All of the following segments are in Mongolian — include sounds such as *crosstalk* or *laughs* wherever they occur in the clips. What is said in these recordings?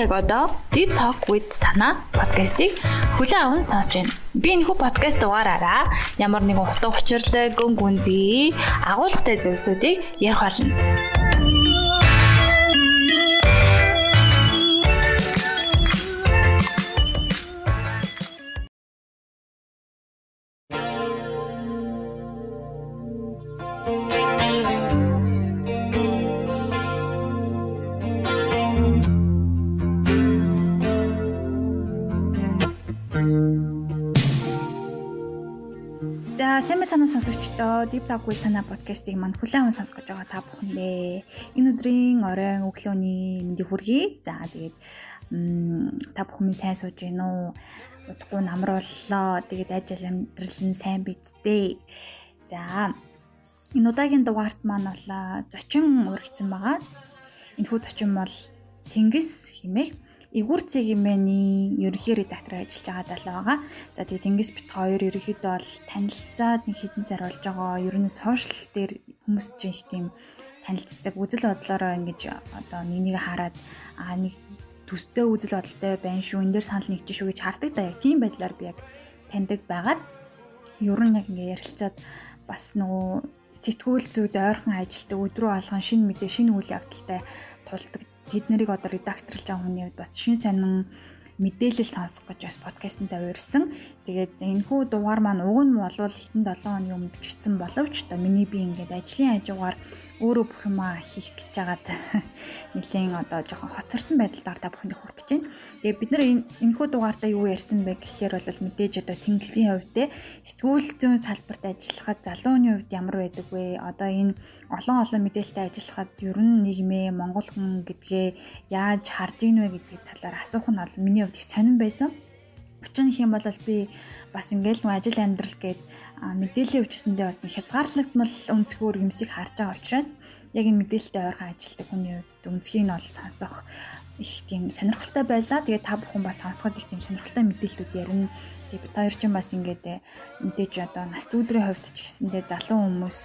яг одоо Deep Talk with Sana подкастыг хүлээн аван сонсож байна. Би энэхүү подкаст дугаараараа ямар нэгэн утга учирлаг, гүн гүнзгий, агуулгатай зүйлсүүдийг ярих болно. Сонсогчдоо Deep Talk with Sana мань хүлээн аван сонсгож байгаа та бүхэндээ энэ өдрийн оройн өглөөний мэндийг хүргэе. За тэгээд та бүхэн сайн сууж гин үү? Удахгүй намрууллаа. Тэгээд ажил амьдрал нь сайн бидтэй. За энэ удаагийн дугаарт маань бол зочин урагцсан байгаа. Энэхүү зочин бол Тэнгис химэх Игүр цэгмэний ерөнхий редактор ажиллаж байгаа залуу байгаа. За тэгээ Тэнгис бит хоёр ерөнхийдөө бол танилцаад нэг хідэн сар болж байгаа. Ер нь сошиал дээр хүмүүс чинь их тийм танилцдаг үзэл бодлороо ингэж одоо нэг нэг хараад аа нэг төстэй үзэл бодолтой байна шүү. Энд дээр санал нэгж шүү гэж хардаг да яг тийм байдлаар би яг таньдаг байгаад ер нь яг ингэ ярилцаад бас нөгөө сэтгүүл зүйд ойрхон ажилтдаг өдрөө алган шинэ мэдээ шинэ үйл явдалтай тулдаг тэд нарыг одоо редакторлж байгаа хүний хувьд бас шин сонин мэдээлэл сонсох гэж бас подкастнда урьсан. Тэгээд энэ хүү дугаар маань уг нь болвол хитэн 7 хоногийн өмнө бичсэн боловч одоо миний би ингээд ажлын хажуугаар өөрөө бүх юмаа хийх гэж жагаад *laughs* нэлээд одоо жоохон хоцорсон байдалд та бүхэнд хүрэх гэж байна. Тэгээ бид нар энэ хүү дугаартаа юу ярьсан бэ гэхээр бол мэдээж одоо тэнгисийн хувьд те сэтгүүл зүйн салбарт ажиллахад залууны хувьд ямар байдаг вэ? Одоо энэ олон олон мэдээлэлтэй ажиллахад ер нь нийгмээ Монгол хүн гэдгээ яаж харж ийн вэ гэдэг талаар асуух нь бол миний хувьд их сонирн байсан. Учир нь хэм бол би бас ингээл нэг ажил амьдрал гээд мэдээллийн өвчсөндөө бас нэг хязгаарлагдмал өнцгөр юмсыг харж байгаа учраас яг энэ мэдээлэлтэй ойрхон ажилтдаг хүний хувьд өнцгийг нь бол сонсох их тийм сонирхолтой байлаа. Тэгээд та бүхэн бас сонсоход их тийм сонирхолтой мэдээллүүд ярина. Тэгээд бид хоёр ч бас ингээд э, мэдээж одоо нас өдрийн хувьд ч гэсэндээ залуу хүмүүс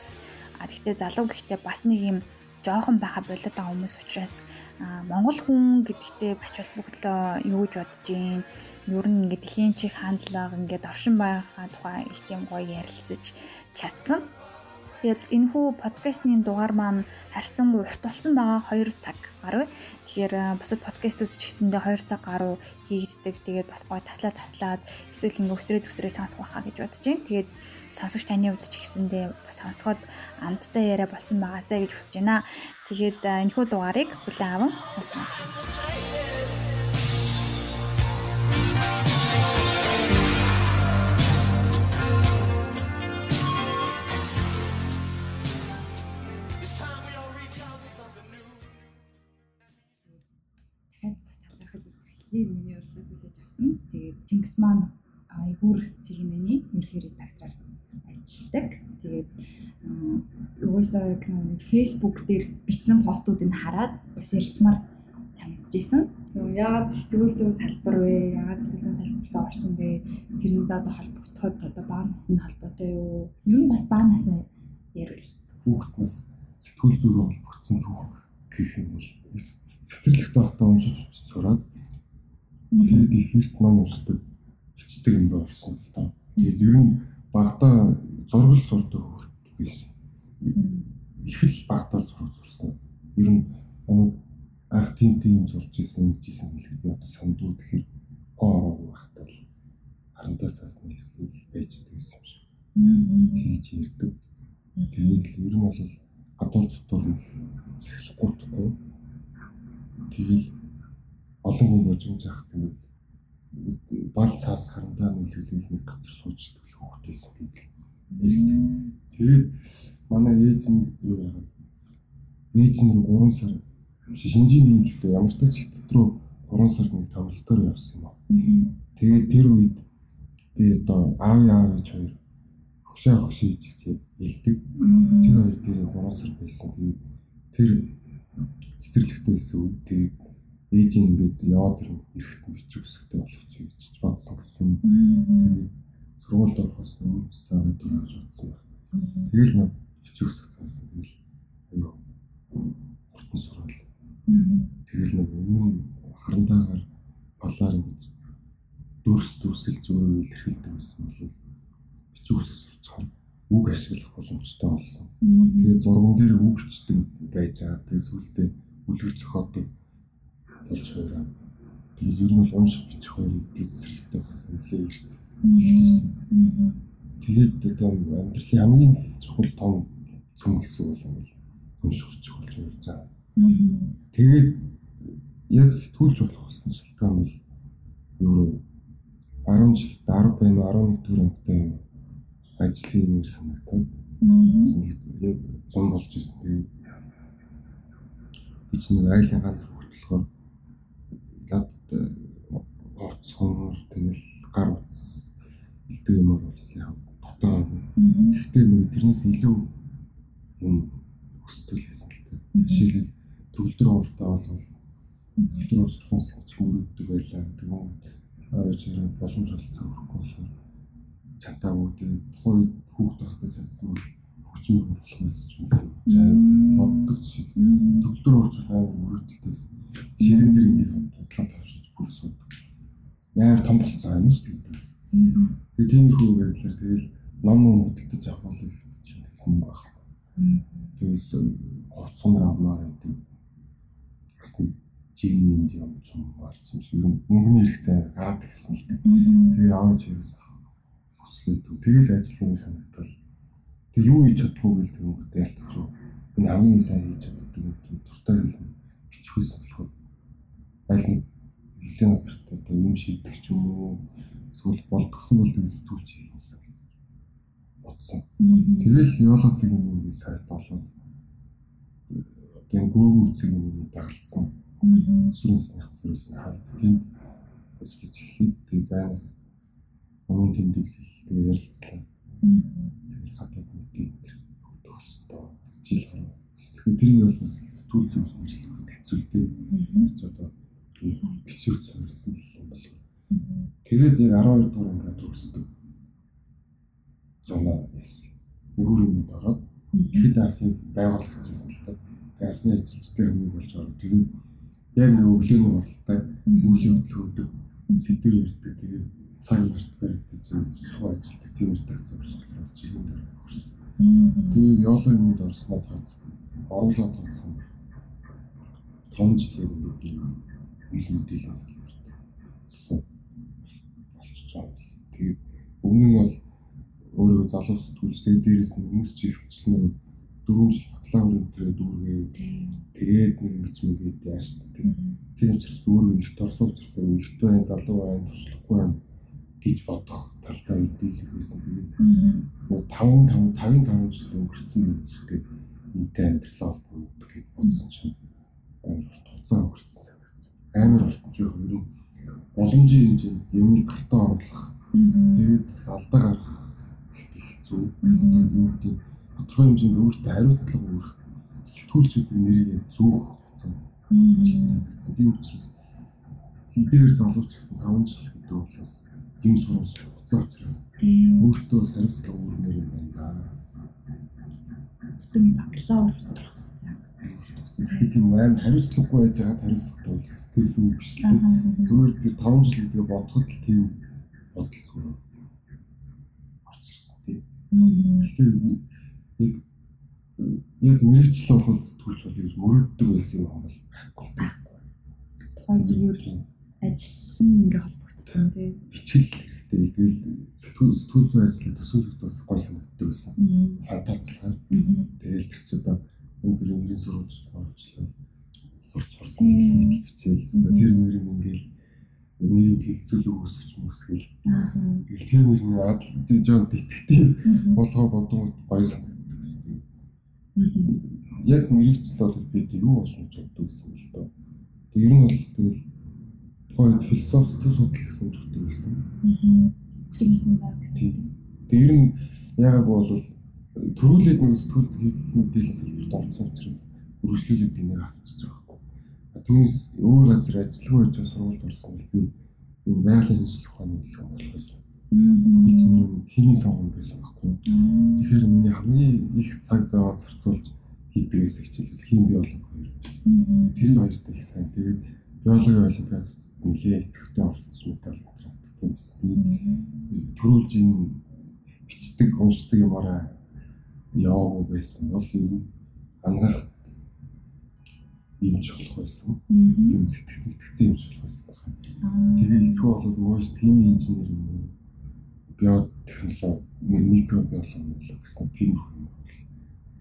а гэхдээ залуу гэхдээ бас нэг юм жоохон байха болоод байгаа хүмүүс учраас Монгол хүн гэдэгтээ бач холбогдлоо юу гэж бодож юм ер нь ингээд ихийн чих хандлага ингээд оршин байхаа тухай их тийм гоё ярилцаж чадсан. Тэгээд энэ хүү подкастны дугаар маань харьцангуй урт болсон байгаа 2 цаг гаруй. Тэгэхээр бусад подкастууд ч гэсэндээ 2 цаг гаруй хийгддэг. Тэгээд бас гоё таслаа таслаад эсвэл ингээ өсрөө төсрөө сонсох байхаа гэж бодож байна. Тэгээд сонсогч таны хувьд ч гэсэндээ сонсоход амттай яриа болсон байгаасаа гэж хүсэж байна. Тэгээд энэ хүү дугаарыг хүлээн аван сонсноо. Чингис маань айгуур цэгийн ерхий редактораар ажилладаг. Тэгээд угаасаа нэг Facebook дээр бичсэн постуудыг хараад бас ярилцмаар санагдчихсэн. Яагаад сэтгүүл зүйн салбар вэ? Яагаад сэтгүүл зүйн салбарлаа орсон бэ? Тэрэнд одоо холбогдоход одоо баа насны холбоотой юу? Юу бас баа насны ярил. Хүүхднээс сэтгүүл зүйн холбогдсон түүх гэх юм бол цэцэрлэгт байхдаа уншиж сураад Тэгээд их эрт ном уншдаг бичдэг юм болсон л доо. Тэгээд ер нь багада зургал зурдаг хөлт байсан. Их л багада зураг зурсан. Ер нь намайг анх тийм тийм зурж исэн исэн гэхэд би одоо сандуу тэгэхээр багтаа л харантасаас нэлхэл байждаг юм шиг. Тэгж ярьдаг. Тэгээд ер нь бол гадуур дотор нь сахилахгүй тахгүй. Тэгээд олон хүн божимж явах тэгээд бал цаас харандаа нийлүүлэл нэг газар суучдаг байсан гэдэг. Тэгээд манай ээж нь юу яагаад ээж нь 3 сар шинжийн нэмжлээ ямар ч тач дотроо 3 сар нэг тоглолтоор явсан юм аа. Тэгээд тэр үед би одоо аав яав гэж хоёр хөшөө хөшөө гэж хэлдэг. Тэр хоёр дээр 3 сар байсан. Тэгээд тэр цэцэрлэгтэй байсан үед тэгээд ээжийн ингээд яваад ирэхэд бичих өсөхтэй болох чи гэж бодсон гэсэн. Тэгээд сургуульд орохоос өмнө цаагаад төрөж утсан баг. Тэгэл над бичих өсөх цаасан тэгэл аюу хурдан сурвал. Тэгэл нэг өмнө харандаагаар балаар ингэж дүрс дүрсэл зөрөө илэрхийлдэг байсан бол бичүүсээс сурцсан үг ашиглах боломжтой болсон. Тэгээ зурган дээр үгчдэг байж байгаа. Тэгээ сүултээ үлгэр зохиодог болж хуураа. Тэгээ ер нь бол унших бичих хоёрыг дэвсэрлэгтэй байсан нэлээ эрт. Тэгээд одоо амьдралын хамгийн чухал том зүйл гэсэн үг юм бол унших чухал зүйл заа Тэгээд яг сэтгүүлж болох болсон шалтгаан бол өөрөө 10 жил 10 байна 11 дэх ангитай ажлын юм санагдаад яг зам болж ирсэн. Тэгээд би ч нэг айлын ганц хөлт болохоор лад орц хонор тэгэл гар утас илдэг юмор бол яг дотоо. Гэхдээ нэг тэрнээс илүү юм хүсдэг байсан л та. Жишээлбэл төгөлдөр ууртаа бол төгөлдөр уурч хүмүүс ч мөрөддөг байлаа. Тэгээд аваач хэрэг боломж олцсон хөрөхгүй болохоор чатаагүй тэгээд тухайн хүүхд тахтай чадсан хүчин болох байсан ч юм уу. Боддог шиг төгөлдөр уурч аав мөрөдөлтэйсэн. Ширэн дээр ингэж бодлоо тавьчих бүр суудаг. Яар том болцсон юм шүү дээ. Тэгээд тиймэрхүү байдлаар тэгэл ном ном хөдөлтөж авах бол чинь хүн байх. Тэгэл гоцсон авмаар гэдэг. Жиний юм юм юм марч юм шиг ер нь мөнгөний хэрэгцээ гараад ирсэн л дээ. Тэгээ аваач юус хүслээ дүү. Тэгэл ажиллах юм санагдал. Тэгээ юу хийж чадахгүй гэл тэгвэл ялцчих. Энэ хамгийн сайн хийж чаддаг юм дуртай юм бичихээс болохоор аль нэг нэлээд газартай одоо юм шийдэх ч юм уу эсвэл болгосон бол нэг сэтгүүлч юмсан бодсон. Тэгэл явуулацыг юм сайт болоод одоо гүүг үцэг юм дагалцсан. Сүрэнсних зэрүүлсэн. Тэнд ажиллаж эхлэхэд тэгээ зайнаас өмнө тэмдэглэл тэгээ ярилцлаа. Тэгээ хатад мэдээ төгсдөө жил гарав. Тэгэхээр тэрийг бол бас сэтгүүл зүйлс нэрлэх хэцүүлтэй. Гэж одоо бичвэр зориулсан юм бол. Тэгээд яг 12 дугаар ингээд төгсдөг. Зоноо яасан. Өөр юмд ороод тэгэхэд архив байгуулагдчихсан л та. Архивны ажилчтай хүмүүс болж байгаа. Тэгээд яг нэг өглөөний уралдааг үйл явдал өгдөг. Сэдв ярьдаг. Тэгээд цаг нарт баригдаж шахуу ажилтдаг тийм редакц болчихлоо жилийн дараа хүрсэн. Тэгээд ёолоо юмд орсноо тооц. Оруулаа тооцсон. Том жилээр ингээд ил мэдээлэл салбарт болчихж байгаа. Тэгээд өмнө нь бол өөрөө залуус сэтгүүлч тэгээд дээрээс нь хүмүүс чи хвчлэн дөрөв жил бакалавр өнтрээ дүүргээ тэгээд нэг гэж мэгээд яаш тийм учраас өөрөө ихт орсон учраас ихт байн залуу байн туршлахгүй байна гэж бодох талтай мэдээлэл байсан. Тэгээд 5 5 55 жил өнгөрцөн байж тэгээд энтэй амьдралаа болдог гэж бодсон чинь амар хугацаа өнгөрцөн амар болчих юм ер нь боломжийн хэмжээнд юмыг гартаа оруулах тэгээд бас алдаа гарах хэцүү. Гэдэг тодорхой хэмжээнд өөртөө хариуцлага өрөх сэтгүүлчүүдийн нэрийг зөөх санагдсан. Тийм учраас хэдийгээр залууч гэсэн 5 жил гэдэг бол бас юм сурах хугацаа учраас өөртөө хариуцлага өрнөр юм байна да. Тэгтээ бакалавр сурах Тэгэхээр тийм амар хариуцлагагүй байж байгаа хариуцлагатай бол гэсэн үг биш л. Зүгээр тэр 5 жил гэдэг бодоход л тийм бодол зүгээр. Орж ирсэн тийм. Тэгэхээр яг яг мэрэгчлээ болох сэтгүүлч бол гэж мөрөддөг байсан юм бол байхгүй байхгүй. Тухайн зүгээр л ажил нь ингээ холбогдсон тийм. Бичгэл хэрэгтэй. Тэгэл сэтгүүл сэтгүүл зүйн ажлын төсөөлөлт бас гой санагддаг байсан. Фантазлахаар. Тэгэл тэр чинь одоо энэ зэрэг өнгийн сурвалж орчлоо. Сурч сурсан мэдлэг хичээл. Тэр мөр юм ингээл нийгэм хилцүүл өгсөж мөсгөл. Тэгэл тэр мөр нь адал жоо детектив болгоо бодон гоё санагддаг гэсэн. Яг мэрэгчл бол би юу болох гэж боддог гэсэн л доо. Тэг ер нь бол тэгэл тухайн философи төс судлал сонирхдаг байсан. Тэг ер нь яг бол төрүүлээд нэг сэтгүүлд хэвлэл мэдээлэл салбарт орсон учраас үргэлжлүүлээд энийг авчиж байгаа байхгүй. Түүнээс өөр газар ажиллах байж сургуульд орсон бол би энэ байгалийн шинжилгээ ухааны хэлэх болох байсан. Би ч нэг хийний сонгон байсан байхгүй. Тэгэхээр миний хамгийн их цаг зав зарцуулж хийдгээс хичээлэл хийм биологи хоёр. Тэр хоёрт их сайн. Тэгээд биологи олимпиад нэлээ идэвхтэй орсон медаль аваад. тийм биш. Тэгээд төрүүлж энэ бичдэг, уншдаг юмараа яваагүй байсан бол ангаах юмч болох байсан. Тийм сэтгэц сэтгэцэн юмч болох байсан байна. Тэгээ эсвэл бол voice team инженер юм биотехнологи, микробиологи гэсэн тийм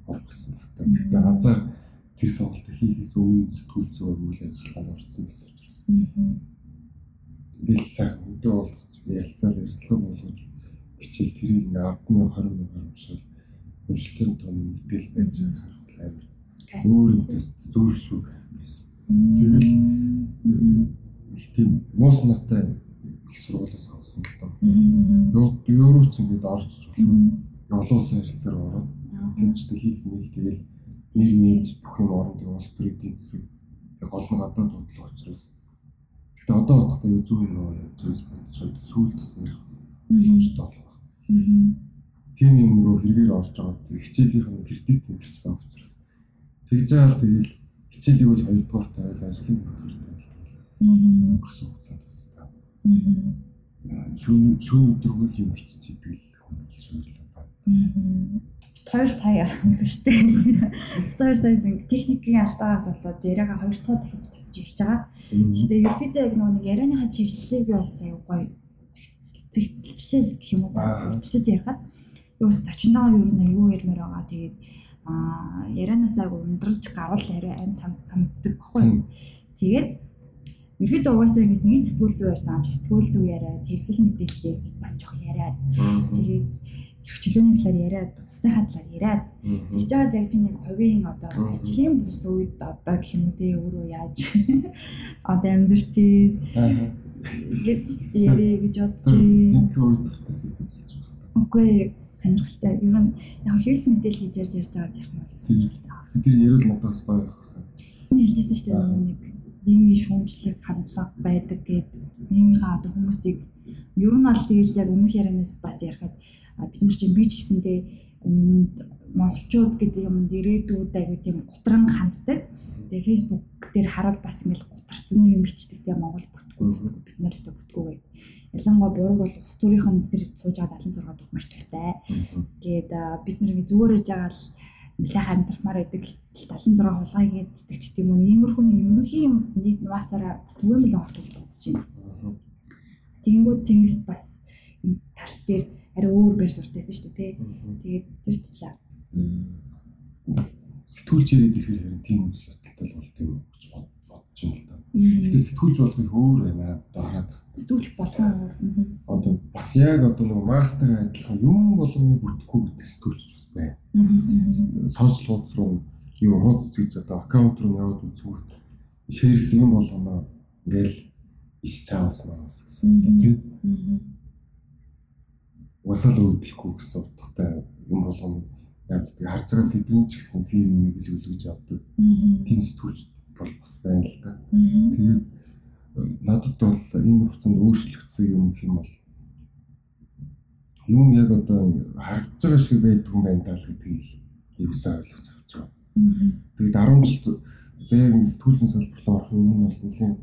юм гэсэн байна. Тэгтээ ганцаар тэр сонголт хийхээс өмнө сэтгүүл зүйн үйл ажиллагаанд орсон гэсэн учраас. Бил сайхан өдөө уулзч ярилцаал ярилцлага болгож бичээл тэрийг ингээ 10 20 мянгаар уншаад уншилтын тооны мэдээл байж байгаа харах амар өөр юмдас зөөр шүү байсан. Тэгэл их тийм муус натай сургуулиас авсан л доо. Евро ч ингээд орж. Олон улсын харилцаар ороод тэнцтэй хийх мэйл тэгэл нэр нээж бүх юм орон тэг улс төрийн эдийн засаг тэг гол нь гадаад бодлого учраас гэхдээ одоо бодохдоо юу зүг юм уу бодож байгаа сүүлд бас ярих юмштай болох. Тийм юм руу хэрэгээр орж байгаа хичээлийн кредит тэмдэрч байгаа учраас тэгж байгаа л тэгэл хичээлийг бол хоёрдугаар тавил ажлын бүтээл тавил тэгэл өнгөрсөн хугацаанд. Шүүн шүүн өдргөл юм бичиж идэл хүмүүс шүүрлээ ба. Хоёр сая үнэштэй. Хоёр сая нэг техникийн алдаагаас болоод яриагаа хоёр дахь дахиж тавьж ирж байгаа. Гэхдээ ерөөхдөө яг нэг ярианыхаа чиглэлийг би бас аяг гоё зэгцэлчлээ гэх юм уу. Үчтэд ярихад юу ч зочиндоо юу нэг юу ярмаар байгаа. Тэгээд аа ярианаас аяг ундраж гарвал арай айн цамд санагддаг баггүй. Тэгээд ерөөдөө угаасаа ингэж нэг сэтгүүл зүй ярьж байгаа юм сэтгүүл зүй яриад хэвлэл мэдээллийг бас жоох яриад тэгээд хөвчлөөний талаар яриад тусцынхаа талаар яриад тэгж байгаа яг тийм нэг хувийн одоо ажлын бус үед одоо гэх юм үү өөрөө яаж одоо амьдэрч Ингээд ярэ гэж бодож байна. Зинхээ үед тахтаас идэвхэж байна. Үгүй сонирхолтой. Ер нь яг хэвлэл мэдээл хийж ярьж ярьж байгаа гэх юм бол сонирхолтой. Тэр ярил надад бас гоё хэлжсэн шүү дээ нэг нийгмийн шүүмжлэг хандлага байдаг гэд нийгмийнхаа одоо хүмүүсийг ер нь аль тэгэл яг өмнөх ярианаас бас ярихад бид нар чинь би ч гэсэндээ юмд монголчууд гэдэг юмд ирээдүйд аягүй тийм гутран ханддаг. Тэгээ Facebook дээр хараад бас ингээл гутарсан юм бичдэг тийм монгол бүтгүүд бид нар ихтэй бүтгүүгээ. Ялангуяа буруу бол ус төрийнх нь тэр сууж байгаа 76 дугаар маш туртай. Тэгээд бид нар ингээ зүгээр ээж байгаа л сайхан амьдрахмаар байдаг 76 хулгай гэдэг ч гэдэм үү иймэрхүү нэг юмрхий юм нийт нуасаараа түгээмэл авах гэж бодож байна. Тэгэнгүүт тэнгис бас энэ тал дээр арай өөр байр суртайсан шүү дээ. Тэгээд тэр талаар сэтгүүлч яриад ихээр харин тийм үзэл бодолтой болт юм гэж бодож байна л да. Гэтэ сэтгүүлч болгох өөр байна дараад. Сэтгүүлч болох нь одоо бас яг одоо нэг мастер адилхан юм болгоны бүтэхгүй гэдэг сэтгүүлч бас байна. Сошиал хуудас руу юу хуудас гэж одоо аккаунт руу яваад үзмээр шеэрсэн юм болгоно ингээл иш чаавс маас гэсэн тийм. Уусаал өөдлөхгүй гэсэн утгатай юм болгоно яг тийм харж байгаа сэдвэн ч гэсэн тийм л үлгэж авдаг. Тийм сэтгүүлч бол бас байна л да. Тэгээд надад бол энэ хугацаанд өөрчлөгдсөн юм гэх юм бол юм яг одоо харагдаж байгаа шиг байдаг юм байна даа л гэдгийг юусаа ойлгож авч байгаа. Тэгээд 10 жил одоо яг сэтгүүлийн салбар руу орох юм бол нэлийн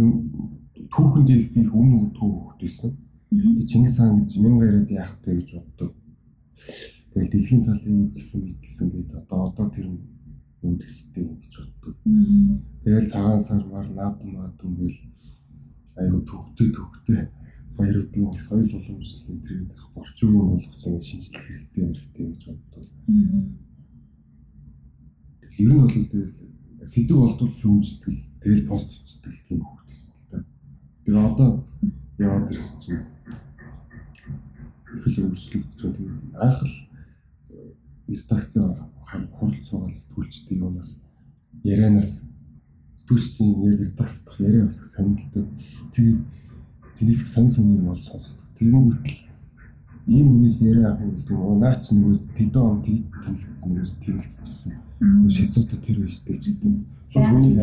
юм түүхэнд их би үнэ өгдөг хөхт байсан. Тэгээд Чингис хаан гэж 1000 яриад яах вэ гэж боддог. Тэгэл дэлхийн талын эзэлсэн эзэлсэн гэдэг одоо одоо тэр үнд хэрэгтэй гэж боддог. Тэгэл цагаан сар мар наадам маадам гэл аюу төвхтэй төвхтэй баяруудын соёл уламжлалын тэр орчин үеийн болгоч ингэ шинжлэх хэрэгтэй хэрэгтэй гэж боддог. Ер нь бол тэгэл сэдв болдод шүүмждэг тэгэл пост бичдэг тийм хөвгтэйсэн л та. Тэгээ одоо яваад ирсэн чинь их л өөрчлөгдөж байгаа. Анх л редакцийн хурал цугаал сэтгүүлчдийн юунаас ярианаас сэтгүүлчдийн яг редакц дах яриа бас сонирхолтой. Тэгээд тэрийг сонь сонь юм бол сонсдог. Тэгэнгүүт ийм хүнээс яриа авах юм гэдэг нь наач нөгөө педо он тийг тэмэлсэн нөгөө тэмэлчихсэн. Шицото тэр үстэй ч гэдэг. Шууд хүний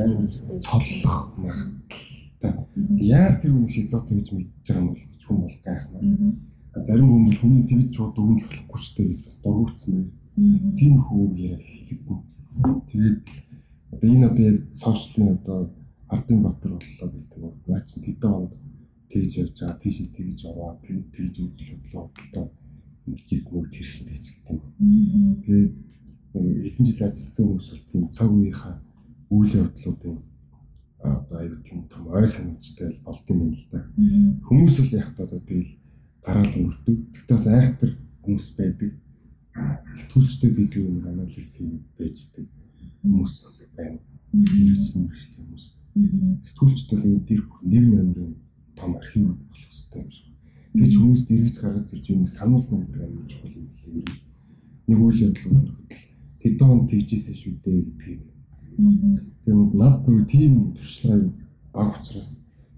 цоллох мах. Яаж тэр хүн шицото гэж мэдчихэж байгаа юм бол хүн бол гайхмаар. Зарим хүмүүс хүний тэгж шууд өгнж болохгүй ч гэж бас дургуутсан байх тийм хүү яриа хэлэхгүй. Тэгээд одоо энэ одоо яг сошиалын одоо Ардын Баатар боллоо гэдэг нь наа чи тэдэн онд тэгж явж байгаа тийш тэгж яваа тэгж үзэл бодлоо бодлоо ингэжсэн үг тэр штэ ч гэдэг. Тэгээд хэдэн жил ажилласан хүмүүс бол тийм цаг үеийнхаа үйл явдлуудын одоо аюул тийм том ой санамжтай болд юм л да. Хүмүүс л яг одоо тэгэл гараал өрдөг. Тэгтээс айхтар хүмүүс байдаг. Сэтгүүлчдээс илүү нэг анализ хийж байждаг хүмүүс бас байна. Хэрэгсэн хүмүүс. Сэтгүүлчд бол энэ дэр бүр нэг намрын том архив болох хэрэгтэй юм шиг. Тэгж хүмүүс дэрэгч гаргаж ирж юм сануулна гэдэг аюул чухал юм лээ. Нэг үйл явдал өнөхөд тэдэн он тэгжсэн шүү дээ гэдгийг. Тэгээд над нэг тийм туршлагыг баг учраас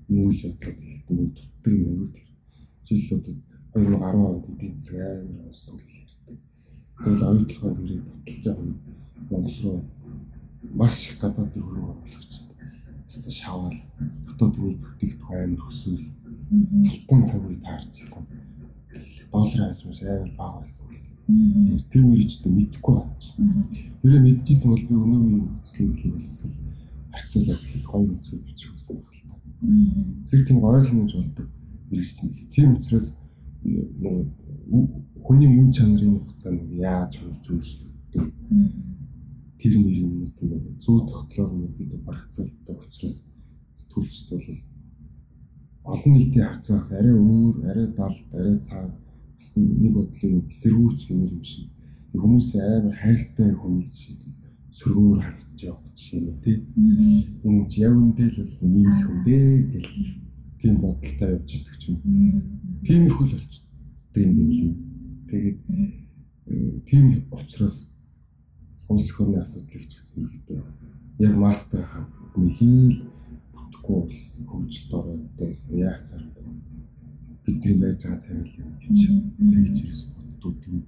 үйл явдлууд ихтэй нэг тутдаг юм аюул тэр. Одоо 2010 онд эдийн засаг амар унсан ярьдаг. Тэгэл оюутлахаар гэрээ баталж байгаа юм. Монгол руу маш их гадаадын хөрөнгө оруулагчд өөртөө шавал дотоод нийт бүтээгдэхүүн амар өсвөл алтан цаг үе таарч исэн. Долларын хажууш амар бага байсан. Тэр үеч ч мэдэхгүй байна. Ерөө мэдчихсэн бол би өнөө үеийн нөхцөлийг болцсон. Харьцуулаад их гоё нөхцөл бичихсэн байна. Тэр тийм гоё санаж болдог ирж тийм. Тийм учраас хүний мөн чанарын хугацаанд яаж өөрчлөгддөг тэр мөр юмнууд нь зүү тогтлоор нь бид барагцаалтай учраас сэтгүүлчд бол олон нийтийн байгаас арай өөр, арай далд, арай цаад бас нэг бодлын эсэргүүч юм юм шиг. Хүмүүс амар хайртай хүмүүс шиг сөргөөр харагдаж явах жишээ нь тий. Энэ ч яг үндэл бол ийм л хүн дээ гэл тийм бодолтой явж идэх юм. Тиймэрхүү л болчихдог юм байна. Тэгээд тийм учраас улс орны асуудлыг ч гэсэн ерөөдөө яг мастер хам нэхийл бүтэхгүй улс хөгжилд ороодоос яах царахгүй бидний байж байгаа царил юм гэж тэгж ирс боддог тийм.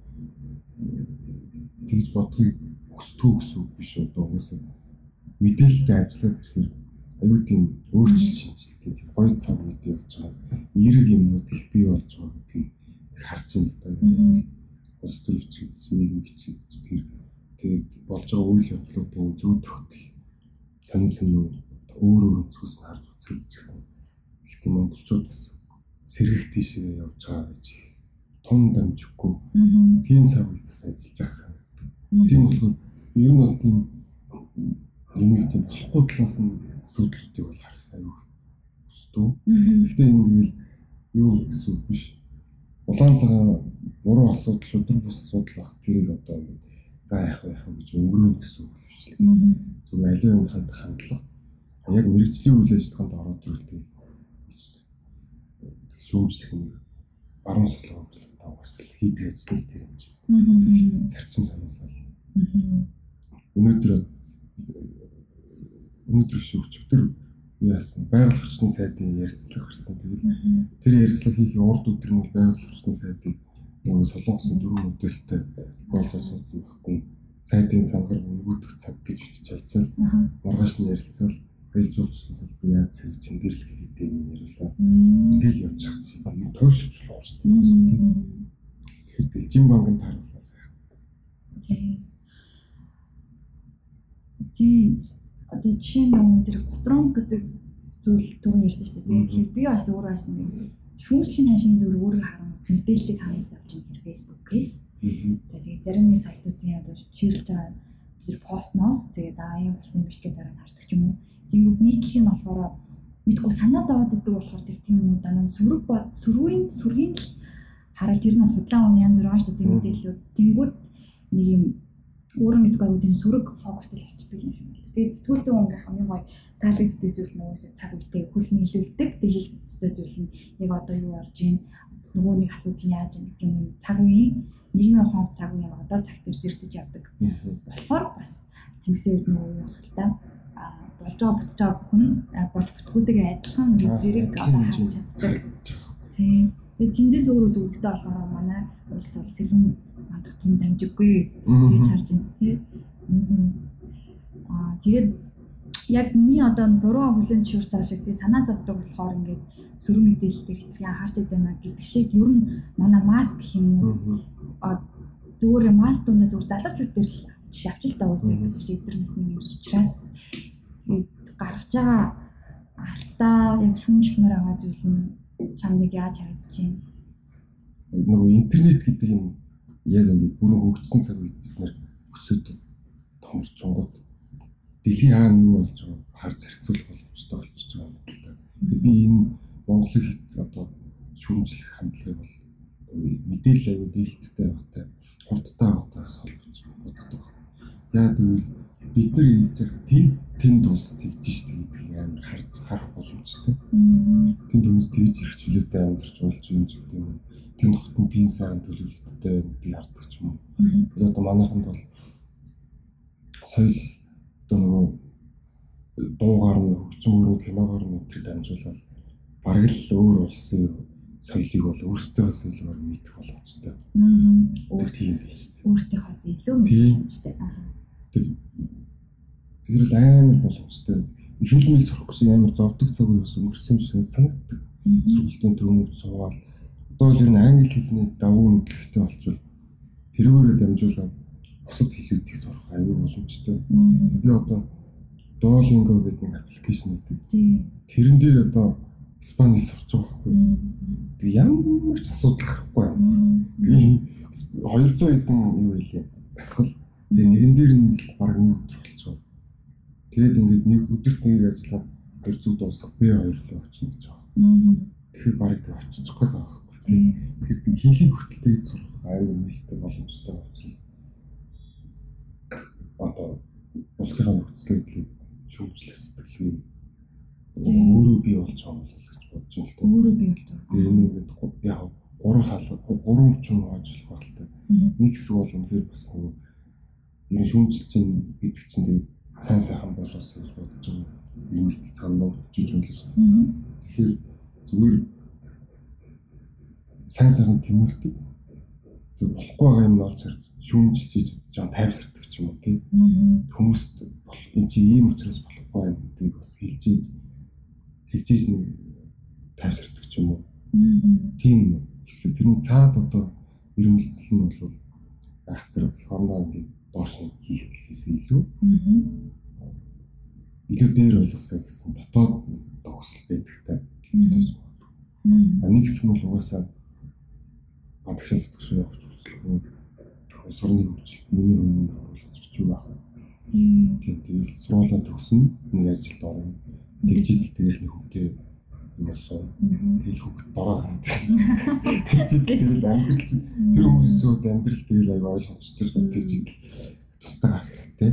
Тэгж бодгийг өсдөө гэсэн биш. Одоо угсаа мэдээлэлтэй ажиллаад ирэхээр аюу тийм өөрчлөлт шинжилгээ тийм гоё цаг үед явж байгаа эерэг юмнууд их бий болж байгаа гэдгийг харж байна л да. Улс төрч гэж нийгэм бичиж тэр тэгээд болж байгаа үйл явдлуудын зүй тогтол сонин сонин өөр өөр өнцгөөс нь харж үзэх гэсэн. Гэхдээ монголчууд бас сэргэх тийшээ явж байгаа гэж тун дамжихгүй тийм цаг үед бас ажиллаж байгаа. Тийм болохоор ер нь бол тийм юм тийм болохгүй талаас нь асуудлуудыг бол харах аюу өстөө. Гэхдээ энэ тэгэл юу гэсэн үг биш. Улаан цагаан буруу асуудал шудраг бус асуудал баг тэрийг одоо ингээд за яах вэ яах вэ гэж өнгөрөөнө гэсэн үг биш л. Зүгээр аливаа юм хандах хандлага. Яг мэрэгжлийн үйл ажиллагаанд ороод ирвэл шүүмжлэх нэг баруун солон та бас хийдэг ажил тэр юм чинь. Зарцсан сануулал. Өнөөдөр өнөөдөр шүү өчигдөр яасан? Байгаль орчны сайдын ярилцлага гарсан. Тэгэл тэр ярилцлага хийх урд өдөр нь байгаль орчны сайдыг нөгөө солонгосын дөрвөн модельтэй болж асуусан байхгүй сайдын сангар өнгөдөх цаг гэж бичиж хайцал маргааш нь ярилцал хэлжүүлсэн яаж сэрэг чингэрл гэдэг юм яриулаа. Ингээл явж чадсан юм. Тойшрч болж байна тэгэхээр дэлжин банкнд тааруулаа сайхан тийм одоо жишээ нь өндөр готрон гэдэг зүйл түрүү ярьсан шүү дээ тэгэхээр би бас өөрөө бас ингэ шүүрлийн хашийн зүгээр өөрөө харан мэдээллийг хаанаас авч байгаа хэрэг Facebook-ээс. За тэгээд зарим нэг сайтуудын одоо ширлж байгаа тэр постноос тэгээд аа юм болсон юм биш гэдэг дараа хардаг юм уу. Тэнгүүд нийтлэх нь болохоор мэдгүй санаа зовоод идэг болохоор тэр тийм үү даа сүрэг бод сүргийн сүргийн л хараад тэр нь судлаа оны янз бүр байгаа шүү дээ мэдээллүүд. Тэнгүүд нэг юм өөрөө мэдгүй аюу тийм сүрэг фокустэй л авчдаг юм шиг. Тэгээд сэтгүүл зүйн ингээ хамгийн гоё таалагддаг зүйл уусаа цаг үедээ хөл нийлүүлдэг. Тэгээд хийх ёстой зүйл нь яг одоо юу болж байна нөгөө нэг асуудал яаж юм гэдэг нь цаг үеийн нийгмийн ухаан цаг үеийн одоо цаг дээр зэрдэж явдаг. Болохоор бас тэнгисийн үед нөгөө юу хэл та болж байгаа бүтэж байгаа хүн болж бүтгүүтэйгээ адилхан зэрэг одоо харж чаддаг. Тийм. Тэгээд тэндээс өөрөө дүүрэгтэй болохоор манай улс улс сэрүүн мандах том дамжиггүй гэж харж байна тий. Аа тэгээд яг миний одоо буруу хүлэн зөвшөөрч шиг тий санаа зовдөг болохоор ингээд сөрөг мэдээлэл дээр хэтэрхий анхаарч байна гэдэг шиг ер нь манай маск гэх юм уу? Зүгээр маск дундаа зүгээр залуучууд дээр л жишээ авч л даа уусаа гэдэг чи эдгээр насны хүмүүс учраас тэгээд гаргаж байгаа алдаа яг шүүмжлэмээр байгаа зүйл нь чамд яаж харагдаж байна? Нөгөө интернет гэдэг юм яг ингээд бүрэн хөгжсөн цаг үед бид нэр өсөд томорч онгод дэлхийн хаана юу болж байгааг хар зарцуулах боломжтой болчихж байгаа юм л. Тэгээд би энэ Монголыг хэд одоо шүүмжлэх хандлагыг бол мэдээлэл аягүй дээлттэй байгаатай хурдтай байгаатай холбож боддог. Яг тэгвэл бид нар энэ зэрэг тэн тэнд улс тэгж штэ гэдэг амар харж харах боломжтой. Тэнд хүмүүс тэгж хэрэгчлээтэй амьдарч болж юм ч гэдэг юм. Тэнд хотон тийм сайн төлөвлөлттэй гэдгийг хардаг ч юм одоо манайханд бол соёл одоо нөгөө дуугаар нь хөгжим өрөө киногоор нь тэр дамжуулаад бараг л өөр улсын соёлыг бол өөрсдөө соёлоор мэдэх боломжтой. Аа. Тэр тийм биш дээ. Өөртөөхөөс илүү мэдэх боломжтой. Аа. Тэр л амар боломжтой. Фильмээс сурах гэсэн амар зовдөг цаг үе ус өнгөрсөн юм шиг санагддаг. Сургалтын төвөнд суугаад одоо л ер нь англи хэлний давуу мэдлэгтэй болчвол тэрүүгээрээ дамжуулаад бусад хэлүүдийг сурах аюул боломжтой. Би одоо Duolingo гэдэг нэг аппликейшн гэдэг. Тэрэн дээр одоо Испани сурч байгаа байхгүй. Тэг ямар ч асуудал гарахгүй. Би 200 хэдэн юу вэ? Тасгал. Тэгээ нэрэн дээр нь л баг нэг өдөр болчихоо. Тэгээд ингээд нэг өдөрт нэг ажиллаад тэр зүг дуусах би хоёрлоо очно гэж байгаа. Тэгэхээр баг тэг очиж гээд байгаа байхгүй. Тэгэхээр хийлийн хүртэл тэгж сурах аюул нээлттэй боломжтой учраас одоо улсынхаа нөхцөл байдлыг шүүмжлэх сэтгэлээ өөрөө бий болж байгаа юм бодож байна л да. Өөрөө бий болж байгаа. Тэгээ энийг яг гурван ч юм ажиллах байх л да. Нэг хэсэг бол үнэхээр бас нэг ер нь шүүмжилж чинь гэдэг чинь тэгээ сайн сайхан болоос гэж бодож байгаа. Ер нь цаанаа жиж үнэлж шүү. Тэгэхээр зүгээр сайн сайхан тэмүүлдэг. Болохгүй байгаа юм харж шүүмжилж хийж жаа тайвширдаг ч юм уу тийм. Хүмүүст энэ чи ийм учраас болохгүй юм гэдгийг бас хэлж ийж тэгжиж нэг тайвширдаг ч юм уу. Тийм хэсэг тэрний цаад одоо ирмэлцэл нь бол ахтар хормоны доош нь хийх гэхээс илүү илүү дээр болоосаа гэсэн дотоод тогсол байдагтай гэж байна. Нэг хэсэг нь бол угаасаа гадагшаал төгсөө явах хүсэлгүй сурны хөгжилд миний өмнө оруулж гэж байх. Тийм тэгэл сургуулаа төгснө нэг ажилд орно. Тэгжидэл тэгэл нэг хүнтэй юусан тэгэл хөвгт дороо хараад тэгж тэгэл амьдрал чинь тэр хүмүүсүүд амьдрал тэгэл аяга ойлгомжтой шүү тэгж тустай гарах хэрэгтэй.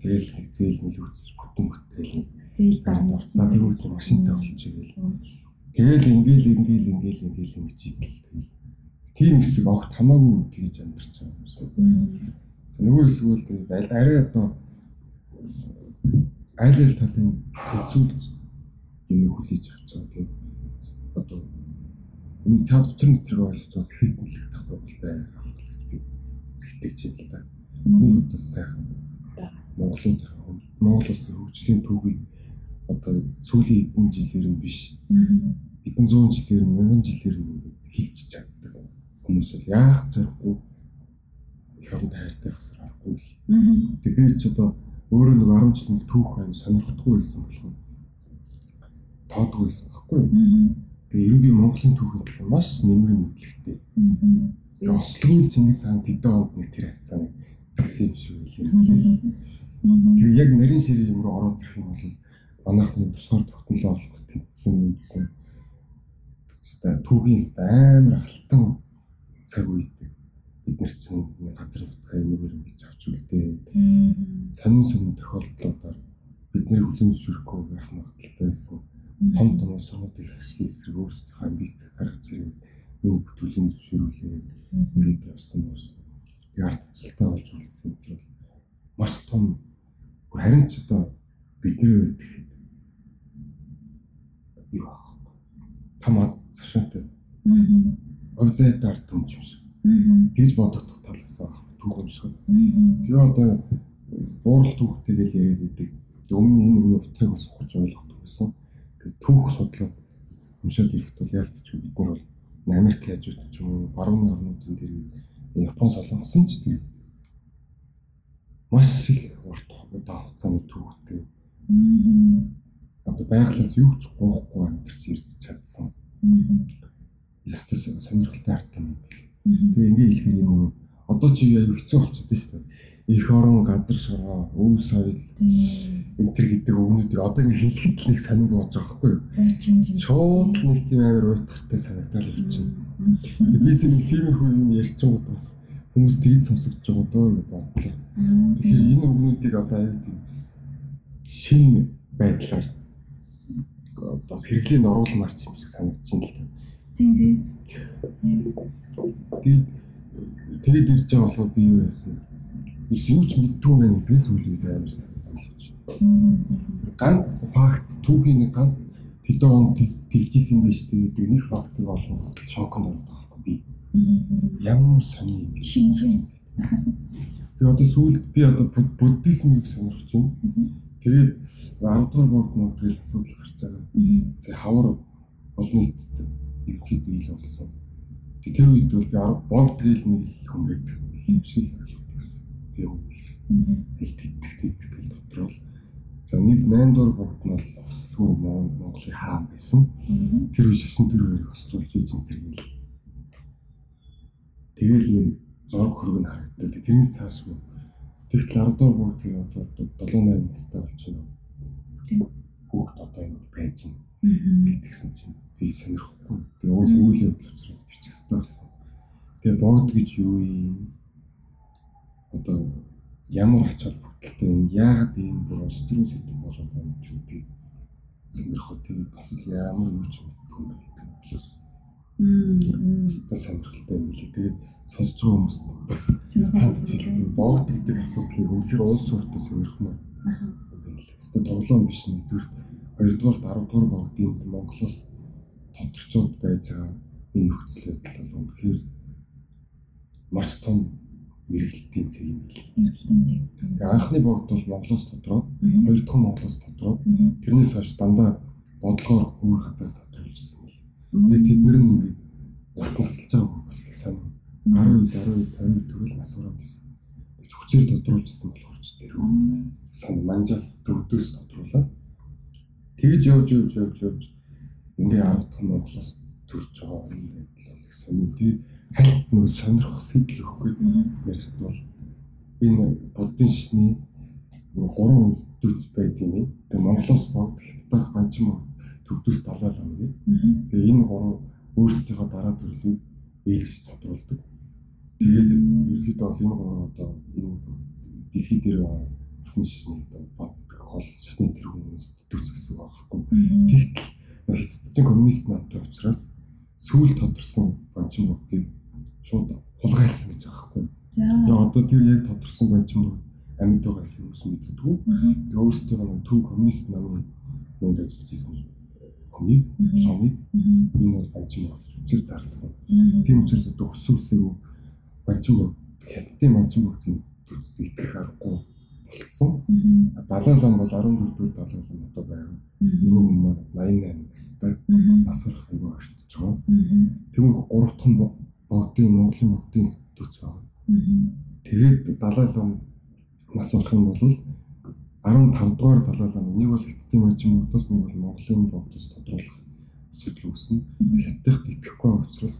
Тэгэл нэг зээл үүсэж бүтэн бүтэл зээл за тэр үед машинтай болчихъя гэл тэгэл ингээл ингээл ингээл ингээл ингэж идэл тийм хэсэг огт хамаагүй тэгж амьдарч байгаа юмсан нөгөө хэсэг бол тэгэл арай одоо айл айл талын төвцүүлж юм хүлээж авч байгаа тийм. Одоо энэ цаад учир нэтрийг ойлгож бас хэдэлэх тахгүй бол байна гэж би сэтгэж байна л да. Хүн одоо сайхан. Монголын Монгол улсын хөгжлийн түүхийг одоо сүүлийн хэдэн жилээр нь биш. Хэдэн зуун жилээр нь мянган жилээр нь хэлж чаддаг хүмүүс бол яах зорихгүй их орон тайртай хасар харахгүй. Тэгээд ч одоо өөрөө нэг 10 жилийн түүх айн сонирхдаггүй байсан болохоор тоодгүй байсан байхгүй юу. Тэгээ нь би Монголын түүхэнд л маш нэмэр мэдлэгтэй. Тэгээ Ослогийн Чингис хаан тэдэн онд нэг тэр хацаа нэг гэсэн юм шиг үлээ. Тэгээ яг нарийн ширээ юм руу ороод ирэх юм бол манайхны тусгаар тогтнолоо олох тэмцсэн мэдсэн. Тэстэй түүхийн амар алтан цаг үед бид нар чинь газар нутгаа энэгээр ингэж авч үлдээ. Сонин сонин тохиолдлуудаар бидний хүлэн зөвшөөрөхгүй байх магадaltaй байсан. Том том сургуулийн ашиг эсрэг өөрсдийнхөө амбиц гаргаж ирээд нэг бүтүүлийн зөвшөөрүүлээд ингээд явсан бас ардчилтаа болж үлдсэн тэр маш том харин ч одоо бидний үед гэхэд юу аах том ад цашаатай. Овзайт ард юм шиг тэгж бодогдох талаас юм шиг. Тэгээ одоо уурал түүхтэй гэж яриад идэг өмнө энэ үе утгыг бас ухаж ойлгохгүй байсан түүх судлаад уншаад ирэхэд бол ялцч бид нар бол Америк яжууд ч юм уу барууны орнуудын тэр Япон солонгосын ч тэр маш их урт удаа хугацааны түүхтэй. Одоо байглаас юу ч гоохгүй амьдарч ирж чадсан. Ястаа сонирхолтой арт юм бэл. Тэгээ ингээ хэлэхээр юм одоо чи аюу хэцүү болчихсон шүү дээ. Их орон газар шороо, өв соёл энэ төр гэдэг өгнүүдийг одоо ингээ хэлэхэд л нэг сонир бууж байгаа байхгүй юу? Шууд л нэг тийм амар уйтгартай санагдал явчихна. Тэгээ би сэг нэг тиймэрхүү юм ярьчихсан бас хүмүүс тэгж сонсогдож байгаа дөө гэж бодлоо. Тэгэхээр энэ өгнүүдийг одоо аюу тийм шин байдлаар бас хэрэглэнд оруулмаар ч юм шиг санагдаж байна л да. Тийм тийм. Тэгээд тэгээд ирж байгаа болохоор би юу яасан? Биш юу ч мэдгүй мэн гэдгээс үл үед амар санагдаж. Ганц факт түүхийн нэг ганц тэдэн он тэгжсэн биш гэдэг нэг фактыг олно шоконд ордог байхгүй би. Ямар сони юм. Шин шин. Тэгээ одоо сүүлд би одоо буддизмыг сонирхож байна. Тэгээд 10 дугаар богд мод асуудал гарч байгаа. Тэгээ хавар олон нийтэд ерөнхийдөө ил болсон. Тэр үед бол би богд гээл нэг л хүн байдаг юм шиг ойлгосон. Тэгээ хүн тэл тэтгэх тэтгэх гэл дотроо л За нэг 8 дугаар богд нь бол Ослоо Монголын хаан байсан. Тэр үе шашин тэр хоёрыг ослуулж ийж энэ тэр гэл. Тэгэл нэг зураг хөрөг нь харагдаад тэрнээс цааш нь Тэгтэл 10 дугаар бүгд тэгээ одоо 7 8 настай. Тийм. Бүгд одоо энэ байж байна гэтгсэн чинь би сонирхгүй. Тэгээ уус үйл явдал учраас бичих хэрэгтэй болсон. Тэгээ богд гэж юу юм? Одоо ямар ач холбогдолтой юм? Яагаад ийм бүр улс төрийн сэдв болоод байна гэдэг сонирхоо тэгээд бас ямар юу ч мэдгүй юм байдаг болоос. Мм. Тэ сонирхолтой юм лээ. Тэгээд сонсож байгаа хүмүүст бас сонирхолтой богд гэдэг асуудлыг үнэхээр улс суртаа сонирхмаар. Аа. Хэвээ тоглоом биш нэгдүгээр хоёрдугаар 10 дугаар богдын Монголоос тодорцоод байж байгаа энэ нөхцөл байдал бол үнэхээр маш том эргэлтийн цэг юм билээ. Эргэлтийн цэг. Тэгээ анхны богд бол Монголоос тодроод, хоёр дахь нь Монголоос тодроод, тэрнээс хойш дандаа бодлогоор өөр газар тодруулжсэн юм. Тэгээ тэд нар нь ингээд урт насалж байгааг бас их сонир 10 10 50 төрөл нас ороод ирсэн. Тэгж хүчээр тодруулжсэн болохоор ч тэр сан манжаас төвдөөс тодруулаад тэгж явж явж явж явж ингээ 10 дахь Монголоос төрж байгаа юм байдал бол их сонир. Тэгээд хальт нөгөө сонирхох сэтэл өгөхгүй ярихт бол энэ буддын шишний нөгөө гурван институт байт юм. Тэгээ Монголоос богд Хятадаас Банчин төвдөөс далаалаа гэдэг. Тэгээ энэ гурван өөрсдийнхөө дараа төрлийг ээлж тодруулдаг. Тэгээд ерөөдөө бол энэ гурван одоо энэ дэлхийд дээр орчин шишний одоо бацдаг гол шишний тэр хүмүүс институт гэсэн үг аахгүй. Тэгтэл Хятадчин коммунист намтай учраас сүүл тодорсон банчин бүгдийг шууд хулгайлсан гэж байгаа байхгүй. Тэгээ одоо тэр яг тодорсон банчин бүгд амьд байгаас хүмүүс мэддэггүй. Тэгээ өөрсдөө нэг төв коммунист намын нүнд ажиллаж ирсэн хүнийг, шомыг энэ бол банчин болж үчир зарласан. Тийм учраас одоо өссөн үсээгөө банчин бүгд хятадын банчин институт итгэх аргагүй болцсон. Далай лам бол 14 дэх далай лам одоо байгаа. Нөгөө хүн маань 88 настай нас барах айгүй ортож байгаа. Тэгвэл гурав дахь нь богдын Монголын богдын институт байгаа. Тэгээд далай лам нас барах юм бол 15 дугаар далай лам нэг бол хятадын банчин бүгдээс нэг бол Монголын богдос тодруулах асуудал үүснэ. Хятадд итгэхгүй учраас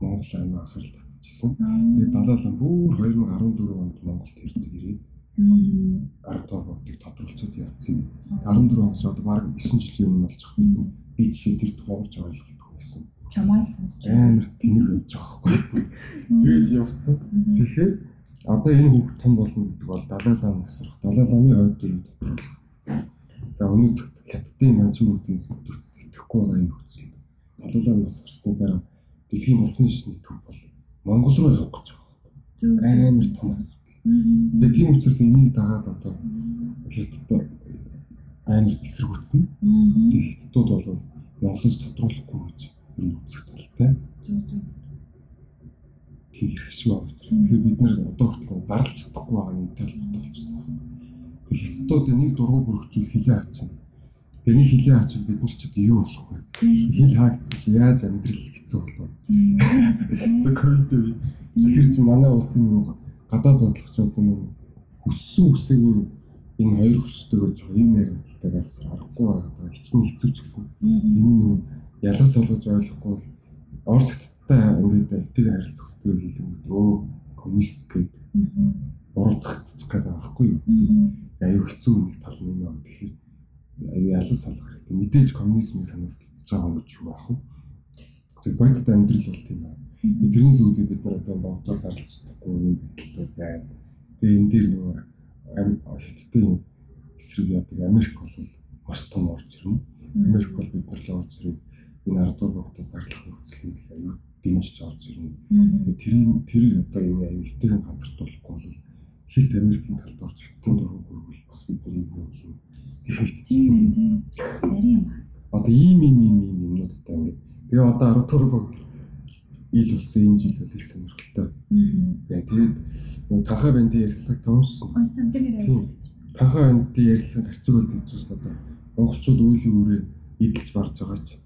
Монгол аймаг анхаарал татчихсан. Тэгээд далай лам бүр 2014 онд Монголд ирдэг ирээд 10 дугаар богдыг тодруулцод явцсан. 14 оноос одоо баг 9 жилийн өмнө болж байгаа. Би жишээ тэр тухайрч ойлгохгүй байсан. Чамаас амар тэнэг байж байгаа байхгүй. Тэгээд явцсан. Тэгэхээр одоо энэ хүүхд том болно гэдэг бол Далай лам насрах, Далай ламын ойд дөрөв тодруулах. За өнөө цагт хятадын бүгдийн институт итгэхгүй байгаа энэ нөхцөл. Далай лам нас гарсны дараа дэлхийн орны шишний төв бол Монгол руу явах гэж байгаа. Амар том асуудал. Тэгээ тийм учраас энийг дагаад одоо хятад амар эсэргүүцсэн. Тэгээ хятадууд бол Монголоос тодруулахгүй гэж энэ үзэх талтай. Тийм их шиг байна. Тэгэхээр бид нэр одоо хүртэл зарлж чадахгүй байгаа юм тал бодолч байна. Тэгээ хятадууд нэг дургу бүрхжүүл хилээ хаачихна. Нэг хилээ хаачих бид нар ч одоо юу болох вэ? Хил хаагдсан чи яаж амьдрал хэцүү болов? За ковид үед тэгэхээр чи манай улсын гадаад бодлогочдод нэг хүссэн үсээгүй энэ хоёр хүчтэйгээ жоо юм яригдaltaй байхсаар аргагүй байгаа хичнээн хэцүү ч гэсэн. Энэ нэг ялгаж солгож ойлгохгүй орос хятадтай ингээд этиг харилцах хэрэгтэй хэлэнгүүт өө коммунист гэдэг буруутгах гэдэг байхгүй юу. Аюу хэцүү нэг тал нь юм. Тэгэхээр аюу ялгаж солих хэрэгтэй. Мэдээж коммунизмыг санаалцж байгаа юм ч юу аах вэ? Тэг бодит амьдрал бол тийм байна. Тэрнээс үүдээ бид нар одоо бодож зарлж чадахгүй юм хэлдэг байна. Тэгээ энэ дээр нөгөө хятадын эсрэг яадаг Америк бол маш том орж ирнэ. Америк бол бид нар л орж ирээд энэ 10 дугаар хүүхдэд зарлах нөхцөлийг аюу дэмжиж орж ирнэ. Тэгээ тэрийн тэр одоо энэ аюу хитгэн газарт болохгүй бол хит Америкийн талд орж хитгэн дургу хөрвөл бас бид нар юм юм тийм ээ тийм нарийн юм. Одоо ийм ийм ийм ийм юмнуудтай ингээд тэгээ одоо 10 дугаар ил болсон энэ жил бол их сонирхолтой. Аа. Тэгээд танхаа бандын ярьцлага томсон. Унсан тэр яриад. Танхаа бандын ярьцлага харцаг бол гэж байна одоо. Монголчууд үеийн үрээ идэлж барж байгаа ч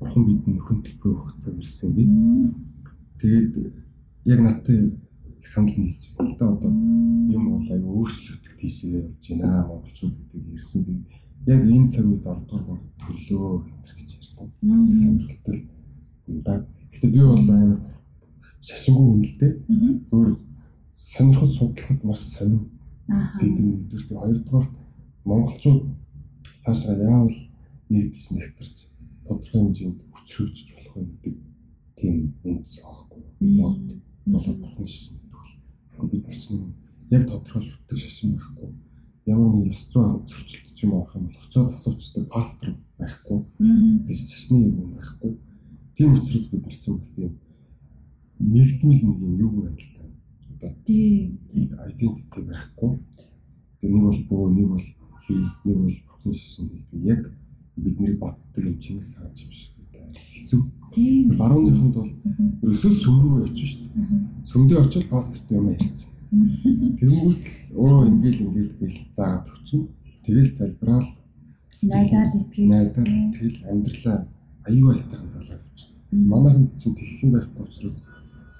бурхан бидний нөхөн төлбөр өгцөө ирсэн би. Тэгээд яг надтай их санал нийцсэн л да одоо юм бол аяа өөрчлөгдөх тийшээ явж байна монголчууд гэдэг ярьсан. Яг энэ цаг үед 10 дугаар төрлөө гэж ярьсан. Сонирхолтой. Да Гэтэ би бол амар шашингүй дээ. Зүгээр сонирхол судлахад маш сонин сэдв нэгдүгээр. Хоёрдугаар монголчууд цаашаа яавал нэгдэж нэгтэрч тодорхой хэмжээнд хүчрхэгжиж болох вэ гэдэг тийм үндэс аахгүй. Бод болоод бурхан шишин гэдэг. Бид нар чинь яг тодорхой шүтдэг шашин байхгүй. Ямар нэг ёс зүйн зөрчилт ч юм авах юм бол очиод асуучдаг пастор байхгүй. Тэгээд шашны юм байхгүй Тийм учраас бид чинь бас юм нэгдмэл нэг юм юу байдалтай. Одоо тийм identity байхгүй. Тэгээ нэг бол бөө, нэг бол хийс, нэг бол бүхэн шишин гэдэг. Яг бидний бацдаг юм Чингис хаан юм шиг хэцүү. Тийм. Барууныханд бол ерөөсөө сүм рүү очиж шүү дээ. Сүмдээ очил пасторт юм ярьчих. Тэнгүүд өө ингээл ингээл гэл заагаад өгчин. Тэгэл залбираал найдаал итгэл найдаал итгэл амьдралаа аюу айтайхан залгаа явж байна. Манайханд чинь тэгэх юм байхгүй учраас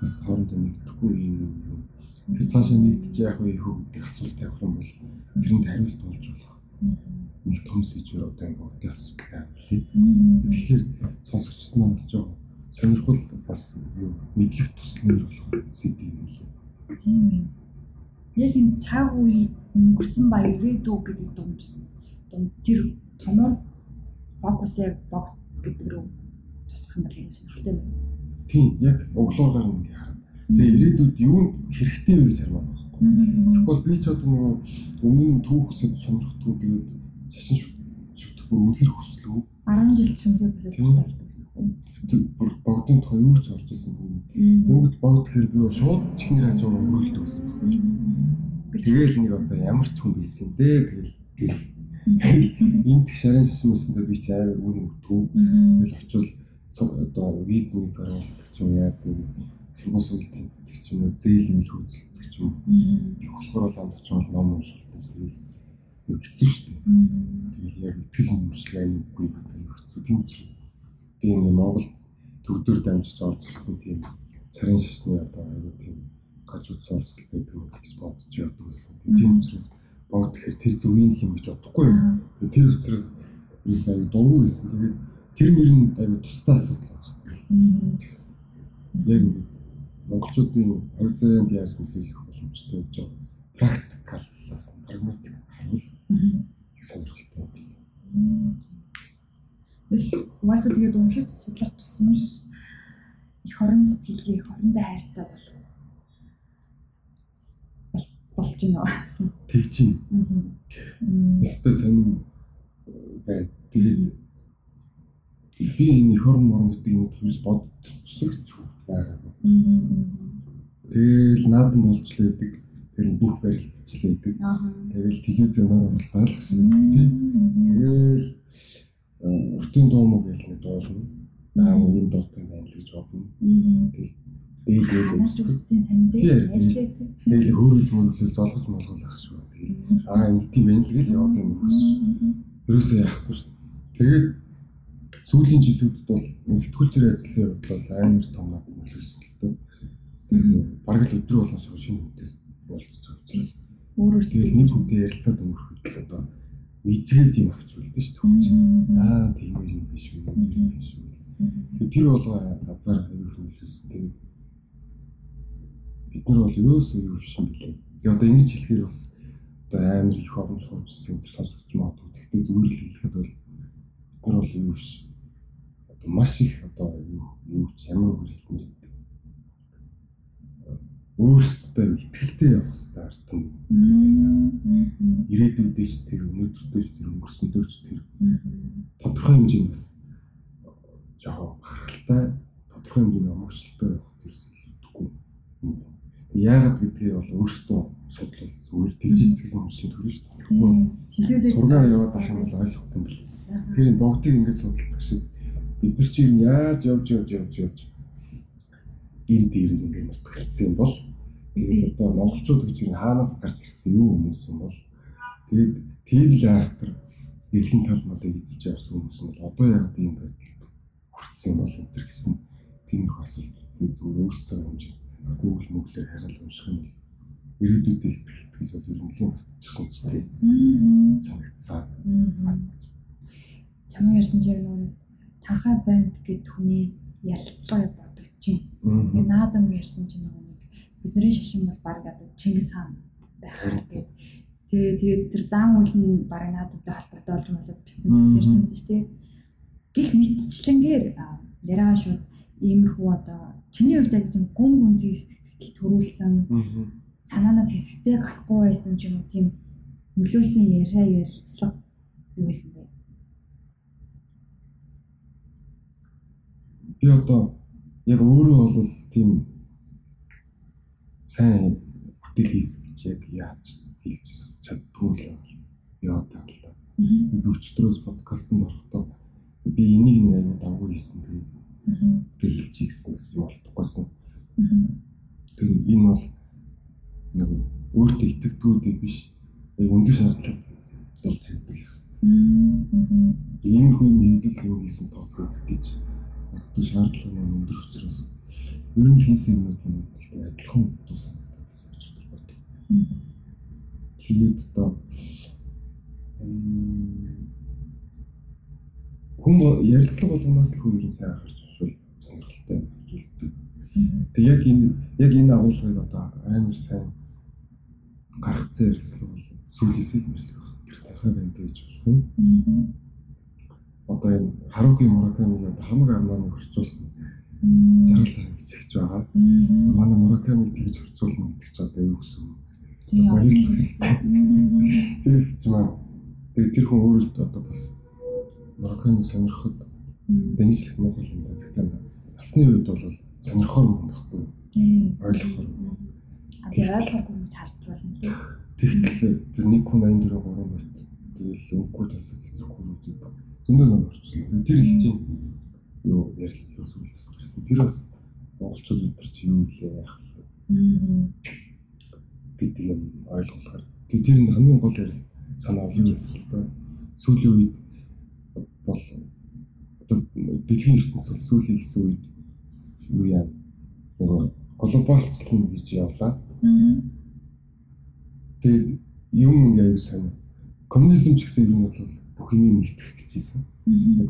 бас хоорондоо нэгдэхгүй юм юм. Тэр цаашаа нэгдэж яах вэ гэдэг асуулт тавих юм бол тэрэнд хариулт олж болох. Нэг том сэжвэр одоо энэ бүгдийн асуулт байвал. Тэгэхээр сонсогчд маань бас жоо сонирхол бас юу мэдлэг туснаар болох сэдв юм лээ. Тийм юм. Яг энэ цаг үе өнгөрсөн ба ирээдүй гэдэг дунд дунд тэр томор фокусыг богд гэдэг рүү тусах юм бол юм сонирхолтой байна. Тийм, яг өглөөр гарна ингээ харна. Тэгээ ирээдүйд юу хэрэгтэй вэ гэж хармаар байна. Тэгвэл би ч одоо нөгөө өмнө түүхсэд сонирхдгүй тэгээд шашин шүтэх бүр үнэхэр хүслэв. 10 жил чимхээ бүсэд таардаг гэсэн юм. Тэг бүр богдын тухай юу ч орж исэн юм. Тэнгүүд богд гэхэр би шууд чихний хажуугаар өрөөлдөг гэсэн юм. Тэгээл нэг одоо ямар ч хүн байсан дээ тэгэл гэл Энд шарын шишмэсэндээ би ч амар үн өгдөг. Тэгэл очивол одоо виз миз гаргадаг ч юм яа гэдэг сургууль суул тэнцдэг ч юм уу зээл мэл хөөцөлдөг ч юм. Тэг болохоор бол амт ч бол ном уншдаг. Тэгэл хэцүү шүү дээ. Тэгэл яг итгэл үнэмшлэг аймаггүй гэдэг хэцүү. Тийм учраас би ингээ Монголд төгдөр дамжиж орж ирсэн тийм шарын шишний одоо аюу тийм гажууд сурцгал байдаг гэж бодож явдаг байсан. Тийм учраас богд тэгэхээр тэр зүгийн л юм гэж бодохгүй тэр учраас юу сайн дургу байсан. Тэгээд тэр мөр нь аюу тустай асуудал байна. Яг ингээд монголчуудын заяанд яаж нөлөөлөх боломжтой гэж байгаа. Практикаллаас прагматик харуул их сонирхолтой байна. Угаасаа тэгээд уншиж судлах тусмал их орон сэтгэлгээ их орондоо хайртай болох болж байна. Тэгж байна. Өстой сонин бай. Тэгээд би энэ их орон морон гэдэг юм төрс бодчихсогч байгаа. Тэгэл наадам болж л байдаг. Тэгэл бүх барилдчихлээ байдаг. Тэгэл телевизээр оролдоод л гэсэн үг тийм. Тэгэл өртөнд доомог гэж нэг дуулна. Аа ийм дуутай байна л гэж бодно. Тэгэл Дээл Ханаас үсцэн дээ. Ажлаа. Дээл хөөрөж мөрөглөл золгож молгол ах шүү. Тэгээд аа ингэдэм байна л гэж яваад юм байна. Ерөөсөө яахгүй шүү. Тэгээд сүүлийн жилүүдэд бол сэтгүүлчээр ажилласан явдал бол амар том нөлөөсөн л дээ. Тэгээд бараг л өдрөө болгон шинэ хүнээс болцож учраас Өөрөөр тэгэл нэг хүнтэй ярилцаад өнгөрөхөд л одоо мэдгээд юм авч үлдэн шүү дээ. Аа тийм юм биш үү? юм биш үү? Тэгээ тэр болгоо газар аюух нөлөөсөн. Тэгээд бид нар бол ерөөсөө юу биш юм билээ. Тэгээ одоо ингэж хэлэхээр бас одоо амар их оромж хуучсан тэр сонсогч магадгүй. Гэхдээ зүгээр л хэлэхэд бол бид нар бол юу биш. Одоо маш их одоо юу юу ч ямар үгээр хэлмээр өөрсдөө ихтгэлтэй явах хэрэгтэй ард түмэн. Ирээдүйдээ ч тэр өнөөдөртөө ч тэр өнгөрсөндөө ч тэр тодорхой хэмжээнд бас жоо бахархалтай тодорхой хэмжээний амжилттай явах гэсэн хэлдэггүй. Яагаад гэдгийг бол өөрсдөө судлал зүгээр сэтгэл хөдлөлийн төрөн шүү дээ. Сургаар яваад ах юм бол ойлгохгүй юм бэл. Тэгэхээр энэ богдыг ингээд судалдаг шиг бид нар чи юу яаж явж явж явж явж энэ дээрээ ингээд мартагдсан юм бол тэгээд одоо монголчууд гэж юу хаанаас гарч ирсэн юу хүмүүс юм бол тэгээд тийм л айхтар дэлхийн тал малыг эзэлж явсан хүмүүс нь одоо яг ийм байдал хүрсэн юм бол энэ гэсэн тиймэрхүү асуулт. Би зүгээр өөртөө хэмжээ Google мөглөөр хараад унших юм ирээдүйдээ итгэх итгэл бол ер нь нэлийн батчихсан ч тийм санагцсан. Чамаа ярьсан чинь нөгөө танхаа банд гэдэг хүний ярилцлага бодогч юм. Тэгээ наадам ярьсан чинь нөгөө нэг бидний шашин бол баг одоо Чингис хаан байх гэдэг. Тэгээ тэгээд тэр зам үйл нь баг наадамтай холбоотой болж болоод бичсэн ярьсан шүү дээ. Гэх мэтчлэнгээр яриага шууд иймэрхүү одоо чиний хувьд яг тийм гүн гүнзгий сэтгэл төрүүлсэн. Санаанаас хэсэгтэй гарахгүй байсан ч юм уу тийм нөлөөлсөн яриа ярилцлага юу байсан бэ? Би одоо яг өөрөө бол тийм сайн бүтээл хийсэн гэж яг яаж хэлж чаддгүй л яа таа л да. Би өчтөрөөс подкастт орохдоо би энийг нэг аяа давгүй хийсэн. тэгээд би хэлчих гэсэн бас юм болтгойсон. Тэгээд энэ бол нэг өөртөө итгэдэггүй биш яг өндөр шаардлага бол тавьдаг юм. Иймэрхүү хэвлэл юм хийсэн тооцоо гэж боддог шаардлага маань өндөр учраас ер нь хийсэн юмуд нь адилхан дуу санагдаад байсан гэж боддог. Тэгээд одоо хүн ярилцлага болгоноос л хүн ер нь сайн анхаарч уншвал сонирхолтой зүйлдэг. Тэг яг энэ яг энэ агуулгыг одоо амар сайн гаргацсан ярилцлага бол сүүлээсээ мэрлэх баг. Тэр тахаа байна гэж болох юм. Одоо энэ Харуки Мураками одоо хамаг арманыг хөрчүүлсэн. Жаргал гэж хэлж байгаа. Манай Муракамиг тэгж хөрчүүлнэ гэдэг чи одоо юу гэсэн юм? Баярлалаа. Тэр их ч маань тэгээ тэр хүн өөрөө одоо бас Мураками сонирхоход дэнжлэх Монгол юм даа. Гэхдээ насны үед бол сонирхоор юм байхгүй. Ойлгохоор. Тэгээ ойлгоогүй юм харж болно лээ. Тэгтэл тэр нэг хүн 84 3 байт. Тэгэл үгүй тасаг хэцүүхгүй үү. Зөндөө нам орчихсон. Тэр их чинь юу ярилцлага сүлжээс гарсан. Тэр бас монголчууд бид нар чи юу илээ яах вэ? гэдэг юм ойлгуулахаар. Тэгээ тэр нь хамгийн гол ярил санаа юу байсан л да. Сүүлийн үед бол одоо дэлхийн ертөнц бол сүүлийн гэсэн үед юу яа нөгөө глобалчлал гэж явлаа. Тэгээд юм ингээ аюу сайн. Коммунизм ч гэсэн юм бол бүх юм нэгтгэх гэж ийсэн.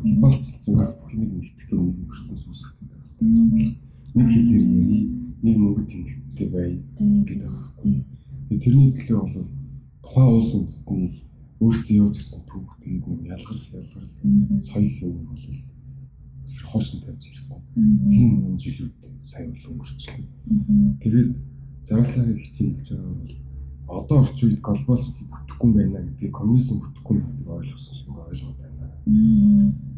Глобалчлалаас бүх юм нэгтгэх гэх нэг ертөнц үүсгэх гэдэг. Нэг хэлээр ярий, нэг мөнгө тэмдэгтэй бай гэдэг байгаа. Тэгээд тэрний төлөө бол тухайн улс үндэстний өөрсдөө явж ирсэн түүх тэгээд нэг ялгарл ялгарл соёл юм бол эсрэг хоосон тавьж ирсэн. Тийм энэ жилүүд сайн бол өнгөрчлөө. Тэгээд зараасаа хичээлж байгаа бол одоо орчин үед глобалчлал бүтэхгүй байна гэдгийг коммунизм бүтэхгүй гэдгийг ойлгосон шиг ойлгоод байна.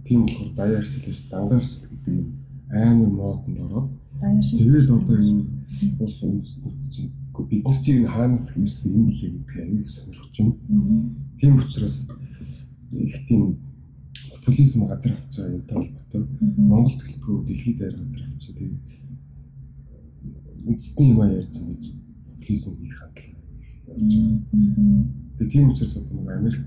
Тийм болохоор даяарсэл гэж дангарсэл гэдэг юм амар модонд ороод тэгэл одоо энэ улс үндэстнүүд чинь бид нар чинь хаанаас ирсэн юм блэ гэдгийг аюул сонирхож байна. Тийм учраас их тийм популизм газар авч байгаа юмтай холбоотой. Монгол төлөвлөгөө дэлхийд даяар газар авч байгаа. Тэгээд үндэсний юм ярьж байгаа гэж популизм хийх хадлага явж байгаа. Тэгээд тийм учраас одоо нэг Америк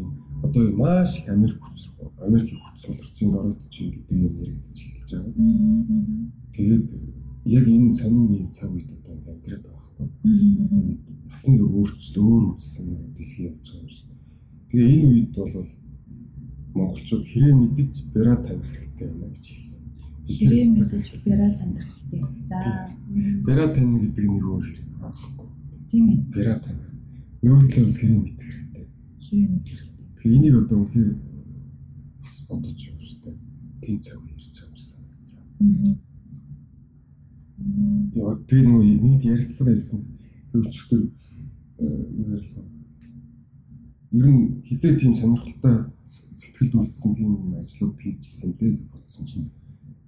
юм одоо маш их Америк хүч Америк хүч сулрцын ороод чинь гэдэг юм яригдчих эхэлж байгаа. Тэгээд яг энэ сонин нэг цаг үед одоо амьдраад байгаа байхгүй. бас нэг өөрчлөлт өөр үзсэн дэлхий явж байгаа юм шиг. Тэгээ энэ үед бол монголчууд хэрэг мэдэж бяра таних хэрэгтэй юм гэж хэлсэн. Хэрэг мэдэж бяра таних хэрэгтэй. За бяра таних гэдэг нэг өөр хэрэг байхгүй. Тийм ээ. Бяра таних. Нөөдлөө бас хэрэг мэдэх хэрэгтэй. Хэрэг мэдэх хэрэгтэй. Тэгээ энийг одоо үнэхээр бас бодож юм шүү дээ. Тийм цаг ярьж байгаа юм санагдсан. Тэгээ тэгээ нөгөө нэг ярьслага ярьсан. Тэр өчтөр юу ярьсан. Ер нь хизээ тийм сонирхолтой сэтгэлд үлдсэн тийм ажлууд хийжсэн дээ бодсон чинь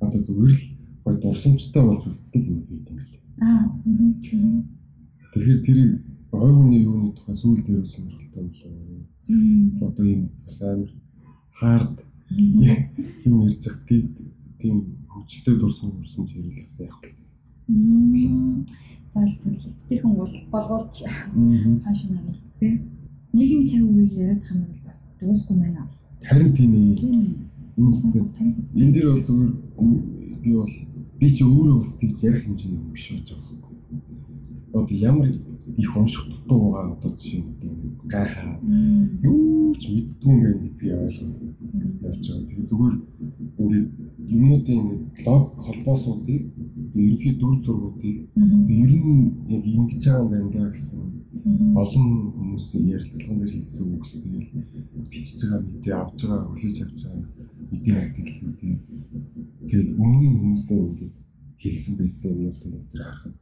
надад зүгээр л гой дурсамжтай болж үлдсэн юм байт юм билээ. Аа. Тэгэхээр тэр гой хүний юуны тухай сүүл дээр сонирхолтой болоо. Одоо юм бас амар хаард юм ярьж хат тийм хөвчлөлтөд дурсан ч ярилсан яг байна. За тэгвэл битэрхэн бол болгоолч хаашаа нарыг тий. Нийгэм цаг үеийг яриад хам бол бас дуусгүй байна. Харин тийм ээ. Энэ дэр бол зүгээр би бол би чи өөрөө бас тэгж ярих хэмжээний юм биш байж байгаа одоо ямар их унших дутуу байгаа одоо жишээ нь гайхаа. Юу ч мэддгүй юм байна гэдгийг ойлгох явж байгаа. Тэгээ зүгээр ингээд юмнуудын ингээд лог холбоосуудыг ерөнхий дүр зургуудыг ер нь яг ингэж байгаа юм байна гэсэн олон хүмүүсийн ярилцлаган дээр хэлсэн үгс тэгэл бичиж байгаа мэдээ авч байгаа хүлээж авч байгаа мэдээ мэдээллүүдийг тэгээд өмнө хүмүүсийн ингээд хэлсэн байсан юмнуудыг тэр харахад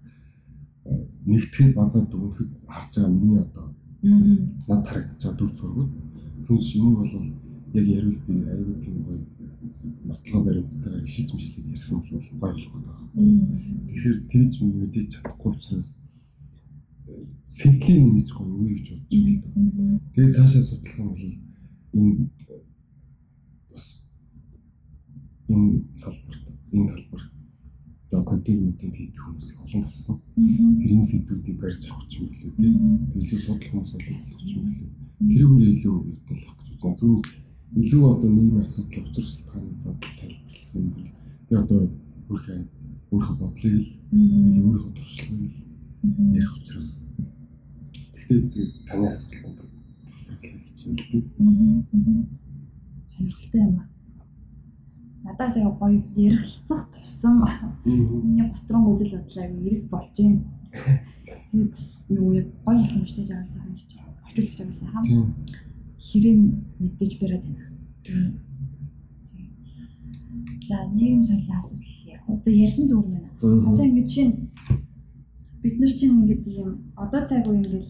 нэгтгэхэд базаа дүнхэд харж байгаа миний одоо над харагдаж байгаа дүр зургууд түнш энийг бол яг ярил би аюу тийм гоё нотлого баримттайгаар ишиж мишлээд ярих юм бол гоё болох гэдэг байна. Тэгэхээр тэгж мэдээж чадахгүй учраас э, сэтлийг нэмж гоё үе гэж бодож байна. Тэгээ цаашаа судлах юм бол энэ бас энэ салбарт энэ талбарт одоо контентуудыг хийх хүмүүс олон болсон. Тэрийн сэдвүүдийг барьж авах ч юм билүү тийм. Илүү судлах хүмүүс олон болох ч юм билүү. Тэрүүгээр илүү өвдөлөх гэж байна. Түүнээс илүү одоо нийгмийн асуудал учир шалтгааны задлал тайлбарлах юм бол би одоо өөрхөө өөрхөө бодлыг л өөрхөө туршлагыг ярих учраас гэхдээ таны асуултанд хичээл тийм. Сонирхолтой юм аа надаас аяа гоё ярилцах тусам миний готрон үзэл бодлоо эрэг болж байна. Тэгээ бас нөгөө яг гоё юм дээ жаасаа гэж орчуулагч жаасаа хам хэрэг мэдээж бариад байна. За нийгэм соёлын асуудал ярих. Одоо ярьсан зүгээр байна. Одоо ингэж чинь бид нар чинь ингэж юм одоо цаг үе ингэж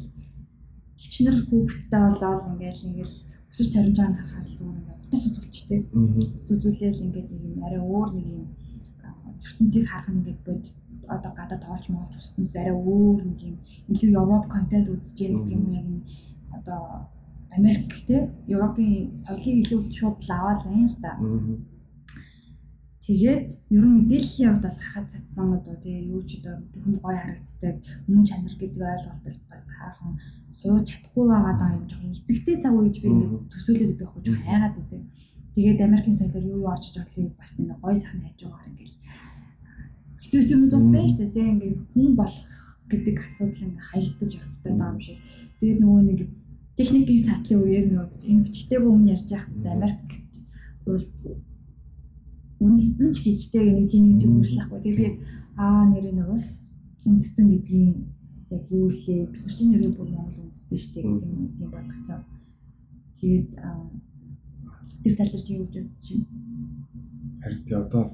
хичнэр хүүхдтэй болоод ингээл ингээл өсөж таримж байгаа харахаар л зүгээр утас үзүүлчтэй. Үзүүлээл ингээд нэг юм арай өөр нэг юм ертөнцийг харах ингээд бод одоо гадаа тоолч моолч үснээс арай өөр нэг юм илүү Европ контент үзэж байгаа юм яг энэ одоо Америк те Европын соёлыг илүү шууд лаваад байна л да. Тэгээд ер нь мэдээллийн хувьд бол хахад цацсан одоо тэгээ юу ч одоо бүхэн гоё харагддаг өмнө чанар гэдэг ойлголт бас хаахан сууж чадахгүй байгаа юм жоохон эцэгтэй цаг үеж би ингээд төсөөлөд хөө жоохон хайгаад байдаг. Тэгээд Америкийн соёлоор юу юу очиж бодлыг бас нэг гоё сайхан хайж байгаагаар ингээд хэцүү юмуд бас байна шүү дээ. Тэгээ ингээд хүн болох гэдэг асуудал ингээд хаягдаж явдаг даа юм шиг. Тэгээд нөгөө нэг техникийн сатлын үеэр нөгөө энэ бичгтэй өмнө ярьж байхад Америк улс үндэстэн ч гэжтэй нэг жиний төвөрлөхгүй. Тэгээ би аа нэрээ нэг ус үндэстэн гэдгийг яг юу лээ бид нар чинь нэрээ бүр Монгол үндэстэй шүү дээ гэдэг юм тийм бодгоцоо. Тэгээд тэр тал дээр чи юу гэж бодож байна? Харин тий одоо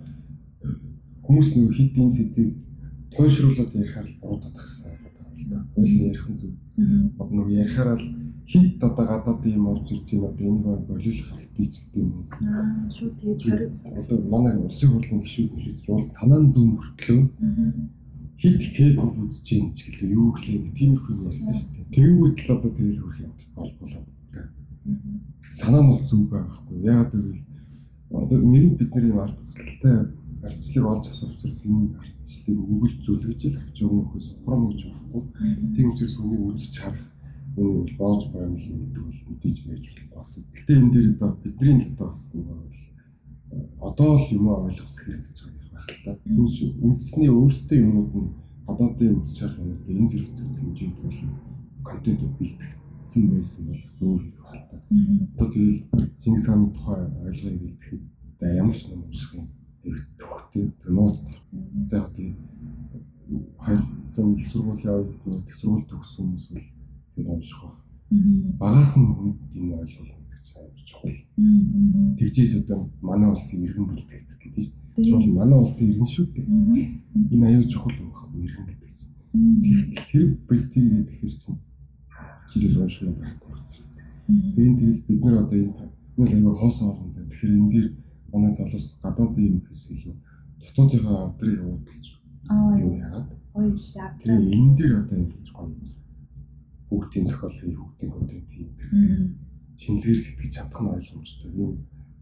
хүмүүс нэг хитийн сэдвийг туйшруулад ярихаар буруу татахсан байдаг юм л да. Уйлын ярих нь зүг. Одоо нэг ярихаар л хит одоо гадаад юм орж ирж байна одоо энэ бол болиулах хэрэгтэй ч гэдэг юм. Аа шүү тэгээд харин одоо манай улсын хурлын гишүүд гишүүд уул санаан зүүн мөртлөө хит хийгөө үзэж юм ч гэлээ юу гэлээ тиймэрхүү юм ярьсан шүү дээ. Тэгэнгүүт л одоо тэгэл хөрх юм болболоод байна. Санаа нь бол зүг байхгүй. Яагаад гэвэл одоо нэрийг бид нэр юм ардчлалтай ардчлалыг олж авсан учраас энэ ардчлалыг өгөл зөвлөж л авч өгөх хөөс хурам гэж байхгүй. Тийм учраас хүнийг үзэж харах энэ боож байгаа юм шиг гэдэг бол мэдээж байж болохгүй асуудал. Гэтэ энэ дээр одоо бидний л одоо бас нэг одоо л юм ойлгох хэрэг гэж байх л та. Үндэсний өөрсдөө юмнууд нь гадаадын үзэж харах юмнууд энэ зэрэг зүйл хэмжээнд бол контентууд бэлтгэсэн байсан бол бас өөр байна. Одоо тэгэл Чингис хааны тухай ойлгоё бэлтгэхэд за ямар ч юм унших тэр нууц за тэгээд хоёр зөв их сургуулийн үед их сургууль төгссөн хүмүүс бол тэгээд унших баг. Багаас нь хүнд юм ойлгох гэдэг чинь амар чухал. Тэгжээс одоо манай улсын иргэн бэлтгэдэг гэдэг чинь. Чухал манай улсын иргэн шүү дээ. Энэ аюул чухал байхгүй иргэн гэдэг чинь. Тэгтэл тэр бэлтгэгээд гэхэр чинь жишээл унших юм байхгүй байна. Тэгээд тэгэл бид нар одоо энэ нэг аюул хоос орон зай. Тэгэхээр энэ дээр манай залуус гадаадын юм хэс илүү дотоодынхаа авдрыг уудалж юу яагаад? Ойлаа. тэгээ энэ дээр одоо ингэж гоё хүүхдийн зохиол хий хүүхдийн контент хий шинэлгээр сэтгэж чадах нь ойлгомжтой. Юм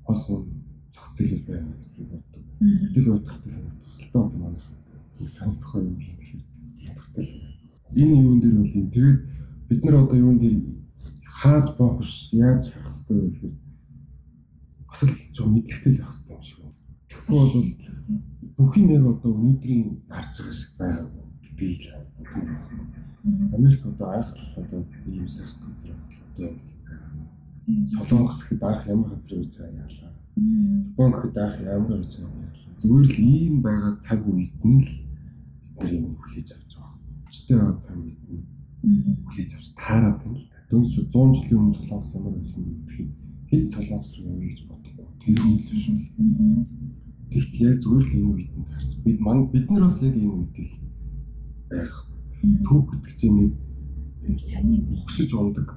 хос зах зээл байна гэж би боддог. Гэтэл бодохтой санагдах л та одоо манайх зөв санагдах юм гэхээр санагдах санагдах. Энэ юун дээр бол юм? Тэгээд бид нар одоо юун дээр хааж боох биш яаж харах хэрэгтэй вэ гэхээр бас л жоо мэдлэгтэй л байх хэрэгтэй юм шиг байна. Тэгэхгүй бол бүх юм яг одоо өнөөдрийн харж байгаа шиг байгаа гэдгийг л Америк одоо айхтал одоо ийм сайхан газар одоо Солонгос гэхэд анх ямар газар байж байгаа яалаа. Япон гэхэд анх ямар байж байгаа яалаа. Зүгээр л ийм байгаа цаг үед нь л бид юм хүлээж авч байгаа. Өчтэй байгаа цаг үед нь хүлээж авч таараад байна л да. Дөнгөж 100 жилийн өмнө Солонгос ямар байсан гэхэд хэд Солонгос руу явъя гэж боддог. Тэр юм л шүү. Тэгтэл яг зүгээр л үед нь таарч бид ман бид нар бас яг энэ үед л байх. Түүх гэдэг чинь ингэ Чаны өксөж ундаг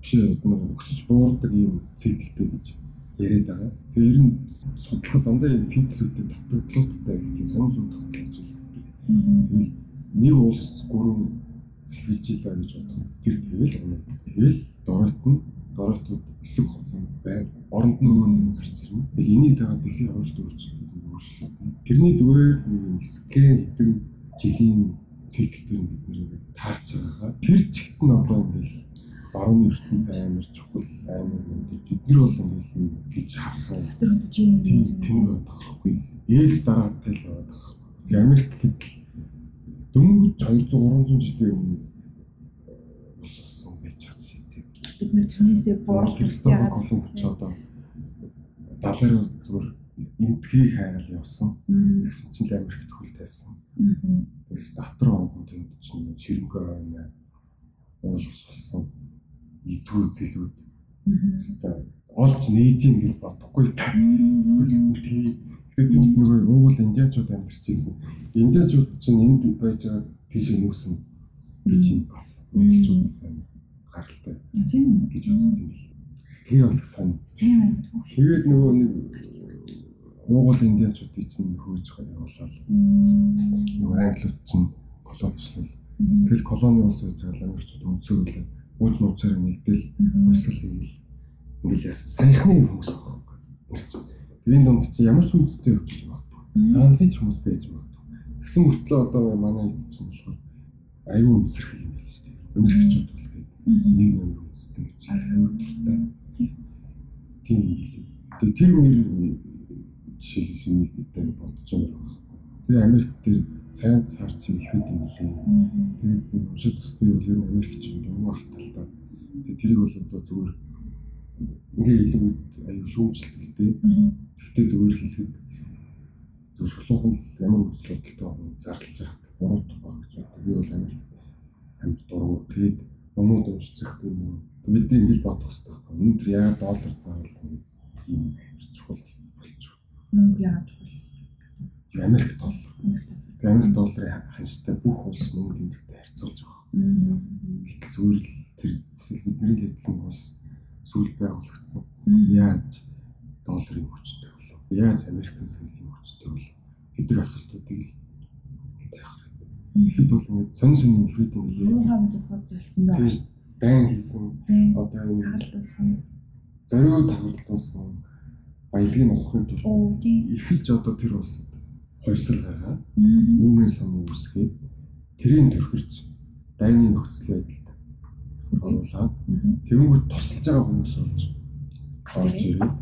биш нэг өксөж буурдаг юм цэглэлтэй гэж яриад байгаа. Тэгээ ер нь судлахад дандаа юм цэглэлүүдэд татгалзуудтай гэдэг сонир зүйл тогтолцож байгаа. Тэгэл нэг улс гурван засгилж илаа гэж бодох. Тэр тэгэл унаа. Тэгэл доройт нь доройтууд хэсэг хугацаанд байна. Оронд нь өмнө гарч ирнэ. Тэгэл энийг дагаад дэлхийн хуралд өөрчлөлт өөрчлөлт. Тэрний зүгээр нэг скэн хэдэн жилийн цикл дээр бид нэр таарч байгаагаа тэр чигт нь одоо ингээл барууны ертөнц амар чухал амар юм бид нар бол ингээл гэж харахаа дотор хөдөж юм. тийм бодохгүй ээлж дараатай л. Тэгээ Америк гэхэд дөнгөж 200 300 жилийн өмнө ус усан байж байгаа шиг тийм. Бид нэр тэрнээсээ бууралж Кристофер Колумб ч одоо далаар зүгээр энтгийг хайгаал явсан. Тэгсэн чинь Америкт хөл тавьсан. Тэгээс дотор онгон тэнд чинь ширэнгөө байна. Уул ус болсон. Эзгүй зэлүүд. Хэвээ олж нээж ийн гэж бодохгүй та. Тэгээ тэнд нөгөө уугуул индиачууд амьдарчээсэн. Индиачууд чинь энд байж байгаа тийш нүүсэн гэж юм бас. Монголчуудаас амар гаралтай Тийм. гэж үздэг юм л. Тэр бас сонь. Тийм байна. Тэгээд нөгөө нэг уугуул индиачуудыг чинь хөөж явуулаад нөгөө англиуд чинь колоничлал. Тэгэл колони ус байж байгаа ламжууд өнцөөлөө ууж муучаар нэгдэл өсөл хийгээл ингээл яасан саяхны хүмүүс аахгүй. Тэгээд дунд чи ямар ч үндэстэй явж магадгүй. Хаанхын ч хүмүүс байж магадгүй. Тэгсэн мөртлөө одоо манай хэд чинь болохоор аюу үнсрэх юм байл шүү дээ. Гээд нэг номер үндэстэй гэж аюу дуртай. Тийм юм. Тэгээд тэр мөр жишээлбэл нэг гэдэг бодож байгаа байхгүй. Тэгээ Америк дээр сайн цаар чи их байт юм лээ. Тэгээд уншиж тахгүй бол ер нь Америкч юм дургу ах талтай. Тэгээд тэрийг бол одоо зүгээр ингээ илүү аюу шүүмжлэлтэй. Гэхдээ зүгээр хэлэхэд зөв шулуухан ямар үзэл бодолтой зарлж яхад буруу баг гэж боддог. Би бол Америк амьд дургу. Тэгээд номууд уншиж байхдаа нөгөө бид ингэж бодох хэрэгтэй байхгүй. Өнөөдөр яа доллар заавал юм чухал болж Мөнгө яаж бол. Америк доллар. Америк долларын ханштай бүх улс мөнгө тэмдэгтэй харьцуулж байгаа. Гэтэл зүгээр л тэр эсвэл бидний л эдлэн улс сүүл байгуулагдсан. Яаж долларын хүчтэй болов? Яаж Америкийн соёлын хүчтэй болов? гэдэг асуултуудыг л Тэгэхэд бол ингэ сонь сонь юм хэд юм лээ. хам зөвхөн зүйлсэн дөө. Тэр дайн хийсэн Тийм. одоо энэ Хагалт uuсан. зориуд тагварлуулсан баялагын ухахын тулд тийм. эхэлж одоо тэр улсад хувьсал гаргаад үүмэн сан үүсгээд тэрийн төрхөрч дайны нөхцөл байдалд оруулаад тэгэнгүүт тусалж байгаа хүмүүс болж орж ирээд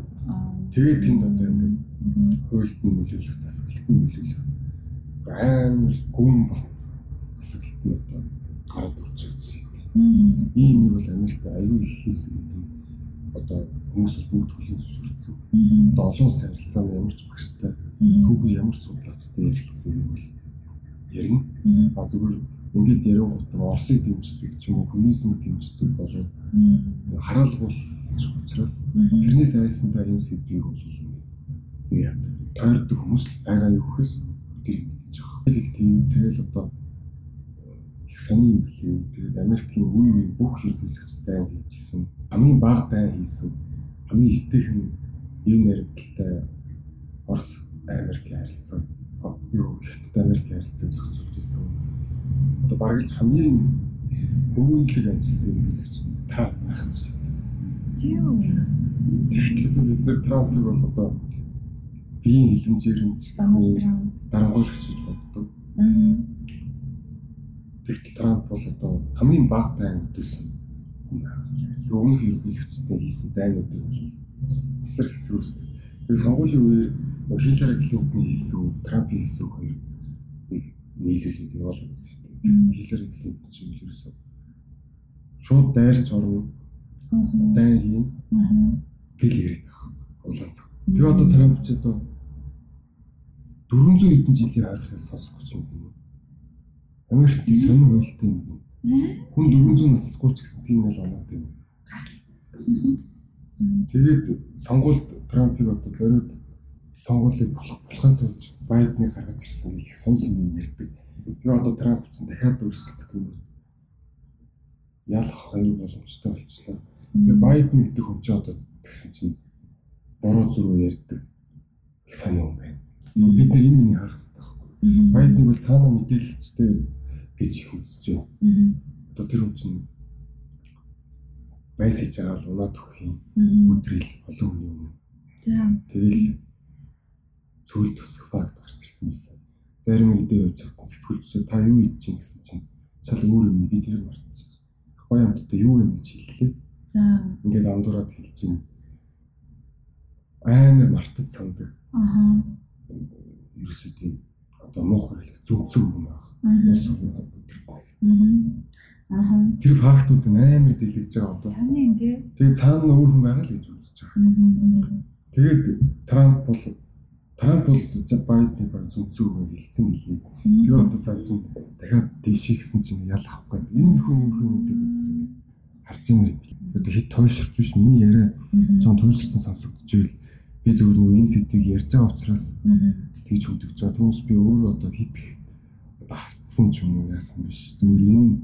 тэгээд тэнд одоо ингээд хуульд нь нөлөөлөх засаглалт нь нөлөөлөх амар гүн бат бидний одоо гараад үзэгдсэн. Ийм нэг бол Америк аюул их хийсэн гэдэг одоо хүмүүс бүгд хүлээн зөвшөөрсөн. Одоо олон улсын харилцаанд ямар ч багштай түүхүү ямар ч судлаачтай ярилцсан юм бол ярина. А зөвхөн ингээд ярингууд нь Оросыг дэмждэг ч юм уу коммунизмыг дэмждэг болоод хараалгуулчих учраас тэрнээс айсандаа энэ сэдвийг бол ингээд яа тойрдог хүмүүс байгаа юу гэхээс тэр мэдчих. Тэгэл тийм тэгэл одоо сони юм билээ. Тэгээд Америкийн үе үе бүх хэрэглэгчтэй хийжсэн. Хамгийн бага дай хийсэн. Хамгийн ихтэйхэн юм нэрвэлтэй Орос Америк харилцаа юу Хятад Америк харилцаа зохицуулж исэн. Одоо бараг л хамгийн хүмүүнлэг ажилласан чинь Трамп чинь. Тийм. Тэгэхдээ бид нэр Трампыг бол одоо биеийн хилэмжээр нь дарангуйлагч гэж боддог. Аа. Тэгтэл Трамп бол одоо хамгийн бага дайн өдөөсөн хүн байна. Өмнөх хэрэглэгчтэй хийсэн дайнуудыг бол эсрэг эсрүүсдэг. Тэгээ сонгуулийн үеэр Хиллари Клинтон хийсэн Трамп хийсэн хоёр нэг нийлүүлээд явуулсан шүү дээ. Хиллари Клинтон ч юм ерөөсөө шууд дайрч орно. Дайн хийн. Гэл яриад байгаа. Улаан цаг. Тэгээ одоо Трамп ч одоо 400 хэдэн жилийн харахыг сонсох гэж юм. Америкт сонир хуйлтай юм. Хүн 400 наслахгүй ч гэсэн тийм л оноод юм. Тэгээд сонгуульд Трампыг одоо зориуд сонгуулийг болох болохын тулд Байденыг гаргаж ирсэн гэх сонь сонь ярьдаг. Би одоо Трамп ч дахиад өөрсөлдөх юм. Ялах аюу боломжтой болчихлоо. Тэгээ Байден гэдэг хүн ч одоо тэгсэн чинь буруу зүрх ярьдаг. Сайн юм байна. Бид нар энэ миний харах хэрэгтэй байхгүй. Байден бол цаана мэдээлэгчтэй гэж их үзэж байна. Одоо тэр хүн чинь байс хийж байгаа л унаад өгөх юм. Өдрөл олон хүний өмнө. Тэгэл сүүл тусах факт гарч ирсэн байсан. Зарим үедээ явж чадсан сэтгүүлчдээ та юу хийж чинь гэсэн чинь чал өөр юм би тэр мартчих. Гоё амттай юу юм гэж хэллээ. За. Ингээд андуураад хэлж чинь амар мартад сандаг. Аха. Ерөөсөө тийм одоо муухай хэлэх зүг зүг юм байна. Ус Аа. Аха. Тэр фактууд нь амар дэлгэж байгаа одоо. Сайн юм тий. Тэгээ цаана өөр хүн байгаа л гэж үзэж байгаа. Тэгээд Трамп бол Трамп бол Байденыг баг зүг зүг хэлсэн билээ. Тэгээ одоо цаа чинь дахиад дэвших гэсэн чинь ялахгүй. Энэ хүн хүмүүсийг бид нэг харж байгаа юм. Одоо хэд тойшрч биш миний яриа жоон тойшрсан сонсогдож ийл би зөвхөн энэ сэдвийг ярьж байгаа учраас тэгж хөдөгж байгаа. Түүнээс би өөрөө одоо хитэх автсан ч юм уу яасан биш. Зүгээр энэ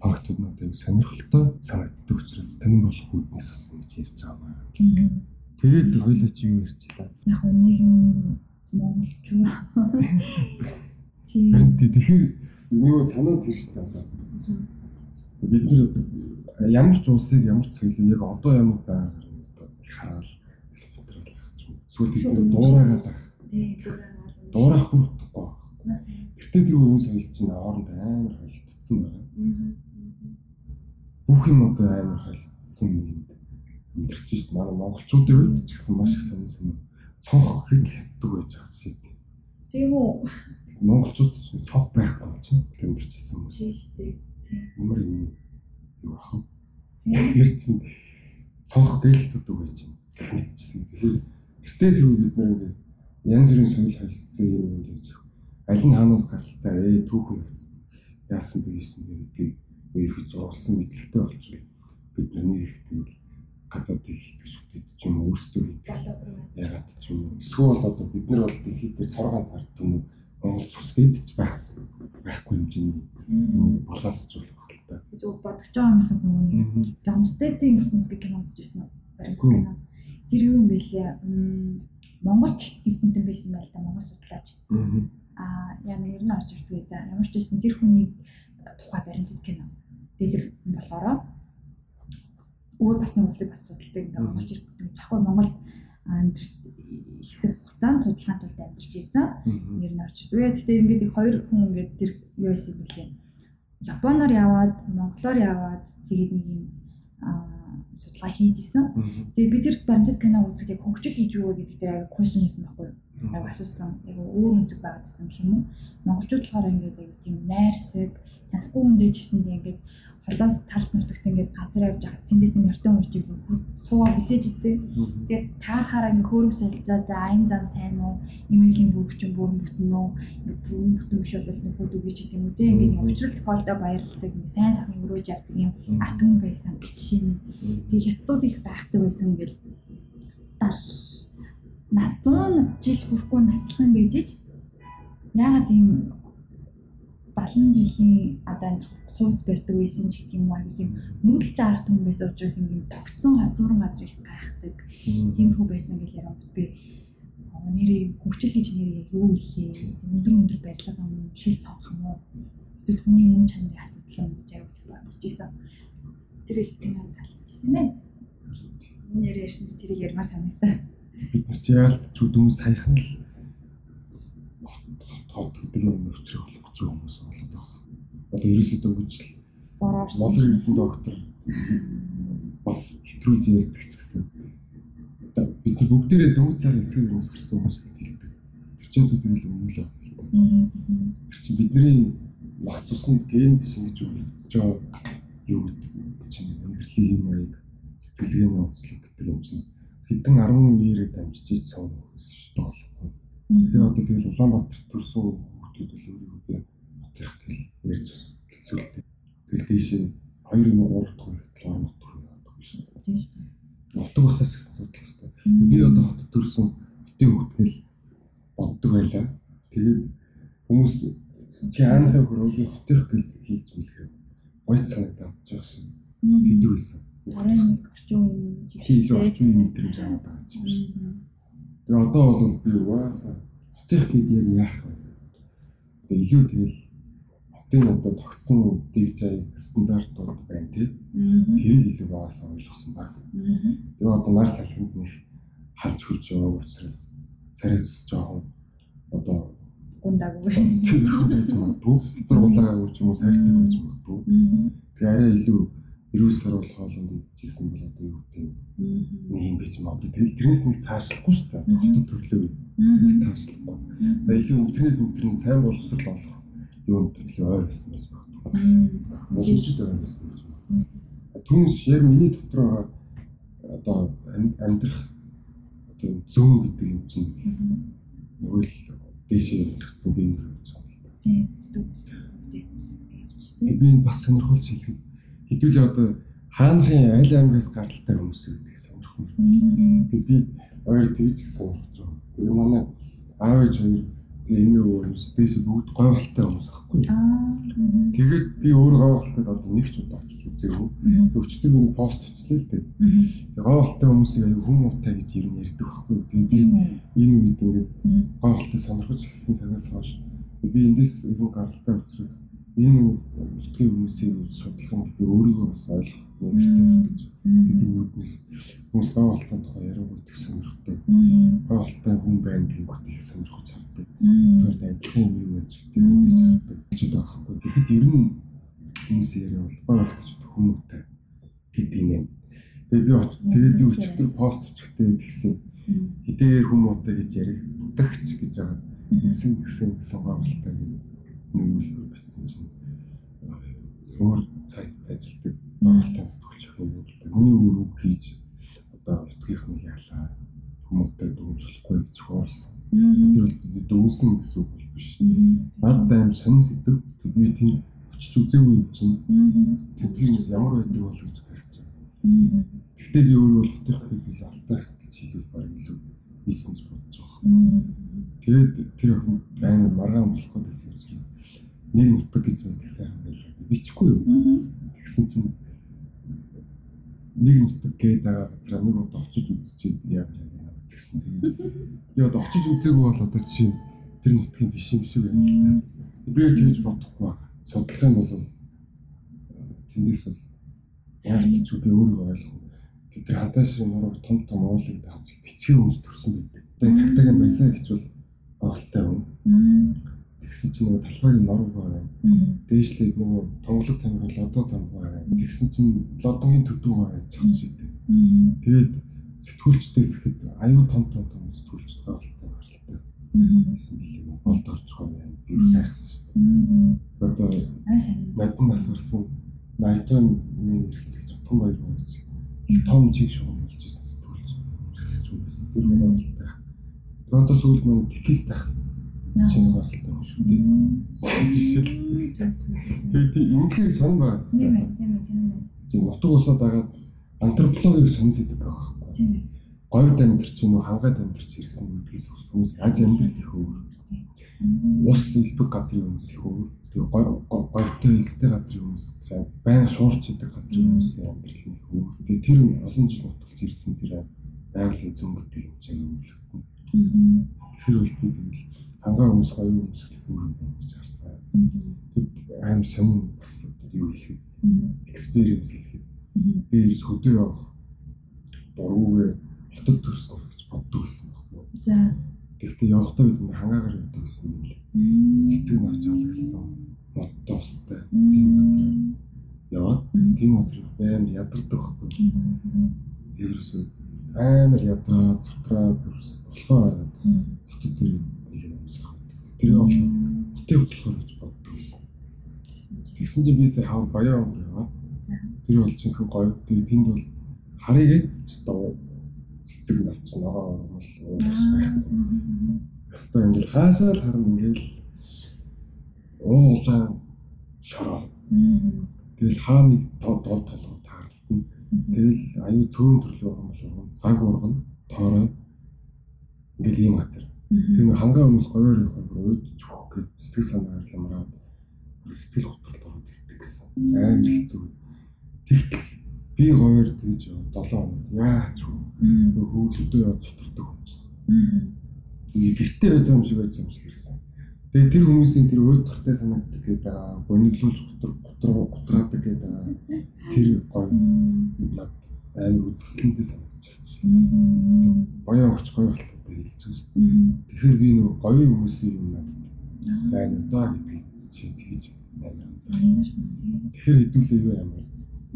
фактууд надад сонирхолтой санагддаг учраас танин болох үүднээс бас ингэж ярьж байгаа юм. Тэгээд хоёлаа чи юу ярьчлаа? Яг нэг юм монголчуу. Тийм. Харин тэгэхээр нөгөө санаа тэр шүү дээ одоо. Бид нэр ямар ч улсыг ямар ч соёлыг яг одоо ямар байгааг одоо хараад фильтрэл авах юм. Эсвэл тэр дуурайгаад байх. Тийм дуурайгаад. Дуурайх хүрдэхгүй байна. Гэтэ тэр үеийн соёл чинь хооронд амар холилдсон байна. Бүх юм одоо амар холилдсон юм өндөрч шít манай монголчуудын хувьд ч гэсэн маш их сонир сонир цонх хэд л хятдаг байж байгаа шít. Тийм үү. Монголчууд цонх байхгүй юм чинь тэмдэрчсэн хүмүүс. Шийдтэй. Ямар юм юу ах? Тэгэхээр чинь цонх гэлтдэг байж юм. Тэгэхээр тэртээ тэр бид нар ингээд янз бүрийн соёл холилдсон юм юм гэж. Аль нь хаанаас гаралтай? Ээ түүхэн явц. Яасан бэ гэсэн гэдгийг ерхий зурулсан мэдлэгтэй болчихвол бид нар нэг их тэгэл гадаадыг шүтээд ч юм уу өөрсдөө хийдэг ягаад ч юм уу. Эсвэл одоо бид нар бол дэлхийд дээр цоргаан цар түмүү Монгол цус гэдэж байх байхгүй хэмжээний балансч болох л та. Зөв бодож байгаа юм хаа нөгөө нэг Рамстедийн ертөнцийн кино үзчихсэн үү? Баримт кино. Тэр юу юм бэ лээ? Монголч ертөнцийн байсан байл та Монгол судлаач. Аа яа нэр нь орж ирдгүй. За ямар ч байсан тэр хүний тухай баримтат кино. Дэлгэр болохоор өөр бас нэг улсыг бас судалдаг ингээ монголч нэг жахгүй Монголд амьдрэх хэсэг хугацаанд судалгаанд тулд амьдарч ийсэн. Нэр нь орж ирдгүй. Гэхдээ ингээд их хоёр хүн ингээд тэр юу байсан бэлээ. Японоор яваад, Монголоор яваад тэгээд нэг юм судалгаа хийж исэн. Тэгээд бид тэр баримтат кино үзэхэд яг хөгжил хийж юу гэдэг дээр question хийсэн байхгүй юу? яг асуусан яг өөр үнцэг байгаад гэсэн юм уу. Монголчууд болохоор ингээд аюу тийм найрсаг танихгүй хүндээ ч гэсэн ингээд холоос талд нутагт ингээд газар явж байгаа. Тэндээс юм ертөн үрж ивэл суугаа хүлээж идэв. Тэгээд таарахаараа ингээд хөөрөг солилцаа за айн зам сайн уу? Имэйлийн бүргчин бүрэн бүтэн үү? Ингээд бүрэн бүтэн биш бол нөхөд үгүй ч гэдэм үү те? Ингээд учрал тохиолдол баярлалдаг ингээд сайн сайхан өрөөж явдаг юм. Атом байсан. Гिचшин. Тэгээд хятадууд их гайхдаг байсан ингээд дал над 100 жил хүрэхгүй наслах юм байж яагаад ийм 70 жилийн одоо сууц барьдаг байсан ч гэх юм уу айгу тийм нүүдэлж арт хүн байсан учраас юм тогтсон хоцорон газар их гайхдаг. Тиймэрхүү байсан гэж ярангууд би нэрээ хөгжил гэж нэрээ юу гэлээ өндөр өндөр барилга юм шил цонх юм уу? Эсвэл хүний мөн чанарын асуудал юм гэж аяг бодож исэн тэр их киног галжсэн байна. Нэрээ ярьсан тэрийг ярмаар санагдаа бид нар ч яалт ч үдэн саяхан л хот гэдэг юм өчрөх болох гэж хүмүүс байгаа. Одоо ерөөсөө дөнгөж л Монгол эрдэнэ доктор бас хэтрүүлж ярьдаг ч гэсэн бид нар бүгдээрээ дөнгөж цаар эсрэг юмс гэсэн хүмүүс хэлдэг. Тэр чинь тэгэл өмнө л байна. Тэр чинь бидний нах цуснд генд шингэж өгч байгаа юу гэдэг чинь амьдралын юм аяг сэтгэлгээний онцлог гэдэг юм чинь хэдэн 10 үеэрээ дамжиж цаав гэсэн шүү дээ. Тэгэхээр одоо тэгэл Улаанбаатар төрсөн хүмүүс л өөрийгөө тэгэл ярьж хэцүүлдэг. Тэгэл дээшээ 2 3 дахь хүртэл орнот төрөх байдаг шин. Тийм шүү. Нутаг усаас гэсэн судал өстой. Би одоо хотод төрсөн хотын хөвтгэл боддог байлаа. Тэгээд хүмүүс чи аанахаа хөрөөгийн хотынх гэлд хийж мэлхээ. Гойц санагдаад шин. Хэдэг байсан. Арай нэг орчин үеийн жишээ. Орчин үеийн мэдрэмж аваад байгаа юм шиг. Тэгээ одоо бол би угаасаа хотынх гээд яг яах вэ? Тэгээ илүү тэгэл хотын одоо тогтсон дэг зай стандартууд байна тий. Тэрийг илүү багасаа ойлгосон баг. Тэгээ одоо нар салхинд нэг халж хурж байгаа учраас царай цус жоохон одоо гундаагүй байж магадгүй. Эцэр улаагаа ч юм уу сайртай байж магадгүй. Тэгээ арай илүү эрүүл саруул хоолнд идчихсэн бол одоо юу гэдэг нэг юм байж магадгүй. Тэгэл тэрнээс нэг цаашлахгүй шүү дээ. Хотод төрлөө нэг цаашлахгүй. За илүү интернет интернет сайн боловсрол олох юунд илүү ойр байсан магадгүй. Бас боломжтой ойр байсан байж магадгүй. Түүнээс яг миний дотор байгаа одоо амьдрах одоо зүүн гэдэг юм чинь нөгөө л дээшээ хэрэгцсэн юм гэж байна л да. Тийм. Дүнс. Дэц. Би энэ бас сонирхолж хэлэхэд хэдүүлээ одоо хаанхын аль аймагаас гаралтай хүмүүс гэдэг сонирхон. Тэгээд би ойр тэгж сонирхож байгаа. Тэгээд манай аав ээж хоёр тэгээ энэ хүмүүс дээш бүгд гой болтой хүмүүс аахгүй. Тэгээд би өөр гой болтой одоо нэг ч удаа очиж үзээгүй. Өчтөр нэг пост хийлээ л дээ. Тэгээд гой болтой хүмүүсийг аюу хүм муутай гэж ер нь ярьдаг байхгүй. Тэгээд би энэ үед ингээд гой болтой сонирхож эхэлсэн цагаас хойш би эндээс ирэн гаралтай учраас энэ нутгийн хүмүүсийн судалгаанд би өөрийгөө бас ойлгох нэртэй гэж гэдэг үүднээс хүмүүс гаалтан тухай яриагууд их сонирхдаг. Гаалтай хүн байна гэхэд их сонирхож хардаг. Тэгэхээр адилхан юм юу гэж гэдэг юм гэж хардаг. Гэж байхгүй. Тэгэхэд ер нь хүмүүс яриа бол гаалтч хүмүүтэй гэдэг юм. Тэгээ би тэгээд би өчигдөр пост өчгтэй тэгсэн. Хэдийгээр хүмүүтэй гэж яригддаг ч гэж байгаа. Ингэсэн гэсэн гаалтай гэдэг нэмэл бичсэн чинь өөр сайтад ажилладаг байгууллагаас төгөлж өгөх юм л да. Миний үг хийж одоо утгийнх нь яалаа хүмүүстээ дүүжлэхгүй гэж хуурсан. Тэр бол дүүсэн гэсэн үг биш. Бад аим сонин сэдв би тийм очиж үзээгүй юм чинь. Тэдний хүмүүс ямар байдаг бол гэж харж байгаа. Гэхдээ би өөрөө бол хотын гэхээс илүү алтайх гэж хэлэх баг илүү нийсэн ч бодож байгаа. Тэгээд тэр охин амар маргаан болох гэсэн учраас нэг нутаг гэж байдаг сайхан байлаа. Бичихгүй юу? Тэгсэн чинь нэг нутаг гээд байгаа газараа нэг удаа очиж үзчихэд яг яг тэгсэн. Тэгээд би одоо очиж үзээгүй бол одоо чинь тэр нутгийн биш юм шиг байна л да. Би тэгж бодохгүй байна. Судлах юм бол тэндээс бол яалтч би өөрөө ойлгох. Тэр хантааш нуруу том том уулыг дааж бичгийн хүмүүс төрсөн байдаг. Одоо тагтагийн баясаа гэж бол оолтой юм. Тэгсэн чинь нөгөө талбайг норог байна. Дээшлээд нөгөө тонголог тамир лодо там байна. Тэгсэн чинь лодогийн төдөө байна цац шийдэ. Тэгээд сэтгүүлчдээс ихэд аюу том том том сэтгүүлчд болтой гаралтай. гэсэн билээ. Болд орж байгаа юм. Би хайхсан шүү дээ. Одоо надад нас барсан найтон юм хэрэглэж том баяр болж том чиг шугам болж ирсэн сэтгүүлч хэрэглэж юм байсан. Тэр нэг болтой. Одоо сүүлд манай текст тах чинь гаралтай юм шүү дээ. Жишээл. Тэгээд үнхээр сонь байгаа. Тийм ээ, тийм ээ, тийм ээ. Чи нутаг усаад агаад антропологийг сонь сэдв байгаа байхгүй. Тийм ээ. Говьд амьдрч юм уу, хангаад амьдрч ирсэн гэдгээс хүмүүс аж амьдрал их өөр. Ус илбэг газрын хүмүүс их өөр. Тэгээ говьтой элстэй газрын хүмүүс байн шуурч идэг газрын хүмүүсийн амьдрал их өөр. Тэгээ тэр олон жил нутагч ирсэн тэр байгалийн гэдэг юм чинь өөрлөгдөн. Тэр бол би тэгэл хангаа хүмүүс гоё хүмүүс өөр юм байна гэж харсан. Тэр аим сонин бас юу хэлэхэд experience хэлэхэд би хөдөө явах дургүйгээ хотод төрсөн гэж боддог байсан байхгүй. За. Гэхдээ явахдаа бид хангаагаар явдаг байсан юм лээ. Цэцэг навч алгасан. Мотостой тийм газар яваад тийм газар байн ядардаг байхгүй. Тэрөөсөө амар ядраа зүтраа болохоо байгаад хотод тэр нэг юм амсах. Тэр болохоор хотын болохоор гэж боддог байсан. Тэгсэн чинь би сая хав баяа өнгөр яваад тэр бол жинхэнэ гоё. Тэгээ тэнд бол харыгэт ч доо цэцэг навч ногоо ормол уус байх. Хэвээ ингээл хаашаа л харна ингээл уулаа шороо. Тэгэл хаа нэг тод тод толгой таарлтна. Тэгэл аюу цөөн төрлөө юм бол цаг урган тоорой ингээл ийм газар. Нэг хангаа хүмүүс гоёор явах уудж өгөх гэж сэтгэл санаагаар ямраад сэтгэл готролд ороод ирдэг гэсэн. Амар хэцүү. Тэгтэл би гоёор тэгж 7 хоног яач вэ? Хөвлөдөө яваад цутардаг юм чинь. Тэгээ гэртээ байж байгаа юм шиг байж юм шиг ирсэн. Тэгээ тэр хүмүүсийн тэр уйдгартай санагддаг гэдэг аа, бониглуулж гутар гутар гутраадаг гэдэг аа. Тэр гоё над амар үзэсгэлэнтэй байна. Боёо орч гоё болтойтой хэлж байгаа шүү дээ. Тэгэхээр би нөгөө гоё хүмүүсийн юм надад байна даа гэдэг чинь тэгж амар анзаарсан. Тэгэхээр хэдүүлээ юу ямар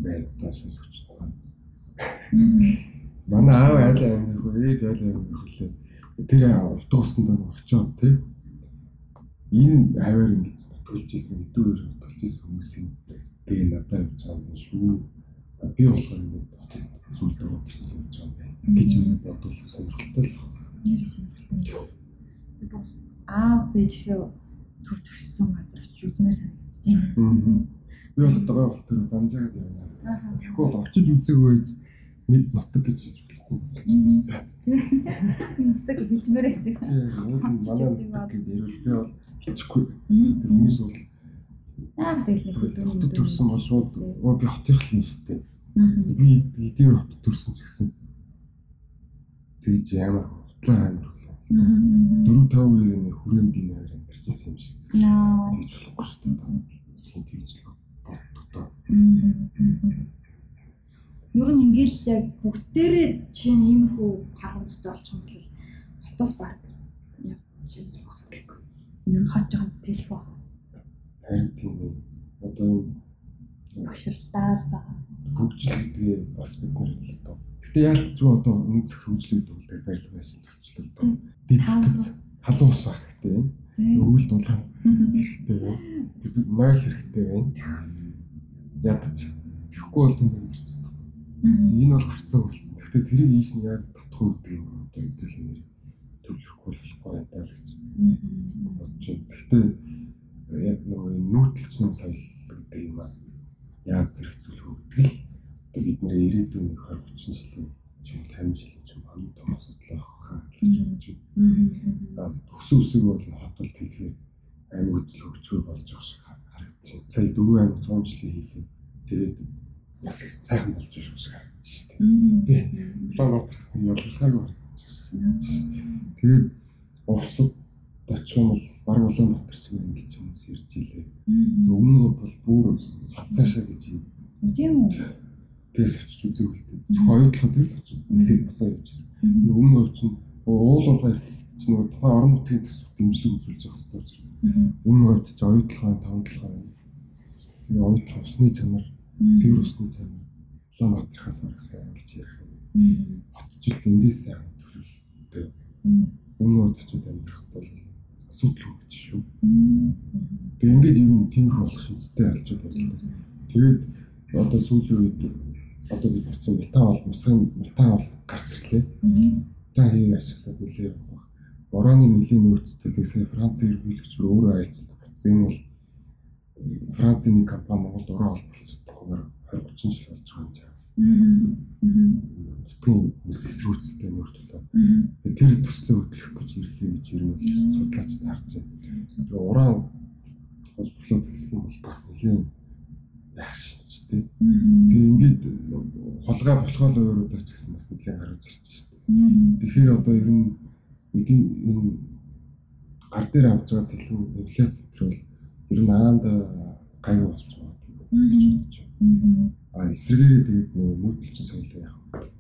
байна даа сонсогч байгаа. Манай аав айлаа амир хөө ээж айлаа амир хөлөө. Тэр утга усанд нэг очиод тий. Энэ хаваар ингэж нутгалж исэн хэдүүгээр нутгалж исэн хүмүүсийн тэгээ надад явж байгаа юм шүү. Би болохоор ингэ хотод зүйл дөрөв ирсэн юм байна. гэж миний бодвол сонирхолтой л байна. Нэр сонирхолтой. Аа дэжихээ төрж өссөн газар очиж үзмээр санагдаж байна. Би бол одоо гол төр замжаагаад явна. Тэгэхгүй бол очиж үзээгүй нэг нутаг гэж хэлж болохгүй юм шүү дээ. Нутаг хэлжмээр байсан. Тийм, манай нутаг гэдэг ирвэл би бол хичихгүй. Тэр хүмүүс бол Аа тэгэл нэг хотод төрсэн бол шууд оо би хотынх л юм шүү дээ. Би эдгээр хотод төрсэн ч гэсэн тэгж ямар хутлаа амар хүлээ. 4 5 үеийн хүрээнд динээр амьдарч ирсэн юм шиг. Наа. Тэгж болохгүй шүү дээ. Тэгж л боддог доо. Ер нь ингээл яг бүгдээрээ чинь иймэрхүү харамжтай болчих юм бол хотоос баг яг чинь байх гэхгүй. Нэг хот жоохон тэлэх баг. Харин тийм ээ. Одоо Багшралтаа баг. хөгжил гэдгээ бас бид л одоо. Гэтэ яг ч одоо өнцөг хөгжлүүд бол барилга байсан төвчлөл одоо. Дид хөтөц халуун ус байх хэрэгтэй байна. Өвөл дулаан *laughs* хэрэгтэй байна. Мойл хэрэгтэй байна. Ядаж. Тэгэхгүй бол тэнд амьдэрсэн. Энэ бол гарцаа болсон. Гэхдээ тэрийг ийш нь яг татах үүдээ юм одоо хэдүүл нэр төвлөрөхгүй болохгүй даа л гэж бодож байна. Гэхдээ яг нөгөө нүүдэлчин соёл гэдэг юм аа. Яаж зэрэгцүүлэх үү гэдэг л одоо бид нэр ирээдүйн нэг 20 30 жилийн ч юм 50 жилийн ч юм хамгийн том асуудал байх хаа гэж байна. Төсөө үсэг бол хот бол тэлхээ амин хөдөл хөгжгөр болж байгаа шиг байна. Сая 4 амин 100 жилийн хийлээ. Тэгээд бас их сайхан болж байгаа шиг харагдаж штеп. Тий. Улаанбаатар гэсэн ялгархайг харагдаж байна. Тэгээд Оросд очих юм бол баг Улаанбаатар шиг ингэж хүмүүс ирж илээ. Өмнө нь бол бүр хацаашаа гэж юм. Тийм үү? Тэгээс очиж үзээ үлдээ. Зөвхөн оюутлахад л очиж нисээд буцаа явчихсан. Өмнө нь чинь уул болгоо чинь нөгөө тухайн орон нутгийн төсөв дэмжлэг үзүүлж явах хэрэгтэй учраас. Өмнө говьд чи оюутлахаа, тавантлахаа. Тэгээ оюутлах усны чанар, цэвэр усны чанар. Улаанбаатархаас маргасан гэж ярих юм. Хотжил эндээс сайхан төлөвлөлттэй. өмнө очиод амьдрахад бол асуудал үүсэж шүү. Тэгээ ингээд ер нь тийм болох шинжтэй л да. Тэгээд одоо сүүлийн үед одоо бид чинь метан бол мусгын метан бол гарч ирлээ. Та хийг ашиглаад нэлээ явах. Борооны нэлийн нөөцтэй тэгсэн Францын ерөнхийлөгч өөрөө айлцсан. Энэ бол Францын нэг компани Монголд ороо олболцдог хуваар 20 30 жил болж байгаа юм жаас. Нутгийн хүмүүс эсрүүцтэй нөртлөө. Тэр төслөө хөтлөх гэж ирлээ гэж ер нь судлаач таарч байна. Тэр уран холбоотой юм бол бас нэлийн байх шинжтэй. Тэгээ ингээд холгаа болохоо өөрөөдөө ч гэсэн бас нэлийн гарч ирж байна. Тэгэхээр одоо ер нь эдийн энэ гар дээр авч байгаа цэлэн инфляц центр бол ер нь аанд гайгүй болж байгаа гэж бодож байна. А эсрэгээрээ тэгээд нөгөө нүүдэлчин соёлыг яах вэ?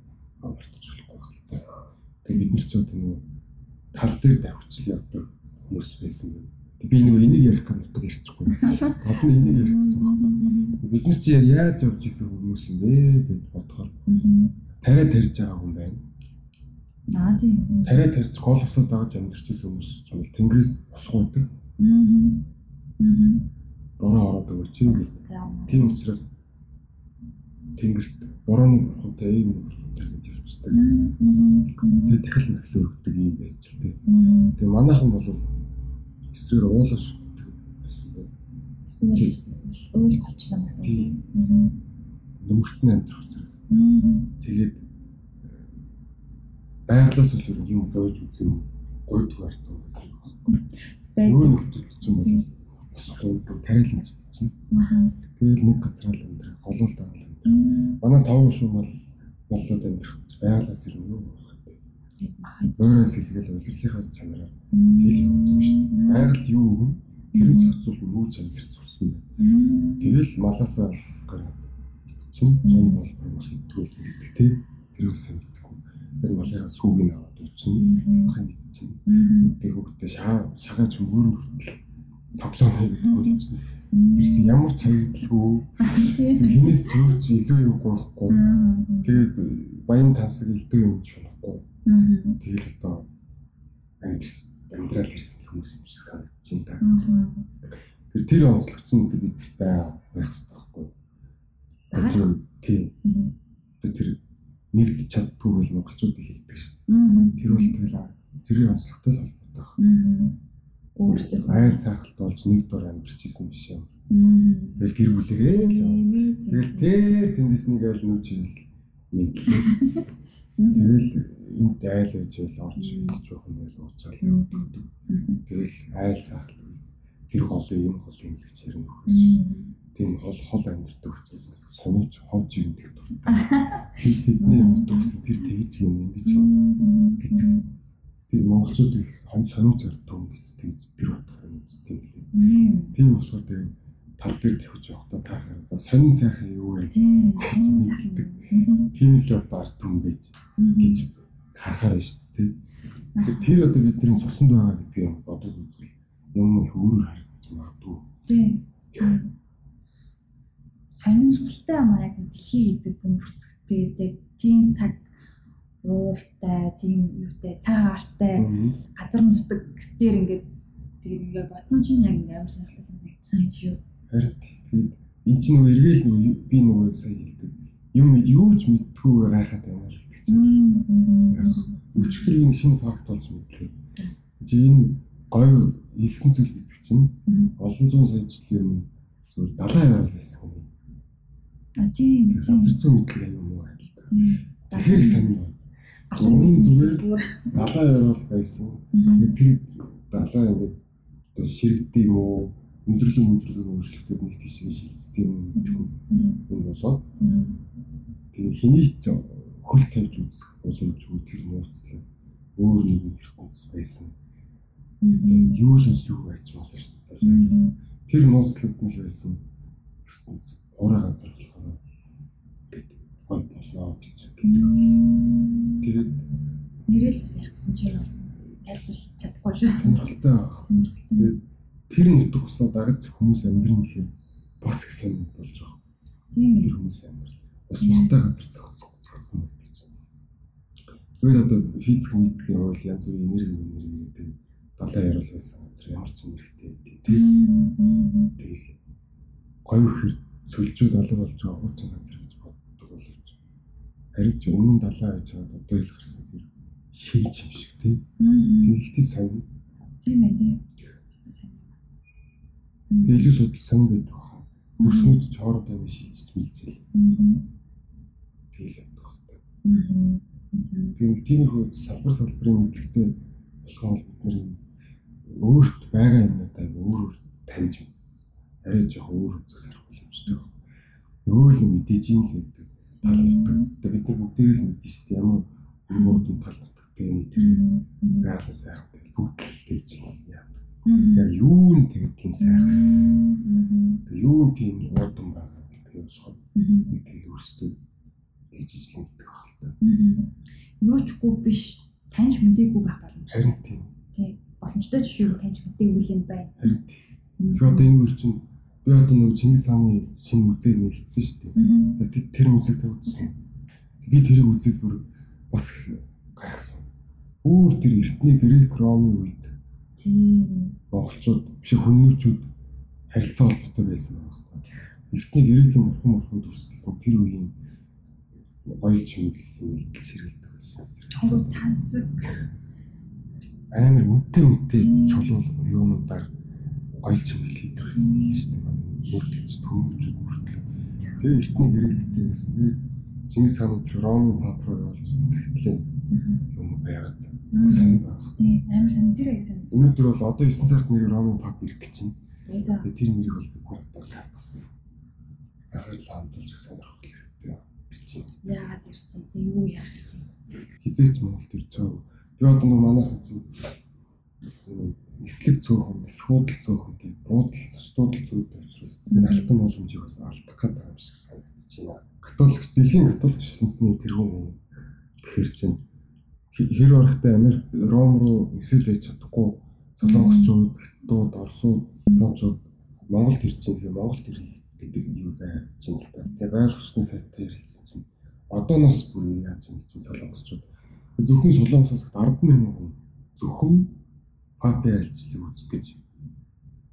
мартаж болохгүй байх л та. Тэгээд бид нар ч одоо нөгөө тал дээр давхицл явдаг хүмүүс байсан юм. Би нөгөө энийг ярих гэж нутаг ярьчихгүй. Олон энийг ярих гэсэн байна. Бид нар чи яаж явж исэн хүмүүс юм бэ гэж бодохоор тариа тарьж байгаа хүн байна. Аа тийм. Тариа тарьж гол усад дагаж амьдарч исэн хүмүүс уу тэнгэрээс босгоодог. Аа. Бороо ороод өгч юм гэж. Тийм учраас тэнгэрт борооны бурхантай ийм бурхантай гэж явждаг. Тэгээ дахил нөхөл өргөдөг юм байж л тээ. Тэгээ манайхан бол эсрэг уулаш байсан бэ. Уул гочлон гэсэн. Тийм. Нөмөртний амьдрах учраас. Тэгээд байгалаас л юм боож үзээ гойдгүй арт байсан юм байна. Нөгөө нөхдөд ч юм уу босхгүй тариалан чинь. Тэгэл нэг газар л амьдрах, голуулт авал амьдрах. Манай таван шум бол болоод амьдрах байгалаас юу байх вэ? Өөрөөс илгээл удирдлынхаас чанараар хэл явдаг шүү дээ. Байгаль юу өгөн тэр зохицуул юу ч амьдрах сурсан байна. Тэгэл малаасаа гараад чинь зүүн бол маш идэгсэн гэдэг тий. Тэр үс мэдхгүй. Тэр малынхаа сүүгийг аваад үчин хань идчихин. Тэр хөвгтөө шаа шагаа чөнгөр хүртэл тоглоом хийгээд болсон. Тэрс ямар ч хаягдлгүй хинээс *laughs* юу ч илүү юм гоохгүй. Тэгээд баян тансаг илүү юм шунахгүй. Тэгээд одоо амьдрал ирсэн хүмүүс юм шиг санагдаж байна. Тэр тэр онцлогч нь бид бай байх хэрэгтэй байхгүй. Тийм. Тэр нэгд чаддгүй бол монголчуудыг хэлдэг шүү дээ. Тэр бол тэгэл зэрэг онцлогтой л холбоотой байна өөртөө. Ай сайхалт болж нэг дор амьдарч исэн биш юм. Тэгэл гэр бүлэрээ л тэгэл тэр тэндээс нэг айл нүүж ивэл мэдлээ. Тэгэл энд айл байж бол орж ирж байх юм байл уучаал явдаг. Тэгэл айл сайхалт тэр голын юм голын хэлж ярина хөөс. Тийм хол хол *laughs* амьддаг учраас сониуч ховж ирдэг дуртай. Тэдний юм дүүсэн тэр тэгж юм ингэж гэдэг тийм монголчууд их сониуч арддаг гэж тэгж тэр утгаар юм тийм лээ. Тийм болохоор тийм тал дээр тавьж явахдаа таарахаар за сонин сайхан юу вэ? Тийм л одоо ард түмэн байж гэж харахаар байна шүү дээ. Тэр одоо бидний цуснд байгаа гэдгийг бодож үзвэл юм их өөрөөр харагдаж магадгүй. Тийм. Сонирхолтой юм аа яг дэлхий гэдэг бөмбөрцөгтэй тийм цаг ууртай, тийм юутай, цагаартай газар нутаг дээр ингээд тэгээд ингээд боцсон чинь яг амар сонирхолтой санагдсан юм шүү. Харин тэгээд эн чинь нөгөө эргээл нөгөө би нөгөө сая хэлдэг. Юм мэд юу ч мэдтгүй гайхаад байна л гэдэг чинь. Өчигдөр энэ шинэ факт болж мэдлээ. Чи энэ гоё хэлсэн зүйл гэдэг чинь олон зуун сая жилийн өмнө зүгээр далайн яваа байсан юм. А тийм. Газар зүйн мэдлэг юм уу хэл та. Тэгэхээр сонир Өмнө зүгээр далаа явах байсан. Тэр далаа ингээд одоо ширэгдээ юм уу? Өндөрлөн өндөрлөн өөрчлөлтүүд нэг тийшээ шилждэг юм гэдэггүй юм болоод тэгээд хэний ч хөл тавьж үзэх боломжгүй тэр нууцлаа. Өөр нэг ертөнц байсан. Юу л юу байж болно шүү дээ. Тэр нууцлууд нь байсан ертөнц. Ураа газар болохоор гол болоо гэж гэдэг. Тэгээд нэрэл бас ярих гэсэн чинь тайлбарлаж чадахгүй шүү. Сонирхолтой. Тэгээд тэр нутг усаа дагаж хүмүүс амьдрын гэхээр бас их сонир болж байгаа. Тийм ээ. Тэр хүмүүс амьдрал. Ус нохтой газар зохицсон зохицсон гэдэг чинь. Зүгээр одоо физик мизикийн хууль янз бүрийн энерги энерги гэдэг далайн ярил байсан газар ямар ч нэрхтэй тийм тэгэл гоё хэр сүлжүүд олог болж байгаа хуучин газар гэж харин ч өмнө далайн байж байгаа одоо ил гарсан тэр шин юм шиг тийм тэгхтээ сайн. Тийм ээ тэгээ илүү судал сонь байдаг баха. Өрснүүд ч хоороо тань шилжиж мэлжэл тэгэл яддаг баха тэгээ тиймэрхүү салбар салбарын мэдлэгтэй болохоор бид нар өөрт байгаа юмнуудаа өөр өөр таньж. Арай жоохон өөр үзээс харах боломжтой. Нөгөө л мэдээж юм л гэдэг тал нутаг. Тэгээ бид нар бүгдээ л мэдэн шүү дээ ямар юмудын тал нутагтай энэ тэр сайхан тэгэл бүгд л тэгж яадаг. Яг юу нь тэгээд тийм сайхан. Тэгээ юу тийм урдам байгаа гэдэг болохоор бид тэгэл өөрсдөө тэгж ижлэн гэдэг баг л та. Юу ч гоо биш таньж мэдээгүй байх боломжтой. Харин тийм. Тийм. Боломжтой жишээг таньж мэдээгүй юм байна. Харин. Тэгээ одоо энэ үр чинь би одоо нөгөө Чингис хааны шинэ музей нэг хийсэн шүү дээ. Тэр музейг та үзсэн. Би тэрийг үзээд бүр бас гайхсан. Өөр тэр эртний грек ромын үед Тийм. монголчууд биш хүмүүчүүд харилцаа холбоотой байсан байна. Эртний грекийн бурхан бурхан төрсөн тэр үеийн гоё чимэглэл идэл сэргэлдэг байсан. Хогоо тансаг. Амар үнэтэй үнэтэй чулуул юунуудаар гоё чимэглэл хийдэг байсан юм шүү дээ. Мөрдөлж хүмүүчүүд мөрдлөө. Тэгээ эртний гректэй байсан. Тэгээ Чингис хаан тэр ромын пап руу явуулсан цагтлын юм байгаад сайн байна. Тийм. Амар сан тэр аяг сан. Өнөөдөр бол одоо 9 сард нэр ромын пап ирэх гэж байна. Тэгээ. Тэгээ тэр нэрийг бол бид нар одоо бас ахал хамталж сонирхох хэрэгтэй. Яагаад ирж чинь тэг юу яах чинь. Хизээч Монгол төр цаа. Би одоо нэг манайхан нислэг цөөхөн, нисхуудал цөөхөн тийм буудал, зочдуудал цөөхөн учраас энэ алтан боломжийг бас алдах гэдэг юм шиг санагдаж байна. Католик дэлхийн католик шинтний тэргүүн гэхэр чинь хэр орохтой Америк Ром руу нисэл байж чадахгүй солонгосчууд, хятадууд, орсууд, японочууд Монголд байгаа юм Монголд ирэх гэдэг юу байж чинь л та. Тэгээ байгаль орчны сайттай ярилцсан чинь одооноос бүр яаж юм чинь солонгосчууд зөвхөн солонгосоос 10 мянган хүн зөвхөн папи арилжлыг үзэх гэж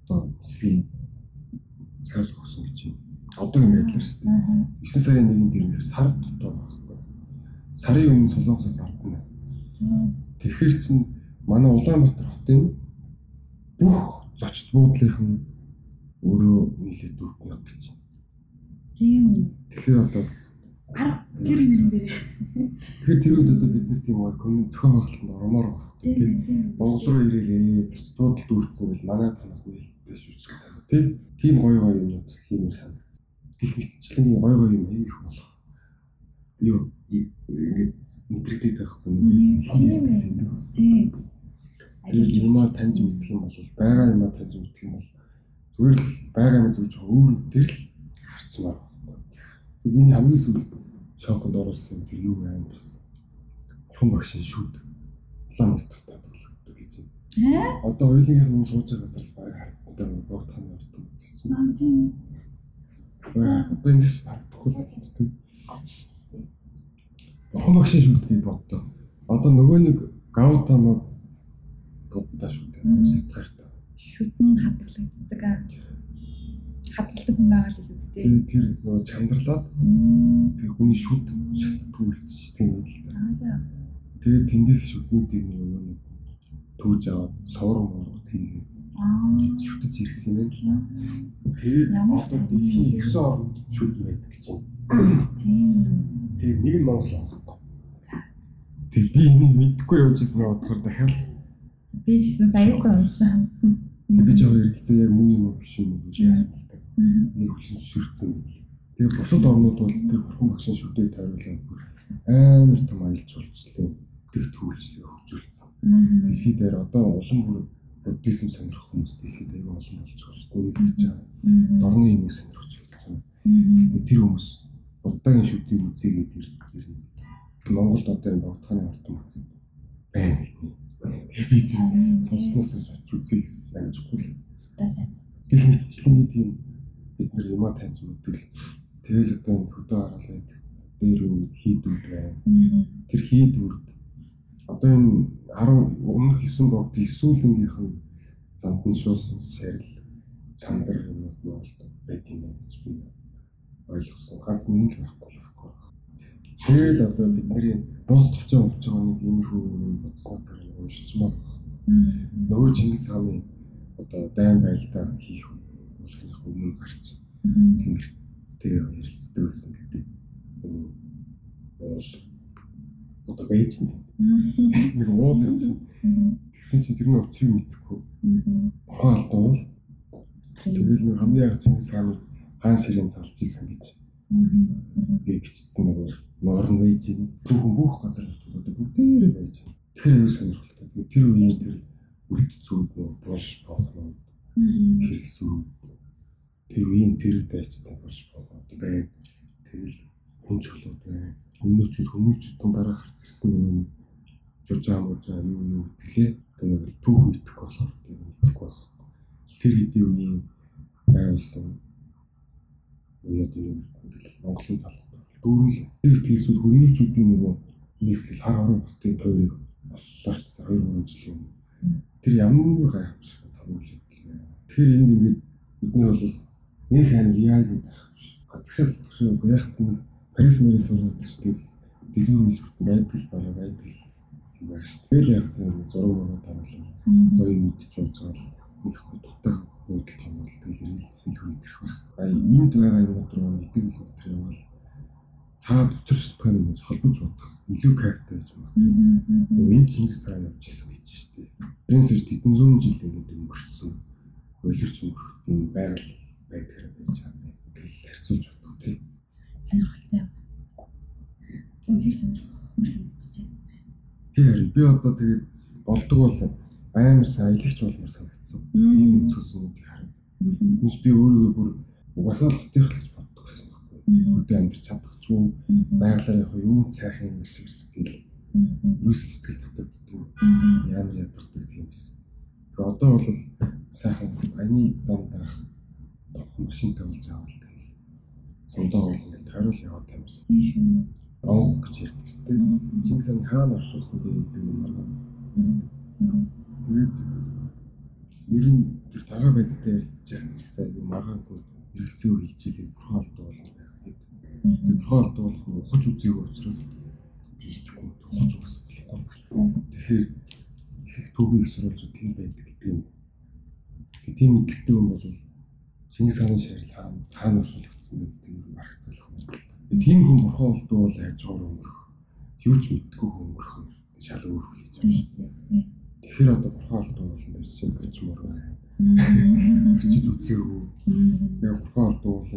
одоо нэслийн цааш өгсөн гэж юм. Одоо юм байдлаар шүү дээ. 9 сарын 1-нд ирнээр сар дотор байхгүй. Сарын өмнө солонгосоос 10 мянга. Тэгэхээр чин манай Улаанбаатар хотын бүх зочд буудлынх нь өөрөө нийлээд 4 мянга гэж. Тийм үү. Тэгэхээр одоо Арга гэр бэрээ. тэгэхээр тэр үед одоо бид нар тийм коммент зохион байгуулалтанд ормоор байна. Тийм. Монгол руу ирээрээ зочдууд дүүрсэн бол манай танах нээлттэй шүү дээ. Тийм тийм гоё гоё юмнууд хиймээр санагдсан. Гэх мэтчлэн гоё гоё юм хийх болох. Юу ингээд мэдрэгдээд байхгүй нэг хийлээсэн дүү. Тийм. Тэгээд юмаа таньж мэдэх юм бол байгаа юмаа таньж мэдэх юм бол зүгээр л байгаа юм зөвж өөр төр л харчмаар байхгүй. Миний хамгийн сүүлд шоконд оруулсан юм тэр юу байна бас. Бурхан багшийн шүд. Улаан байтар татгалагддаг гэж юм. Одоо хоёулынх нь сууж байгаа газар баг харагддаг богдох нь ордог гэж чинь. Аа тийм. Одоо эндээс багтахгүй л тийм. Бурхан багшийн шүд гэж боддоо. Одоо нөгөө нэг Гаутама боддоо шүү дээ. Сэтгээрт. Шүтэн хадгалагддаг. аа. Хадгалдаг хүн байгаа л дээ. Тэгээд тэр нөгөө чандарлаад тэр хүний шүд шалтгаан үлдчихсэн юм л да. Аа за. Тэгээд тэндээс шүднүүдийг нөгөө нэг түүж аваад сувраг мураг тийм Аа. шүтэж ирсэн юм л да. Тэгээд олон дэлхийн 9 орнд шүд байдаг байна. Тийм. Тэгээд нэг нь Монгол байхгүй. Тэг би энийг мэдхгүй явж ирсэн бодохоор дахиад Би ч гэсэн сая сонсон. тэг би жоо эргэлзээ яг муу юм уу биш юм уу гэж яасан. Нэг хүчин шүрцэн байл. Тэгээ бусад орнууд бол тэр бурхан багшийн шүдээ тойруулаад бүр амар том аялал жуулчлалын хөвчлөлийг хөгжүүлсэн. Мгм. Дэлхийд дээр одоо улам бүр буддизм сонирхох хүмүүс дэлхийд аяга олон болж байгаа шүү дээ. Нэгдэж байгаа. Мгм. Дорны юм сонирхож болсон. Мгм. Тэр хүмүүс буддагийн шүдийг үзээгээд ирдэг. Монголд одоо энэ богдохны ортон үзээ байна. Би сонсноос очиж үзье гэсэн амжихгүй л. Мэтчлэн нэг тийм бид нар юмаа таньж мэдвэл тэгэл одоо энэ хөдөө хараалаа дээр үн хийдүүд байна. Тэр хийдүүд одоо энэ 10 өмнөх 9 богд эсүүлэнгийнх нь замтаншуулсан шарил чандар юмуд нь бол байт юм байна гэж би ойлгосон. Ганц нэг л байхгүй байхгүй. Тэгэл одоо бидний бус төвчөө явж байгаа нэг иймэрхүү юм бодсноо тэр уншичмаар нөгөө Чингис хааны одоо дайн байлдаа хийх болохын өмнө гарч тэнгэртэй ярилцдаг байсан гэдэг юм уул одоо байж байна. Нэг уул юм чинь тэгсэн чинь тэрний учрыг мэдэхгүй. Ухаан алдаа уул. Тэгэл нэг хамгийн яг Чингис хааны хаан ширээн залж исэн гэж. Гээ бичсэн нэг норн байж байна. Түүхэн бүх газар одоо бүгдээрээ байж байна. Тэр аюу сонирхолтой. Тэр үеийн тэр үлдцүүд нөө булш боохноо хэрэгсүү тэр үеийн зэрэг дайчтай булш боохноо байна. Тэгэл хүн чөлөөд байна хүмүүчүүд хүмүүчүүдийн дараа гарч ирсэн юм жужаа мужаа юу юу гэтгэлээ тэгээд түүх мэдэх болохоор тийм мэдэх болох. Тэр хэдийн үеийн байгуулсан өнөөд юм ингээл Монголын талбар дүүрэл тэр итгэсүүд хүмүүчүүдийн нөгөө нийслэл хар хорон хотын тойрог боллооч 2 3 жил юм. Тэр ямар гайхамшигтай томьёол юм. Тэгэхээр энд ингээд бидний бол нэг яа гэдэг биш. Тэгэхээр яг нэг Парис мэрийн сургуульд ч тэгэл дэлхийн хэлбэрт байдаг бараг байдаг юм байна шүү. Тэгэл яг тийм зураг мөрөд таруулал гоё мэдчих болж байгаа л их хоттой буудал томвол тэгэл ирэлсэн хүрэх байх. А энд байгаа юмуд руу итгэл өтер явал цаад өтер шалтгаан юм холбож бодох илүү кайфтай байж магадгүй. Энэ Чингис хаан явж исэн гэж шүү дээ. Тэрнээс хэдэн зуун жил ингээд өнгөрсөн. Улирч өнгөрөх юм байгаль байдгаар байж байгаа юм. Тэгэл харьцуулж бодох тийм сонирхолтой. Үнэхээр сонирхолтой. Тийм би одоо тэгээд болдог бол амар сайн аялагч болмор санагдсан. Ийм зүйлсүүдийг хараад. Мис би өөрөө бүр угаасаа хотынх л гэж боддог гэсэн байхгүй. Хөдөө амьд чадах ч юм байгалаар яг юм сайхан юм шиг гэл. Юус сэтгэл татагддаг. Ямар ядардаг тийм байсан. Тэгээ одоо бол сайхан аяны зам даах машинтай болж байгаа л тэгэл. Зундаа бол ингээд тойрол яваад тамирсан. Онгох гэж ярьдаг шүү дээ. Чингис хаан хаана оршуулсан бэ гэдэг юм байна. Тэгээд ер нь тэр тагаа байдтай ярилцж байгаа ч гэсэн аюу магаагүй хэрэгцээ хэлж илээ бурхан алдуу болно гэдэг. Алдуу болох нь ухаж үзээгүй учраас тийшдэггүй ухаж угсах болохгүй. Тэгэхээр их төвийн сурвалжууд тийм байдаг гэдэг юм. Тийм мэдлэгтэй хүн бол Чингис хааны шарил хаана хаана оршуулгдсан бэ гэдэг нь маргацлах юм. Тийм хүн бурхан алдуу бол яаж гоор өнгөрөх. Юу ч мэдгүй өнгөрөх нь шал өөр хүлээж байгаа шүү дээ. Тэгэхээр одоо бурхан алдуу бол нэр чинь бочмор байна. Хичиж үзээгүй. Тэгээ бурхан алдуу бол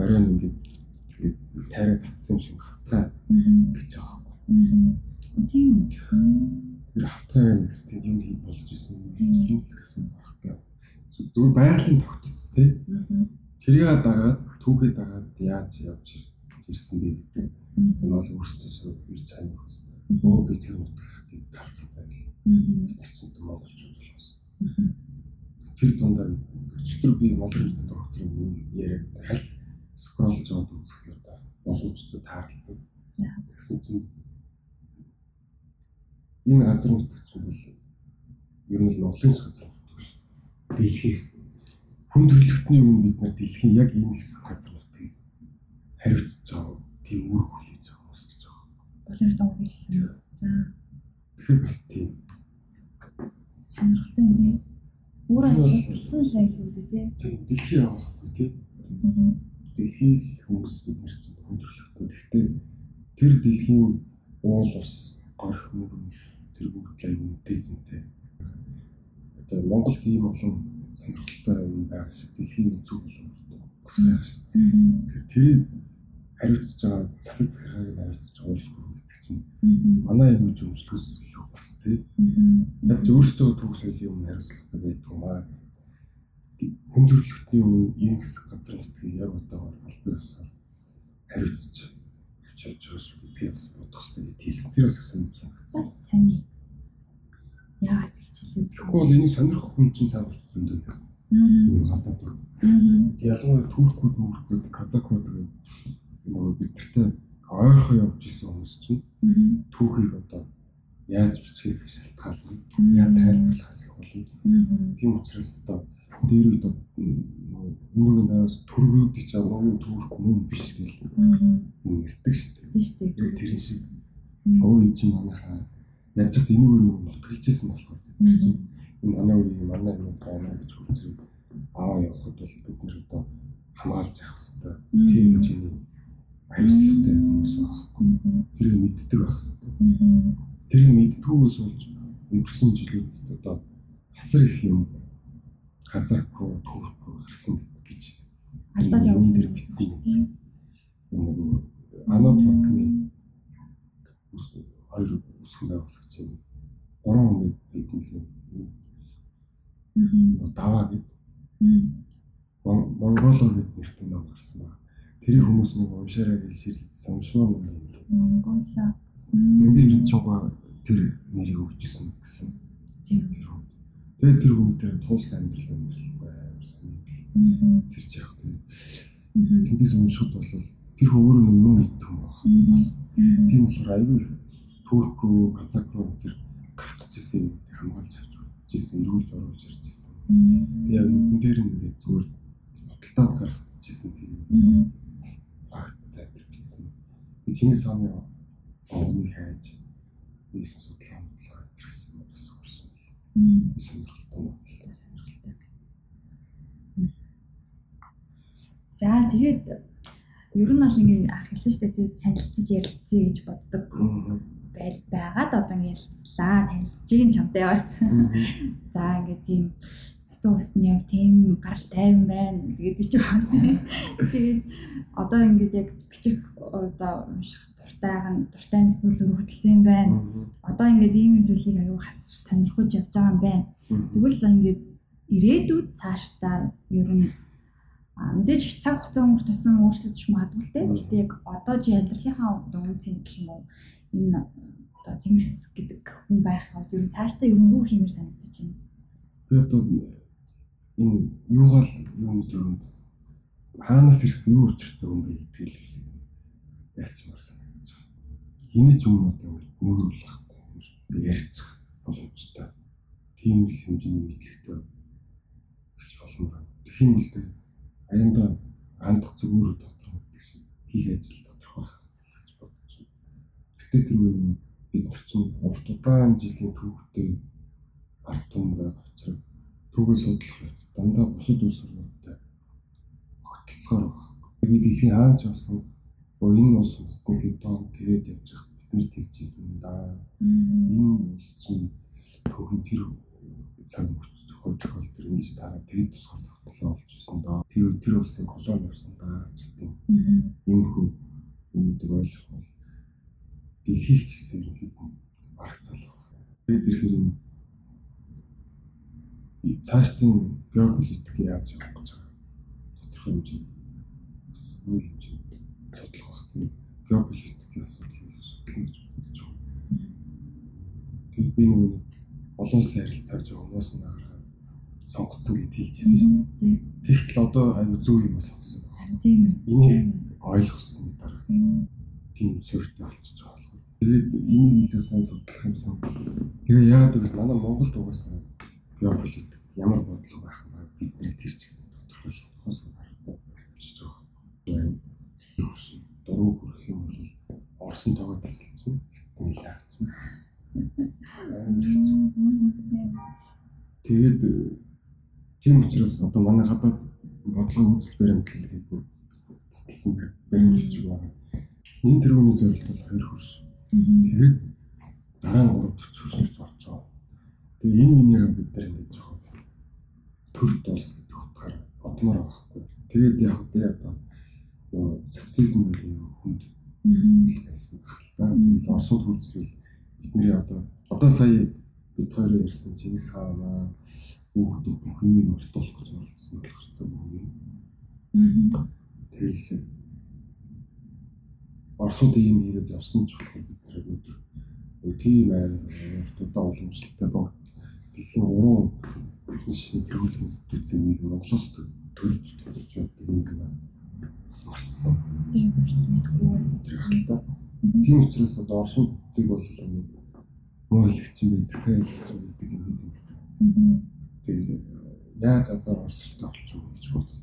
оройн ингээд тайраа тавцсан юм шиг хатгаа гэж байгаа байхгүй. Тийм. Тэр хатгаа юм гэсэн юм хийж болж исэн юм гэсэн байхгүй. Зүгээр байгалийн тогтц тий. Тэрийг дагаад түүхээ дагаад яаж явж ирсэн бэ гэдэг юм бол өөрсдөөсөө ирж байгаа юм байна. Өө би тэр утгыг талцсан байл. Тэр чинь монголчууд болохоос. Тэр дундаа өчтөр би монгол хэлний докторын яриаг хал скролж жоод үзэхээр да боломжтой тааралдаг. Тэгсэн чинь энэ газар нутагч бол ер нь Монголын газар дэлхийх хүн төрөлхтний өмнө бид нар дэлхийн яг хэсэг газар нутгийг хариуцж байгаа тийм үр байгаа хүмүүс гэж байгаа. Болоор доо хэлсэн. За. Тэгэхээр бас тийм сонирхолтой юм тий. Өөрөө судалсан л айл үү тий. тийм дэлхий авахгүй тийм дэлхийн хүмүүс бид нар чинь хүн төрөлхтөн. Гэхдээ тэр дэлхийн уул ус горх мөрөн тэр бүгд үнэтэй зэнтэй. Одоо Монголд ийм олон сонирхолтой юм байгаа шиг дэлхийн өнцөг болон байх шиг. Тэгэхээр тэрийг хариуцж байгаа засаг захиргааг хариуцж байгаа гүр гэдэг чинь манай юм зөвчлөс илүү бас тий. Яг өөртөө түүх соёлын өмнө хариуцлагатай байдаг юм аа. Хүн төрөлхтний өмнө энэ хэсэг газар нутгийг яг одоогоор албаасаар хариуцж явж байгаа шүү би бас бодох хэрэгтэй хэлсэн. Тэр бас сонирхол санагдсан. Сайн. Яагаад гэж хэлээ. Тэгэхгүй бол энийг сонирхох хүн чинь цаавар зөндөө. Энэ гадаад руу. Ялангуяа туркууд, мөркүүд, казакууд юм уу бидэртээ ойрхон явж исэн хүмүүс чинь түүхийг одоо яаж бичгээс шалтгаална. Яаж тайлбарлахаас их болно. Тийм учраас одоо дээр үед өмнөгийн дараас төргүүдийг ч нөгөө төрөх юм биш гэл юм ярьдаг шүү дээ. Тийм шүү дээ. Тэр шиг өө энэ чинь манайхаа яаж ч энийг өөр юм нутгалжсэн болохоор чинь энэ манай үеийн манай юм байна гэж хүсэж аваа явахад бол бид нэр одоо хамгаалж явах хэрэгтэй. Тийм гэж юм хариуцлагатай хүмүүс байхгүй. Тэр мэддэг байх хэрэгтэй. Тэр мэддгүйгээс болж өнгөрсөн жилүүд одоо хасар их юм хазаагүй төвхгүй гарсан гэж алдаад явуулсан юм бичсэн. Энэ нөгөө анод банкны хоёр үсгэн байгуулагч юм. Гурван хүн байдсан лээ. Аа. Даваа гэд. Монголо гэд нэртэй ном гарсан байна. Тэр хүмүүс нэг уншаарай гэж ширлэгдсэн уншмаа юм байна. Монголо. Би ирчээгаа тэр нэрийг өгчсэн гэсэн. Тийм. Тэгээд тэр хүнтэй туулсан амьдрал амьдрал байсан. Тэр ч яг тийм. Тэндээс уншихад бол тэр өөр нь юм мэддэг юм байна. Тийм болохоор айгүй их Турку, Казакруу тэр гарч ирсэн хамгаалж авч ирсэн, эргүүлж оруулж ирж ирсэн. Тэгээ нүдэн дээр нь ингээд зүгээр худалдаад гаргаж ирсэн тийм. Агттай бичсэн. Чингис хааны овныг хайж ийсэн судлаа бодлоо гэсэн юм бас орсон. Сонирхолтой бодлоо сонирхолтой. За тэгээд ер нь бол ингээд ах хэлсэн шүү дээ танилцж ярилцъя гэж боддог байл байгаад одоо ярилцлаа танилцчих юм чамтай бас. За ингээд тийм хотын усны яв тийм гарал тайван байна гэдэг ч байна. Тэгээд одоо ингээд яг бичих одоо унших дуртай нь дуртай сэтгэл зүрх хөдөлсөн байна. Одоо ингээд ийм зүйлийг аюу хасч сонирхож явж байгаа юм байна. Тэгвэл ингээд ирээдүйд цаашдаа ер нь мэдээж цаг хугацаа өнгөрөх тусам өөрчлөгдөж магадгүй л дээ. Гэтэ яг одоо чи амьдралынхаа дүнцэн гэх юм уу энэ одоо тэнгис гэдэг хүн байх ер нь цаашдаа ер нь юу хиймээр санагдаж байна. Би одоо энэ юугаал юм дүнд хаанаас ирсэн юу учиртай юм бэ гэдгийг яачмаар санагдаж байна. Эний ч юм одоо нүүруулахгүй ярьчих боломжтой. Тийм л хэмжээний мэдлэгтэй гэж болно. Тэгэх юм бол аяндаа хандах зүгээр дотор гэдэг шиг хийх ажил тодорхой байх гэж бодож байна. Гэтэ тэр үе бид нар чинь урт удаан жилийн түүхтэй том байгаа учраас түүгээ судлах хэвчээ дандаа бусад улс орнуудтай огтлцохоор байна. Би дэлхийн хаанч болсон оо энэ улс үндэстэн гэдон тэгээд явж хат бид нар тэгжсэн да. Энэ улс чинь түүхийн тэр цаг хувь тохиол төр ингэж тараа тэгээд тусгаар тогтолоо олж ирсэн доо. Тэр тэр улсын колони явсан да гэдэг юм хөө үүдэг ойлгох дэлхийх ч гэсэн ерөнхийдөө барагцаал байна. Тэгээд ирэхээр энэ цаашдын геополитик яаж явах гэж байгаа тодорхой хэмжээнд бас үйл хэмжээнд судлах бах тийм геополитикийн асуудлыг судлах гэж бодож байгаа. Тэгээд би нэг олон улсын харилцааг жоо хүмүүс наараа сонгоцсон гэж хэлжсэн шүү дээ. Тэгтэл одоо аюу зөв юм сонгосон. Харин тийм үү. Ойлгосон дараа тийм суурьтай болчихж байгаа. Тэгээд энийг илүү сайн судлах юмсан. Тэгээ яагаад гэвэл манай Монголд угаасаа геополитик ямар бодол байх юм бэ? Бид нэг тэр чиг тодорхойлох хос гарахгүй болчихж байгаа. Дөрөв хүрэх юм бол Орсын тоогоо тасалсан. Нийлээ хатсан. Тэгээд тийм учраас одоо манай гадаад бодлогын үзэл баримтлалыг бүр баталсан баримтлж байгаа. Энэ тэрүүний зорилт бол хоёр хөрш. Тэгээд дараа нь 3 40 хөршөж орж байгаа. Тэгээ энэ минийг бид нар ингэж жоох төрт улс гэдэг утгаар бодмоор байхгүй. Тэгээд яг одоо одоо социализм гэдэг хүнд байсан баг л да. Тэгэл Оросууд хурцлал бидний одоо одоо сая бид хоёр ярьсан Чингис хаан аа хүүхдүүд бүх юмыг мартуулах гэж оролцсон бол гарцаа бүгд. Тэгэл Оросууд ийм хийгээд явсан ч болох бид нар өдөр тийм аа уртудаа уламжлалтай баг дэлхийн 3 шин төрөлх институцийн нэг Монголоос төрж тодорч явдаг юм байна. Бас мартсан. Тийм мэдгүй байна. Тийм учраас одоо Оросуудыг бол нэг хэлэгч юм байдаг, сайн хэлэгч юм байдаг юм гэдэг. Тэгээд яаж азар орсолтой болчих вэ гэж боддог.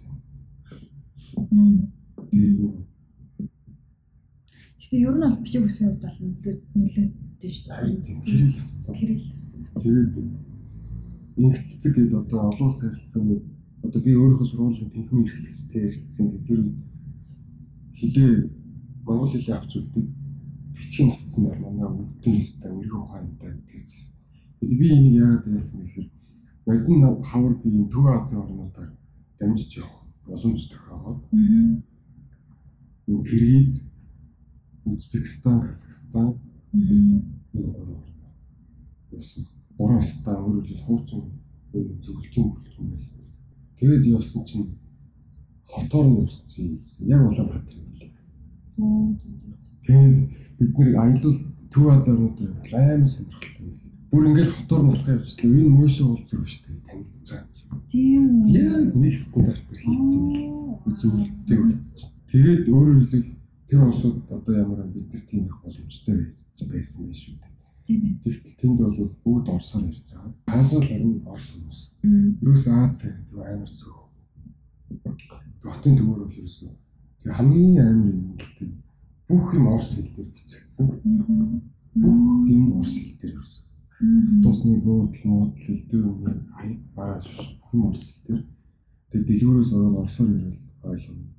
Мм. Тэгээд Гэтэ ер нь бол бичиг үсгийн хувьд бол нөлөө нөлөөдсөн шүү дээ. хэрэг авцсан. Кирилл. Тэгээд ингэцдэг гэдэг одоо олон улс харилцааны одоо би өөрийнхөө сургуулийн тэнхим эрхлэгчтэй ярилцсан гэдэг тэр хилээ монгол хэлээ авч үлдээ бичгийн авцсан нар манай өвдөн өстэй өргөн ухаантай гэдгийгсэн. Тэгээд би энийг яагаад яасан гэхээр Модон хавар би энэ Төв Азийн орнуудаар дамжиж явах боломж тохиогоод энэ Киргиз, Узбекистан, Казахстан энэ гурван. Явсан. Гурван стан өөрөлд хуучин зөвлөлтийн бүлтэн байсан. Тэгээд явсан чинь хотоор нь явсан чинь яг Улаанбаатар. Зөө. Тэгээд бид нэр аялал Төв Азийн орнуудаар амар сонирхолтой байсан. Бүр ингээд хотоор нь алхах явчихлаа. Энэ мөшөө уул зүрх шүү дээ. Танигдчих байгаа юм чинь. Тийм. Яг нэг стандартаар хийцэн юм лээ. Зөвлөлттэй өгдөж. Тэгээд өөрөөр хэлбэл тэр улсууд одоо ямар бид нар тийм их боломжтой байсан байх шүү дээ. Тэгтэл тэнд бол бүгд орсоор ярьж байгаа. Хаасаа л харин орс хүмүүс. Юус Аз цаг тийм амар зүг. Хотын төвөр бол ерөөсөө тэг хамгийн амар юм гэдэг бүх юм орс хэл дээр бичигдсэн. Бүх юм орс хэл дээр ерөөсөө. Тусны буудал, муудал, хэлдвэр үнээр хаяг бараж бүх юм орс хэл дээр. Тэг дэлгүүрээс ороод орсоор ирэл ойлгоно.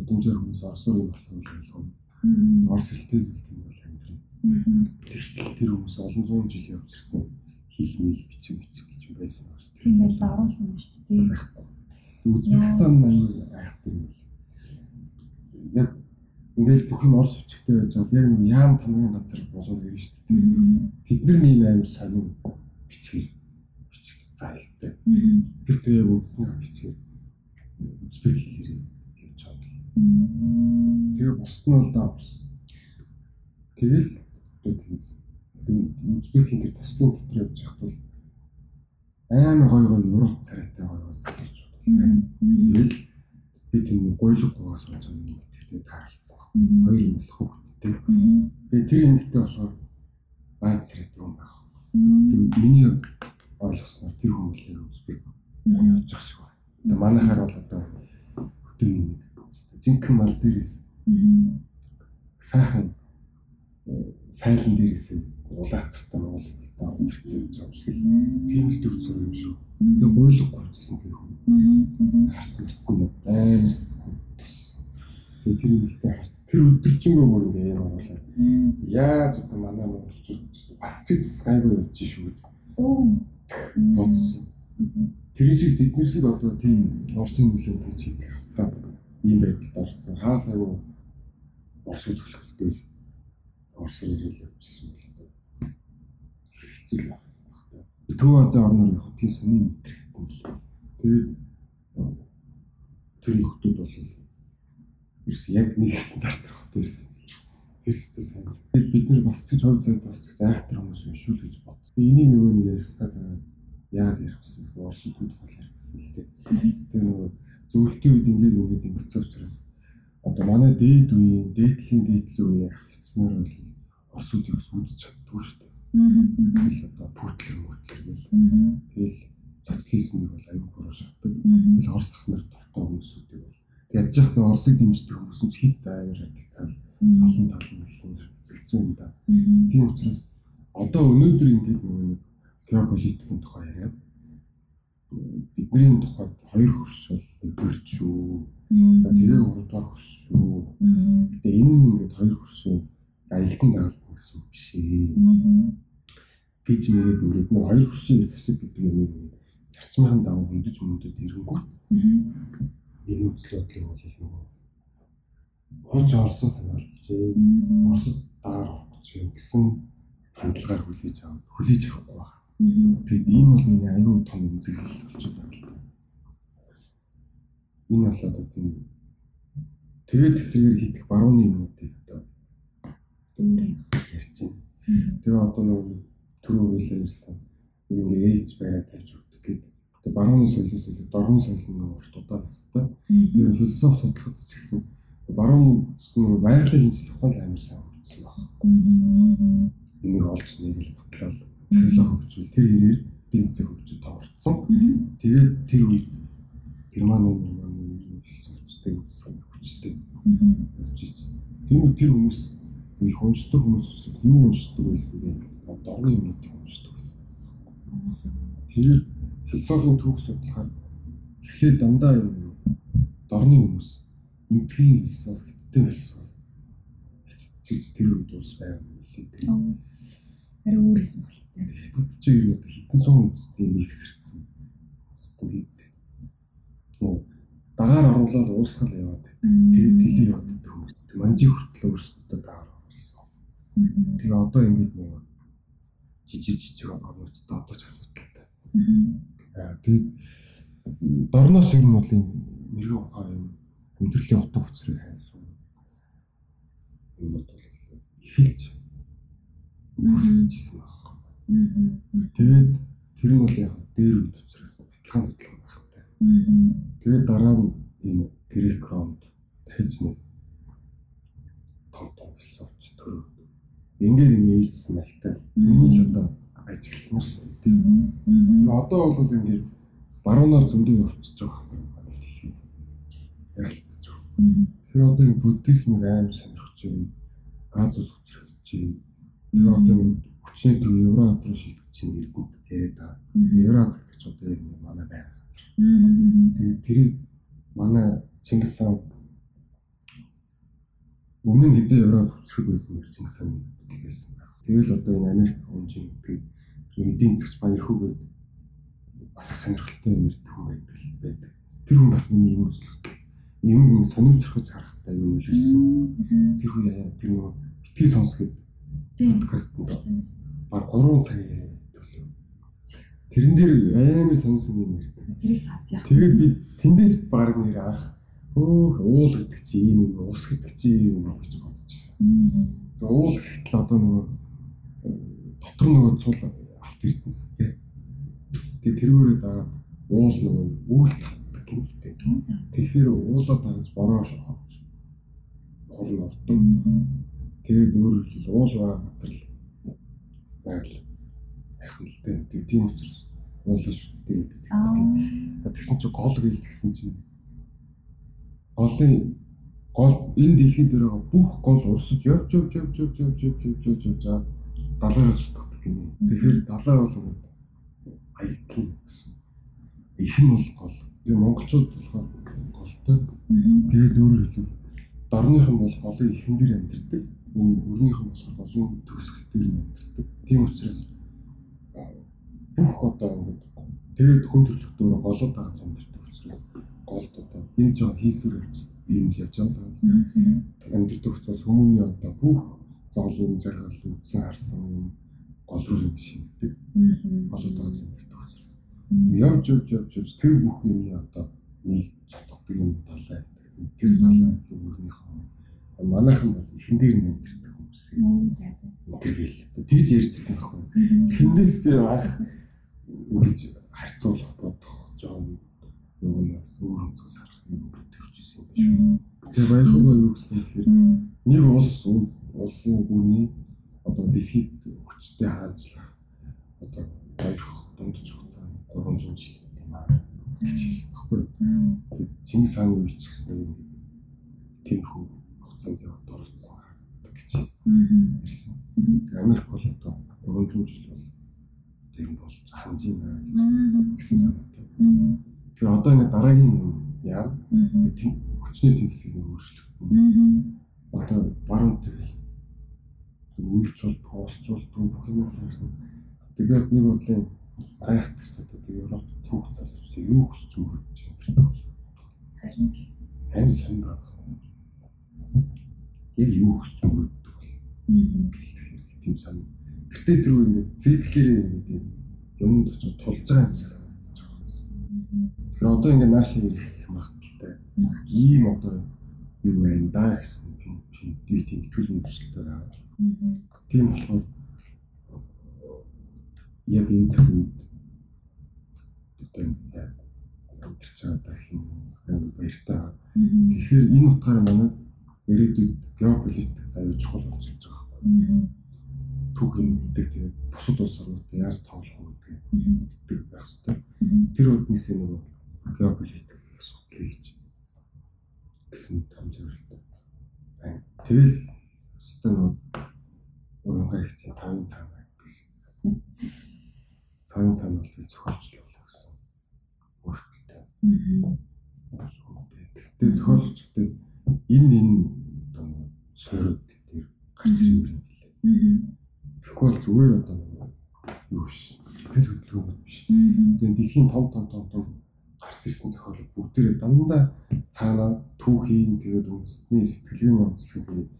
Гудамжаар хүмүүс орсоор юм асуул ойлгоно. Мгм. Орс хэлтэй зүйл тийм бол амьдрын. Тэгтэл тэр хүмүүс олон зуун жил явж ирсэн хэл мэл бичиг бичиг гэж юм байсан ба шүү дээ. Тийм байл оруулсан ба шүү дээ. Үзбекистан аяа айхдаг юм л. Яг ингээд бүх юм орс хүчтэй байж байгаа яг нэг яам тамгийн газар болоод ирнэ шүү дээ. Тэд нар нэг амар сонин бичгээр бичигд зайлтай. Тэр тэгээ үзснээр бичгээр үзбек хэлээр. Мм. Тэгээ бусд нь бол даа орс. Тэгэл одоо тэгээд үзбекийн тэр тасгийн дотор явж байхад бол амар гой гой юуруу царайтай гой залууч. Мгм. Мгм. Тэгэл би тийм гойлгоогоос болж байгаа юм гэхдээ таарлцсан. Хоёр юм болох хөвгттэй. Тэгээ тэр юмхтэй болохоор баа царайтай юм байх. Тэр миний ойлгосноор тэр хүмүүлээ үзбек Мгм. явж байгаа шиг байна. Тэгээ манайхаар бол одоо хөтөн юм. Жинхэнэ мал дээрээс сайхан э, сайлан дээрээс улаацтай монгол хэлтэй юм шиг. Тийм л төр зур юм шүү. Тэгээ тэр хүн. Мгм. Мгм. харц марцсан нь амар тус. Тэгээ тэр ихтэй харц. Тэр өдөржингөө бүр ингээ юм оруулаад яаж одоо манай монголчууд бас ч бас гайгүй явж шүү гэж бодсон. Тэр шиг тэднэр шиг одоо тийм Орсын нөлөө гэж хийх хавтаа ийм байдалд орсон. Хаасаагүй Оросд төлөвлөлтөөр Оросоор ирэл явжсэн да. Хэцүү багсан багтаа. Төв Азийн орноор явах тийм сони мэдрэгдэн л. Тэгээд тэр хүмүүс бол ерөөс яг нэг стандарт хот байсан. Тэр өстө сайн. Бид нар бас ч хувь зайд бас ч айхтар хүмүүс биш шүү л гэж бодсон. Энийг нөгөө нэг ярих гэдэг яагаад ярих гэсэн бэ? Оросууд тухай ярих гэсэн л дээ. Тэр нөгөө зөвлөлтийн үед ингээд ингээд ингэсэн учраас одоо манай дээд үеийн дээдлийн дээдлийн үеийн хавцснаар бол Оросуудыг үзэж чаддгүй шүү дээ. Тэгэл одоо пүтлэр мөтлэр гэл. Тэгэл социализмыг бол аюул буруу шатдаг. Тэгэл Орос ахнаар дуртай хүмүүсүүдийг бол тэг яж яах нь Оросыг дэмждэг хүмүүс нь ч хэд амар радикал олон талын хэсэгцүү юм да. Тийм учраас одоо өнөөдөр ингээд нөгөө нэг геополитикийн тухай яриад бидний тухайд хоёр хөрш бол нэгдүгээр шүү. За тэгээ гуравдугаар хөрш шүү. Гэтэ энэ нь ингээд хоёр хөршөө аялдан дагалт гэсэн үг биш ээ. Мгм. гэж мэгээд ингээд нэг хоёр хөршийн их хэсэг гэдэг юм ингээд зарчмын дагуу хөндөж мөндөд ирэнгүүт энэ үзэл бодлыг бол нөгөө хууч орсоо санаалцжээ. Оросд дагаар орох гэж гэсэн хандлагаар хүлээж аваад хүлээж авахгүй байна. Тэгэд энэ бол миний аюул том үзэгдэл болчиход байна л да. Энэ бол одоо тийм тэгээд хэсгээр хийх барууны юмнуудыг одоо ярьж байна. Тэгээ одоо нөгөө түрүү үйлээ ирсэн ингээ ээлж байгаад тавьж өгдөг гэдэг. Тэгээ барууны соёлоос илүү дорны соёл нөгөө урт удаа настай. Тэгээ философи судлахад ч гэсэн баруун байгалийн шинжилгээ ухаан амар сайн байна. Мгм. энийг олж нэг л батлал технологи хөгжүүл тэр хэрээр эдийн засаг хөгжиж тоорцсон. Тэгээд тэр үед Германы Германы хүчтэй үзсэн хүчтэй хөгжиж. Тийм тэр хүмүүс их уншдаг хүмүүс учраас юу уншдаг байсан бэ? Дорны юмнууд уншдаг байсан. Тэр философийн түүх судлахаар эхлээд дандаа юм дорны хүмүүс эмпирийн философи, хиттэн философи хитцэж тэр үед ус байв Арай өөр юм байна. Хятад ч юу нэг хитэн сон үстэй миксэрсэн. Тэгээд нөө дагаар оруулаад уусгал яваад. Тэгээд тэлий яваад хүмүүс. Манжи хүртэл өөрсдөө дагаар оруулсан. Тэгээ одоо ингэж нэг жижиг жижиг орнуудад одоо ч асуудалтай. Аа тэгээд дорноос ер нь бол юм мэрэгэн ухаан юм хүндрэлийн утга учирыг хайсан. Энэ бол эхэлж бүрдчихсэн байна. Тэгээд тэр нь бол яг дээр үед учраас баталгаан баталгаан багтай. Тэгээд дараа нь энэ грек ромд дахиж нэг том том философч төрөв. Ингээд ингэ ээлжсэн байхтай. Миний л одоо ажигласнаар сан тийм. Тэгээд одоо бол ингээд баруунаар зөндөө явчихж байгаа юм. Ялтж. Тэр одоо энэ буддизмыг аим сонирхож байна. Аз ус хүчрэж байна. Тэгээ одоо хүчний төв Евроаз руу шилжиж чинь иргэнт тэгээд та Евроаз гэдэг ч одоо яг манай байр газар. Тэгээд тэрийг манай Чингис хаан өмнө нь хизээ Евроаз хүчрэх байсан гэж Чингис хаан хэлсэн байна. Тэгэл одоо энэ Америк хүнжин гэдэг эдийн засгч баяр хүүгээд бас сонирхолтой юм ирдэг хүн байдаг байдаг. Тэр хүн бас миний юм үзлээ. Юм сонирхож харахтай юм үлээсэн. Тэр хүн яа тэр нөгөө битгий сонс гэдэг подкаст баг 3 цаг яриа төлөв. Тэрэн дээр амар сонсон юм ярьдаг. Тэрийг сонсё. Тэгээд би тэндээс баг нэр анх өөх уул гэдэг чи ийм юм ус гэдэг чи юм гэж бодчихсон. Тэгээд уул гэхтэл одоо нөгөө дотор нөгөө цул алт эрдэнэстэй. Тэгээд тэрүүрээ дагаад уул нөгөө үйл татдаг юм л дээ. Тэгэхээр уулаа дагаж бороо шохооч. Хорн ордон. Тэгээд өөрөөр хэлбэл уул байгаа газар л байл яах нь л дээ. Тэг тийм учраас уулаа шүтдэг гэдэг. Тэгсэн чинь гол гээл тэгсэн чинь голын гол энэ дэлхийд дээр бүх гол урсаж явж явж явж явж явж явж явж явж явж далаараа зүтгэдэг гинэ. Тэгэхээр далаа бол аялтал гэсэн. Их нь бол гол. Тэгээ монголчууд болохоор голтой. Тэгээд өөрөөр хэлбэл дорныхан бол голын ихэн дээр амьдэрдэг. Энэ өрнийхэн болохоор голын төгсгөл дээр амьдэрдэг. Тийм учраас бүх одоо ингээд тэгээд хүн төрөлхтөөр голод дагаж амьдэрдэг учраас голд одоо энэ жоо хийсвэр юм явж байгаа юм л да. Амьдэрдэг учраас хүмүүний одоо бүх зовлон жаргал үдсэн харсан юм гол руу юм шингэдэг. Голод дагаж амьдэрдэг учраас. Явж явж явж явж тэр бүх юмны одоо нийл цотгодог юм талаа. Тэр талаа өөрнийхөө манайхан бол ихэн дээр нь амьдэрдэг хүмүүс. Тэгэл тэгж ярьжсэн байхгүй. Тэндээс би анх ингэж харьцуулах бодох жоон юунаас өөр өнцгөөс харах юм төрчихсэн юм байна. Тэгээ баярхаа юу гэсэн гэхээр нэг улс улсын гүрний одоо дэлхийд хүчтэй хаанчлах одоо баярх дундч хугацаа 300 жил юм аа гэж хэлсэн. Тэгээд Чингис хааны үеч гэсэн юм тийм хүү хугацаанд яваад дөрөгдсөн харагддаг гэж ярьсан. Тэгээ Америк бол одоо 300 жил бол тэгэн бол ханж байна гэсэн санаатай. Тэгээ одоо энэ дараагийн юм яа хүчний тэнхлэг нь өөрчлөгдөн. Одоо баруун төрөл үйлч бол тоолцвол бүх юм зэрэг. Тэгээд нэг бодлын гайхагч одоо Европ түүх залуус юу хүсч өгч юм бэ? Харин тийм. Харин сайн байна Яг юу хүсч мөрөддөг бол. Тийм сайн. Гэтэ тэр үе ингэ циклээр ингэ юмд очиж тулж байгаа юм шиг санагдаж байгаа юм. Тэр одоо ингэ нааш ирэх магадaltaй. Ийм одоо юу байна да гэсэн тийм тийм тийм төлөв үйлчлэлтэй байгаа. Тийм болохоор яг энэ цаг үед одоо ингээд амьдарч байгаа юм баяртай. Тэгэхээр энэ утгаараа манай ирээдүйд геополитик аюул чухал болж байгаа байхгүй. түүхийн гэдэг тэгээд бусад улс орнуудад яаж тоглох вэ гэдэг Мгм. гэдэг байх хэрэгтэй. Тэр үднээс нөгөө геополитик судлыг хийж гэсэн том зорилт байна. Тэгэл өстөө нөгөө уянгаа их чинь цаавын цаана гэсэн. Цаавын цаана бол тэг зохиолчлуулах гэсэн. Өөртөө Мгм. Тэгтээ зохиолчтой энэ энэ одоо дээр гарч ирэх юм. Мгм. Тэгэхгүй бол зүгээр одоо юу биш. Сэтгэл хөдлөлгөөнд биш. Тэгээд дэлхийн том том том том гарч ирсэн зохиолууд бүгдээрээ дандаа цаанаа түүхийн тэгээд үндэсний сэтгэлгээний онцлог тэгээд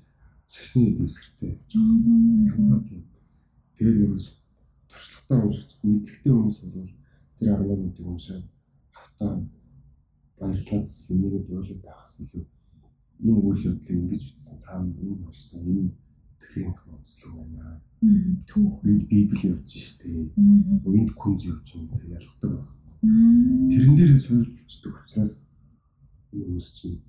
шашны дэвсгэртэй явж байгаа. Дандаа тийм. Тэгээд нөгөө туршлагатай уншиж мэдлэгтэй хүмүүс бол тэр армануудыг уншаад хавтаа баярлаад юмнийгээ дөөлөд байхаас илүү ийм үйл явдлыг ингэж үзсэн цаана ийм болсон ийм сэтгэлгээний онцлог байна. Түүх. Энд библи явж штэ. Энд күнз явж байгаа гэдэг ялгадаг байна. Тэрэн дээрээ суурьж үздэг учраас хүмүүс чинь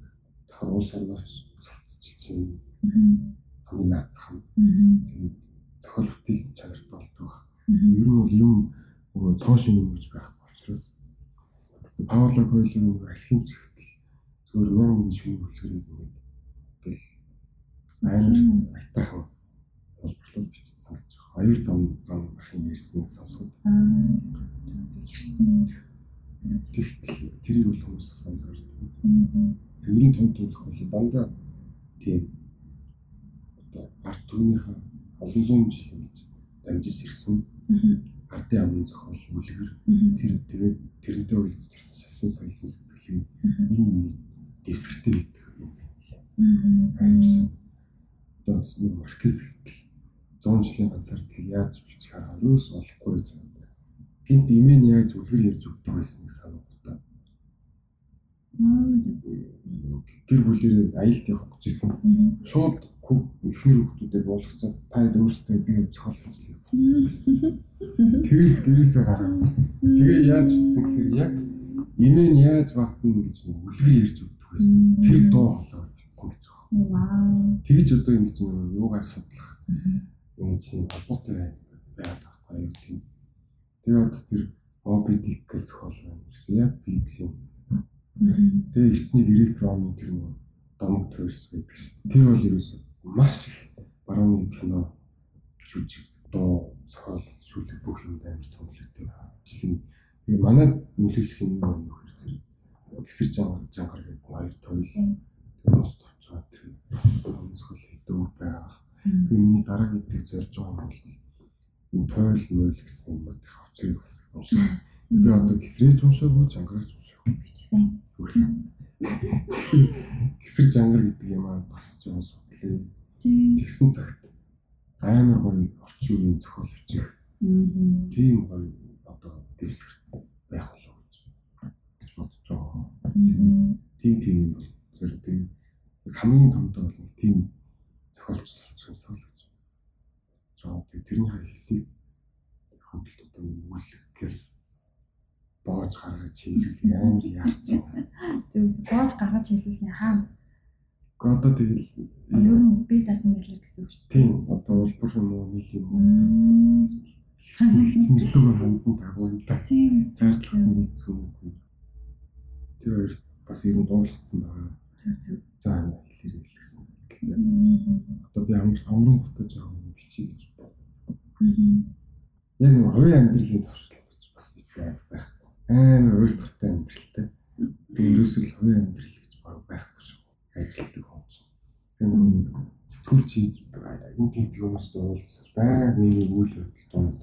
сурталчилж чинь Мгм. хамгийн наацхан тэгээд зохиол бүтээл чанарт болдог. Ер нь бол юм цоо шин юм гэж байхгүй учраас Пауло Койло нэг зохиол зөвөр мянган шин бүлгэрийг ингээд гэл амар айтайхан боловсрол бичсэн байна. Хоёр зам зам ахын ярьсныг сонсоод. Тэгтэл тэрийг бол хүмүүс. Мгм. Тэг ер нь том том зохиол дандаа тийм одоо арт түүнийхээ олон зуун жил гэж дамжиж ирсэн. Ардын амын зохиол үлгэр. Тэр тэгээд тэрнтэй үйлдвэрсэн шашин соёлын сэтгэлийг Мгм. энэ юм дэвсгэртэй гэдэг юм байна. Аимсан. Одоо нэг маркез гэтэл 100 жилийн ганцаардлыг яаж бичих арга юус олохгүй гэж байна. Гинт имэн яаж үлгэр ярьж өгдөг байсныг зөв. Гэр бүлээр аялалд явах гэж исэн. Шууд хүү ихнэр хүүхдүүдэд болгоцоод та өөрсдөө би зохиол хийлээ. Тэгээс гэрээсээ гараа. Тэгээ яаж утсан гэхээр яг имэн яаж багтана гэж үлгэр ярьж өгдөг байсан. Тэр дуу хоолой бичсэн гэж байна. Вау. Тэгж одоо ингэж нэг юугаа судлах юм чинь холбоотой байгаад байхгүй юу тийм. Тэгээ одоо тэр Дик гэж зохиол байна. гэсэн яг библийн. Мгм. Тэгээ эртний грек ромын тэр нэг домог төрс байдаг шүү дээ. Тэр бол ерөөсөө маш их барууны кино жүжиг дуу зохиол шүлэг бүх юмд амар байна. Жишээ нь тэгээ манай нөлөөлөх юм вэ гэхээр зэрэг гисэр жангар жангар гэдэг хоёр тойл хүмүүс товчоо тэр зохиол хийдэг байгаа. Мгм. Тэгээ миний дараагийн дэх зорж байгаа юм бол энэ тойл мойл гэсэн юм их очрыг бас уншаа. Би одоо гисрэж уншаагүй жангарч уншаагүй бичсэн. Гисэр жангар гэдэг юм аа бас жоохон судлаа. Тэгсэн цагт амар гоё орчин үеийн зохиол бичих тийм гоё одоо дэвсгэр байх болов бодож байгаа. Тийм тийм юм бол тийм хамгийн томтой бол тийм зохиолч сонсоо л гэж. Жоо тэрний хэлийг хөндлөлт одоо үлгээс боож гаргаж хийлүүл амар яарч байна. Зөв зөв. Боож гаргаж хэлүүлсэн хаана? Гэхдээ одоо тэгэл Ер нь би дасан байлаа гэсэн үг шүү дээ. тийм одоо улбар юм уу нийл юм уу Мм. хичнэрлүүгээр хандан тагуу юм та. Тийм. Зарлах нийцүү юм. Тэр хоёр бас ер нь дуулагдсан байна. Зөв зөв. За хэлээр хэлсэн. Гэхдээ одоо би амар амрын гутаж байгаа юм бичиж гэж бод. Мгм. Яг нэг хувийн амьдралын төвшлэг гэж бас бичиж байхгүй. Амар уйлдгартай амьдралтай. Тэгээ ерөөсөө хувийн амьдрал гэж байхгүй шүү. Ажилтдаг чинь. Тэгээ нэг сэтгүүл хийж энэ тийм хүмүүсд уулзаж байг нэг үйл явдал донд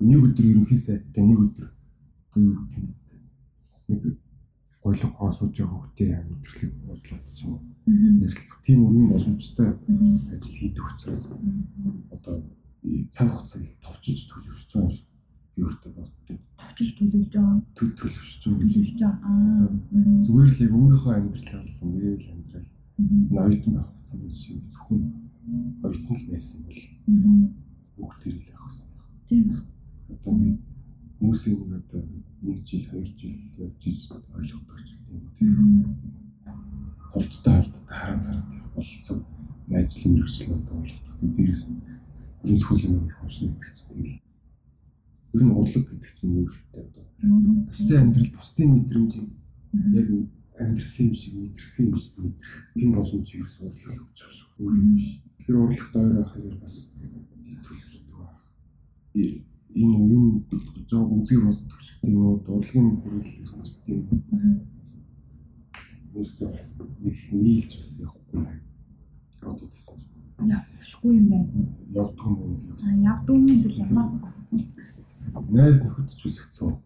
нэг өдөр ерөнхий сайттай нэг өдөр нэг гойлог хоосууж байгаа хөлтэй амьдралыг бодлоод ч юм уу Мгм. ярилцах тийм өргөн боломжтой ажил хийдэг учраас одоо цаг хугацааг товчиж төлөвшөж байгаа юм өөртөө боддог. Товчиж төлөвж байгаа. Төв төлөвшөж байгаа шиг. байгаа. Зүгээр л яг өөрийнхөө амьдралаа бол ингээл амьдрал ноётон байх хугацаанд шиг зөвхөн оюутан л байсан бол Мгм. хүүхдэр л явах гэсэн. Тийм ба. Одоо би хүмүүсийн одоо нэг жил, хоёр жил явж ирсэн ойлгодог ч юм уу. Тийм. Хурдтай хурдтай хараа зараад явах болцоо ажил мэргэжил одоо болгодог. Дээрээс нь өнцгөл юм их уншна гэдэг чинь тэгэл ер нь урлаг гэдэг чинь юу шигтэй одоо бусдын амьдрал бусдын мэдрэмж яг амьдрсан юм шиг мэдэрсэн юм шиг мэдрэх. Тийм боломж юу сурлах өгч байгаа шүү өөр юм биш тэгэхээр урлагт ойр байх хэрэг бас төлөвлөдөг байх энэ юм жоо үзий болдог шиг тийм үү хүрээлэх юм шиг тийм Өөртөө бас нэг нийлж бас явахгүй байна. Одоо тийм. Явшгүй юм байна. Явдгүй юм байна. Явдгүй юм эсвэл ямар Найс нөхөд зүйлэх цоо.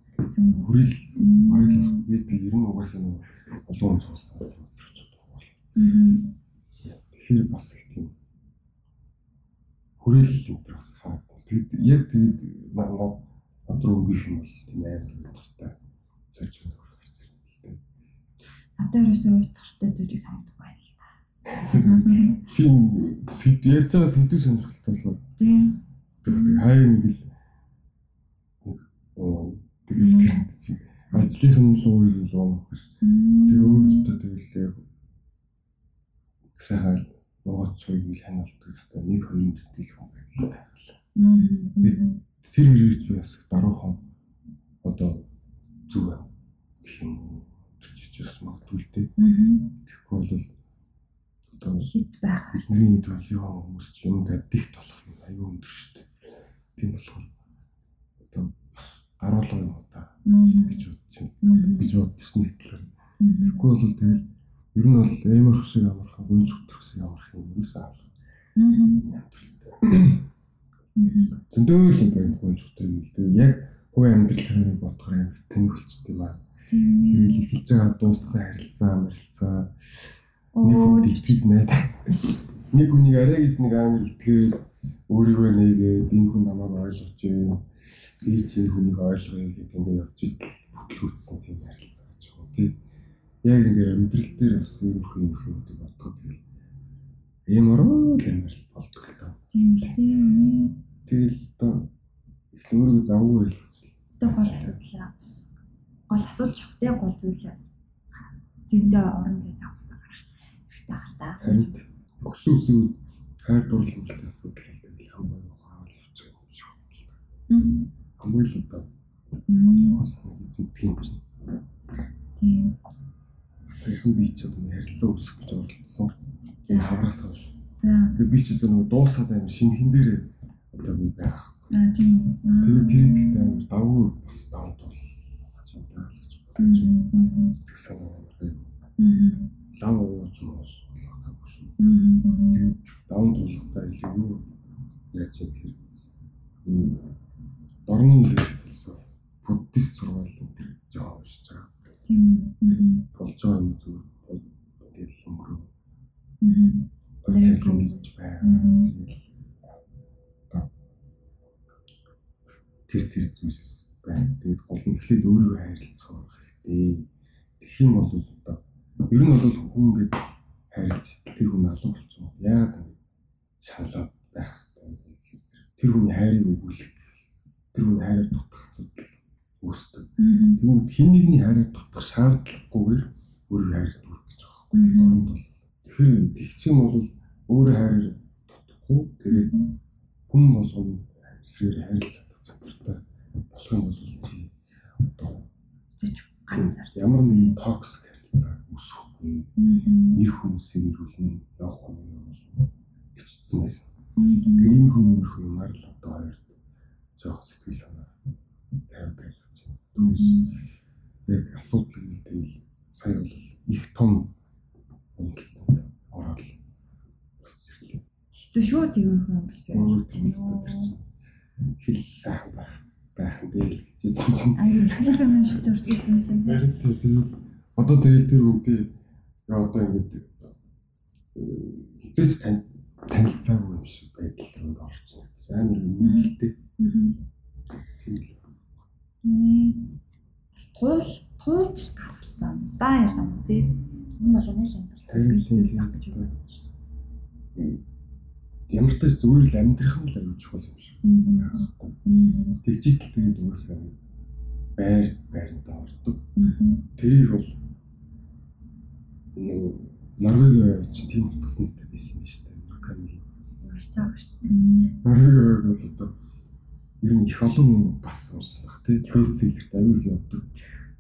Хүрэл баярлах бид ер нь угаасаа нэг олон цуусан зэрэгч байгаа. Тэгэхээр бас их тийм хүрэл энэ бас хаа. Тэгэд яг тэгэд над над руу өнгөх юм бол тийм амар дуртай. Зорж өгөх Надад ерөөсөө уйтгартай зүйлийг санагдах байна л та. Тийм сэд ярьж байгаа сэдв сонирхолтой болов. Тийм. Тэгээд хаяа нэг л оо тэгээд чи ажлынх нь л уу юу болох биш. Тэгээ өөртөө тэгэлээ сайхан богоц цуг ил ханалдаг гэсэн нэг хоёр дэдийг юм байна. Тэр хэрэг би бас даруухан одоо зүг гэх юм бас магадгүй л дээ. Тэгэхгүй бол одоо хит байх. Бидний төлөв хүмүүс ч юм гаддихт болох юм аюу өндөр шүү дээ. Тийм болохоор одоо бас гаруулга юм удаа гэж бодож байна. гэж бодсон нэтлэр. Тэгэхгүй бол тэгэл ер нь бол эмэрх шиг амархан гүнж хөтрөх шиг амарх юм ерөөсөө алга. Зөндөө л байна гүнж хөтрөх юм. Тэгээ яг хувь амьдралыг бодохоор амар тэнхэлчтэй байна Тэгэл эхэлж байгаа дууссан харилцаа, харилцаа. Нэг хүн итгэж найд. Нэг хүнийг арай гэж нэг амар итгээд өөрийгөө нэгээд энэ хүн намайг ойлгож байна. Би ч энэ хүнийг ойлгоё гэдэг ингээд явж идэл хөтлөөцсөн тийм харилцаа гэж байна тийм. Яг ингээд амьдрал дээр бас ийм хүн юм хүн гэдэг бодгоо тэгэл ийм ороо л болдог л доо. Тийм тийм. Тэгэл одоо их өөрийгөө завгүй байлгач. Одоо гол асуудал бас гол асуулж авах гол зүйлээс зэндээ орон зай зав гарах хэрэгтэй байна та. Харин өсөө өсөө хайр дурлал асуудал гэдэг л хамгийн хаал явчих юм шиг байна. Хамгийн л одоо бас эзэн тийм биш. Тийм. Саяхан би ч одоо харилцаа үүсгэх гэж оролдсон. За хавраас хойш. За. Тэгээ би ч одоо нэг дуусаад аим шинхэн дээр одоо би байх. Аа тийм. Тэгээ тэр ихтэй амар давгүй бас давд бол сэтгэл санаа байна. Лам ууч моос болохгүй шин. Тэгээд даван дуулахтаа илүү юу яаж юм хэрэг. Дорны хэлсэн буддист сургаал энэ жоо уншиж байгаа. Тийм. Болж байгаа юм зүгээр ингээд өнгөрөө. Аа. Тэгээд байна. Тэр тэр зүйлс байна. Тэгээд гол нь эхлээд өөрийгөө хайрлцах хэрэгтэй. Тэгэх юм бол одоо ер нь бол хүн ингээд хайрлж тэр хүн алга болчихсон. Яагаад ингэ шаналаад байх хэрэгтэй. Тэр хүний хайрыг өгүүлэх. Тэр хүний хайраар дутах асуудал үүсдэг. Тэгвэл хин нэгний хайраар дутах шаардлагагүйгээр өөрийн хайрыг дүрх гэж байгаа байхгүй. Дорнд бол. Тэгэхээр тэгчих юм бол өөрөө хайраар дутахгүй тэгээд хүн болгоно эсрэг хайрлах чадвартай болох юм бол одоо ямар нэгэн токсик харилцаа үүсэхгүй. Нэр хүмүүсийн ирүүлэн явах юм бол хөвчсөн байсан. Тэгээ ийм хүн юм хүн юмар л одоо хоёрт жоох сэтгэл санаа байлгаж байна. Тэгээс яг асуудал нь тэгэл сая бол их том үнэлтэнд ороод хэвчээ шүү тийм хүн биш би. Хэл сайхан байх байх юм бэ гэж хэлсэн чинь. Аа хэлэх юм шиг төрсөн чинь. Харин тийм. Одоо тэгэл тэр үгтэй яа одоо ингэж хизээч тань танилцаагүй юм шиг байдал руу орсон. Амар үнэлтэй. Нэ туул туулж гаргалсан. Да ялам тий. Энэ бол нэг юм бэлтгэл байх гэж бодож байна. Ямар ч зүгээр л амьдрах нь л аюул чухал юм шиг. Тэгжит тэгээд угаасаа байр байранда ордог. Тэрийг бол нэг Норвегийн чи тийм утгаснтай байсан юм шүү дээ. Уншиж байгаа шүү дээ. Норвег бол одоо ер нь их олон бас баг тий. Бестселлерт аюул их явдаг.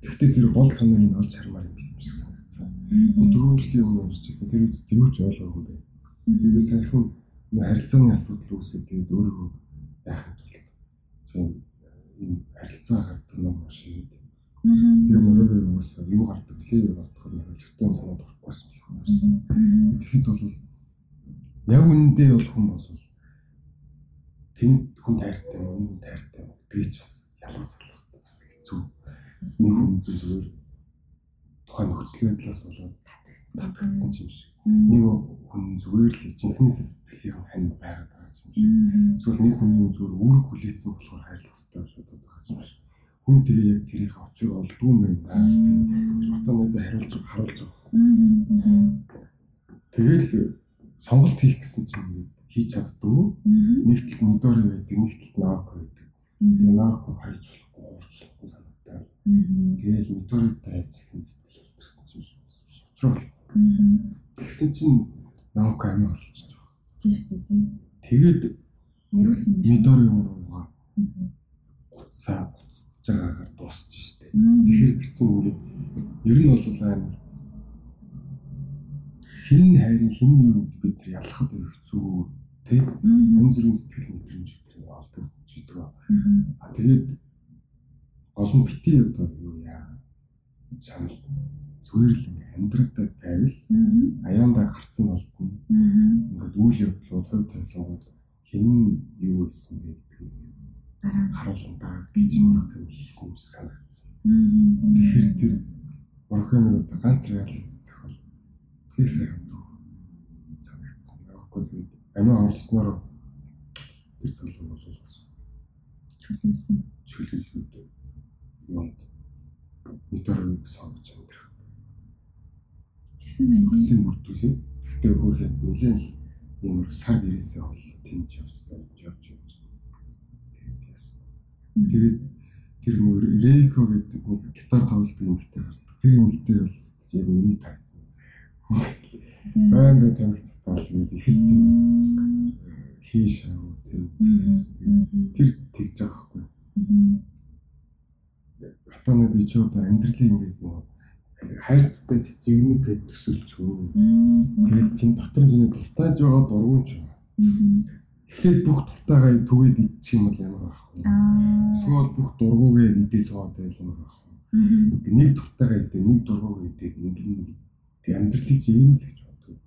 Гэхдээ тэр гол санааг нь олж хармаар юм шиг Дөрөв жилийн өмнө уншижсэн тэр үед юу ч ойлгоогүй байна. Би саяхан харилцааны асуудал үүсээд тэгээд өөрөө яах вэ? Тийм энэ харилцаа гардаг ном уншиж Тэгээ мөрөө юус юу гардаг лээ юу бодохоор хөлтөөн санаад авахгүйсэн юм байна. Тэгэхэд бол яг үнэндээ бол хүн бол тэнд хүн тайртай юм, хүн тайртай юм. Тэгэж бас ялгаас алхахтай бас хэцүү. Нэг хүн зүгээр тухайн нөхцөл байдлаас болоод татагдсан юм шиг. Нэг хүн зүгээр л жинхэнэ сэтгэлийн хань байгаад байгаа юм шиг. Эсвэл нэг хүний зүгээр үүрэг хүлээсэн болохоор хайрлах хэрэгтэй шууд байгаа юм шиг хүн тэгээ яг тэрийг очиг олдгүй юм байна. Би хариулж харуулж байгаа. Тэгэл сонголт хийх гэсэн чинь ингээд хийж чаддгүй. Нэг талд модори байдаг, нэг талд наак байдаг. Тэгээ наак хайж болохгүй, уурч болохгүй санагдаад. Тэгэл моторыг тайж хэн сэтгэл хэлтэрсэн чинь шутрал. Тэгсэн чинь наак амиа болчихж байгаа. Тийм шүү дээ. Тэгээд нэрүүлсэн модори юм руугаа. Гуцаа байгаагаар дуусч штэ. Тэгэхээр тэр чинь ингээд ер нь бол амар хин хайрын хин юу гэдэг бид нар ялахад хэцүү тий янз бүрийн сэтгэл мэдрэмж гэдэг холбогдож идэг. А тэгээд гол нь бити одоо юу яа чанал зүгээр л ингээд амьдралдаа байвал аяандаа гарцсан болдно. Ингээд үйл явдлууд хувь тавилангууд хин юу байсан гэдэг харуулна даа гэж Морокко хэлсэн юм санагдсан. Тэгэхээр тэр Морокконы одоо ганц реалист зохиол тэр сайн санагдсан. Морокко тэгээд амиа орлосноор тэр цалин бол бас чөлөөсөн. Чөлөөлөд юмд метрог сонгож амьдрах. Тэгсэн байна. Тэгсэн бүрдүүлээ. Гэхдээ өөрөөр нэлээд юм сар гэрээсээ бол тэнж явж явж явж Тэгээд тэр мөр Рейко гэдэг нэг гитар тоглодог эмэгтэй гардаг. Тэр эмэгтэй бол яг миний таг. Байн бай тамиг татвал нэг их л хийш аа тэр тэгж байгаа хгүй. Хатана би ч одоо амьдралын ингээд нөгөө хайрцтай жигнэг гэж төсөлч хөө. Тэгээд чин дотор нь дуртайж байгаа дургуун ч. Тэгэхээр бүх дуртайгаа түгээд идчих юм бол ямар байх вэ? Эсвэл бүх дургуугээ идээ суугаад байл ямар байх вэ? Нэг дуртайгаа идээ, нэг дургуугаа идээ ингэн тэг амьдралыг чи ийм л гэж боддог.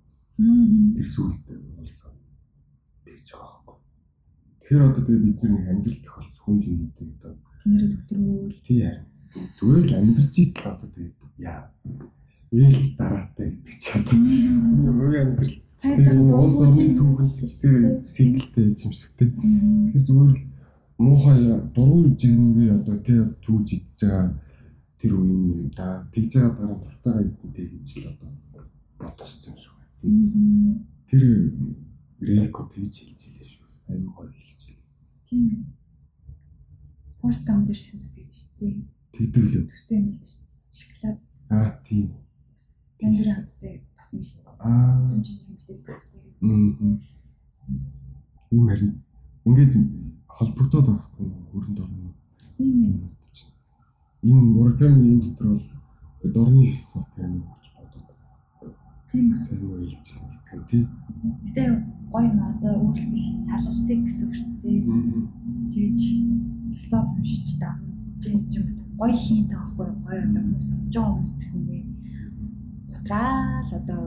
Тэр сүултээ уулзаад тэгж байгаа байхгүй. Тэгэхээр одоо тэгээ бид нэг амьдрал тохиолц хүн юм гэдэг одоо тэнэрээ төвтрүүл тий яа. Зүгээр л амьдарч идэл одоо тэгээд яа. Ээлж дараатай гэдэг ч одоо. Өөр амьдрал Тэр энэ уус орны түүхэн тэр сингэлтэй юм шиг тий. Тэгэхээр зүгээр л муухай дургүй жигнэгээ одоо тий түүж идж байгаа тэр үеийн юм да. Тэгж байгаа дараа дуртайгаа идэнтэй гэж л одоо бодсон юм шиг байна. Тэр реко тэгж хэлж хэлээ шүү. Аюу гой хэлж. Тийм ээ. Порт амдэрсэн үстэй шүү дээ. Тэгдэг л үү. Төстэй юм л шүү. Шоколад. Аа тийм. Бүрийн хаттай бас нэг шүү. Аа. Мм. Юм харин ингээд холбогдоод байгаа хгүй хөрөнд орно. Тийм ээ. Энэ Мураками энэ дотор бол дорны философи юм гэж бодоод. Тийм ээ. Сайн уу илчлэн гэх юм тий. Гэтэ гоё юм одоо өөрлөл салалтыг гэсэн үг шүү дээ. Тэгэж философи уншиж та. Тэгэж юм бас гоё хийн таахгүй гоё одоо хүмүүс сонсож байгаа хүмүүс гэсэндээ утраал одоо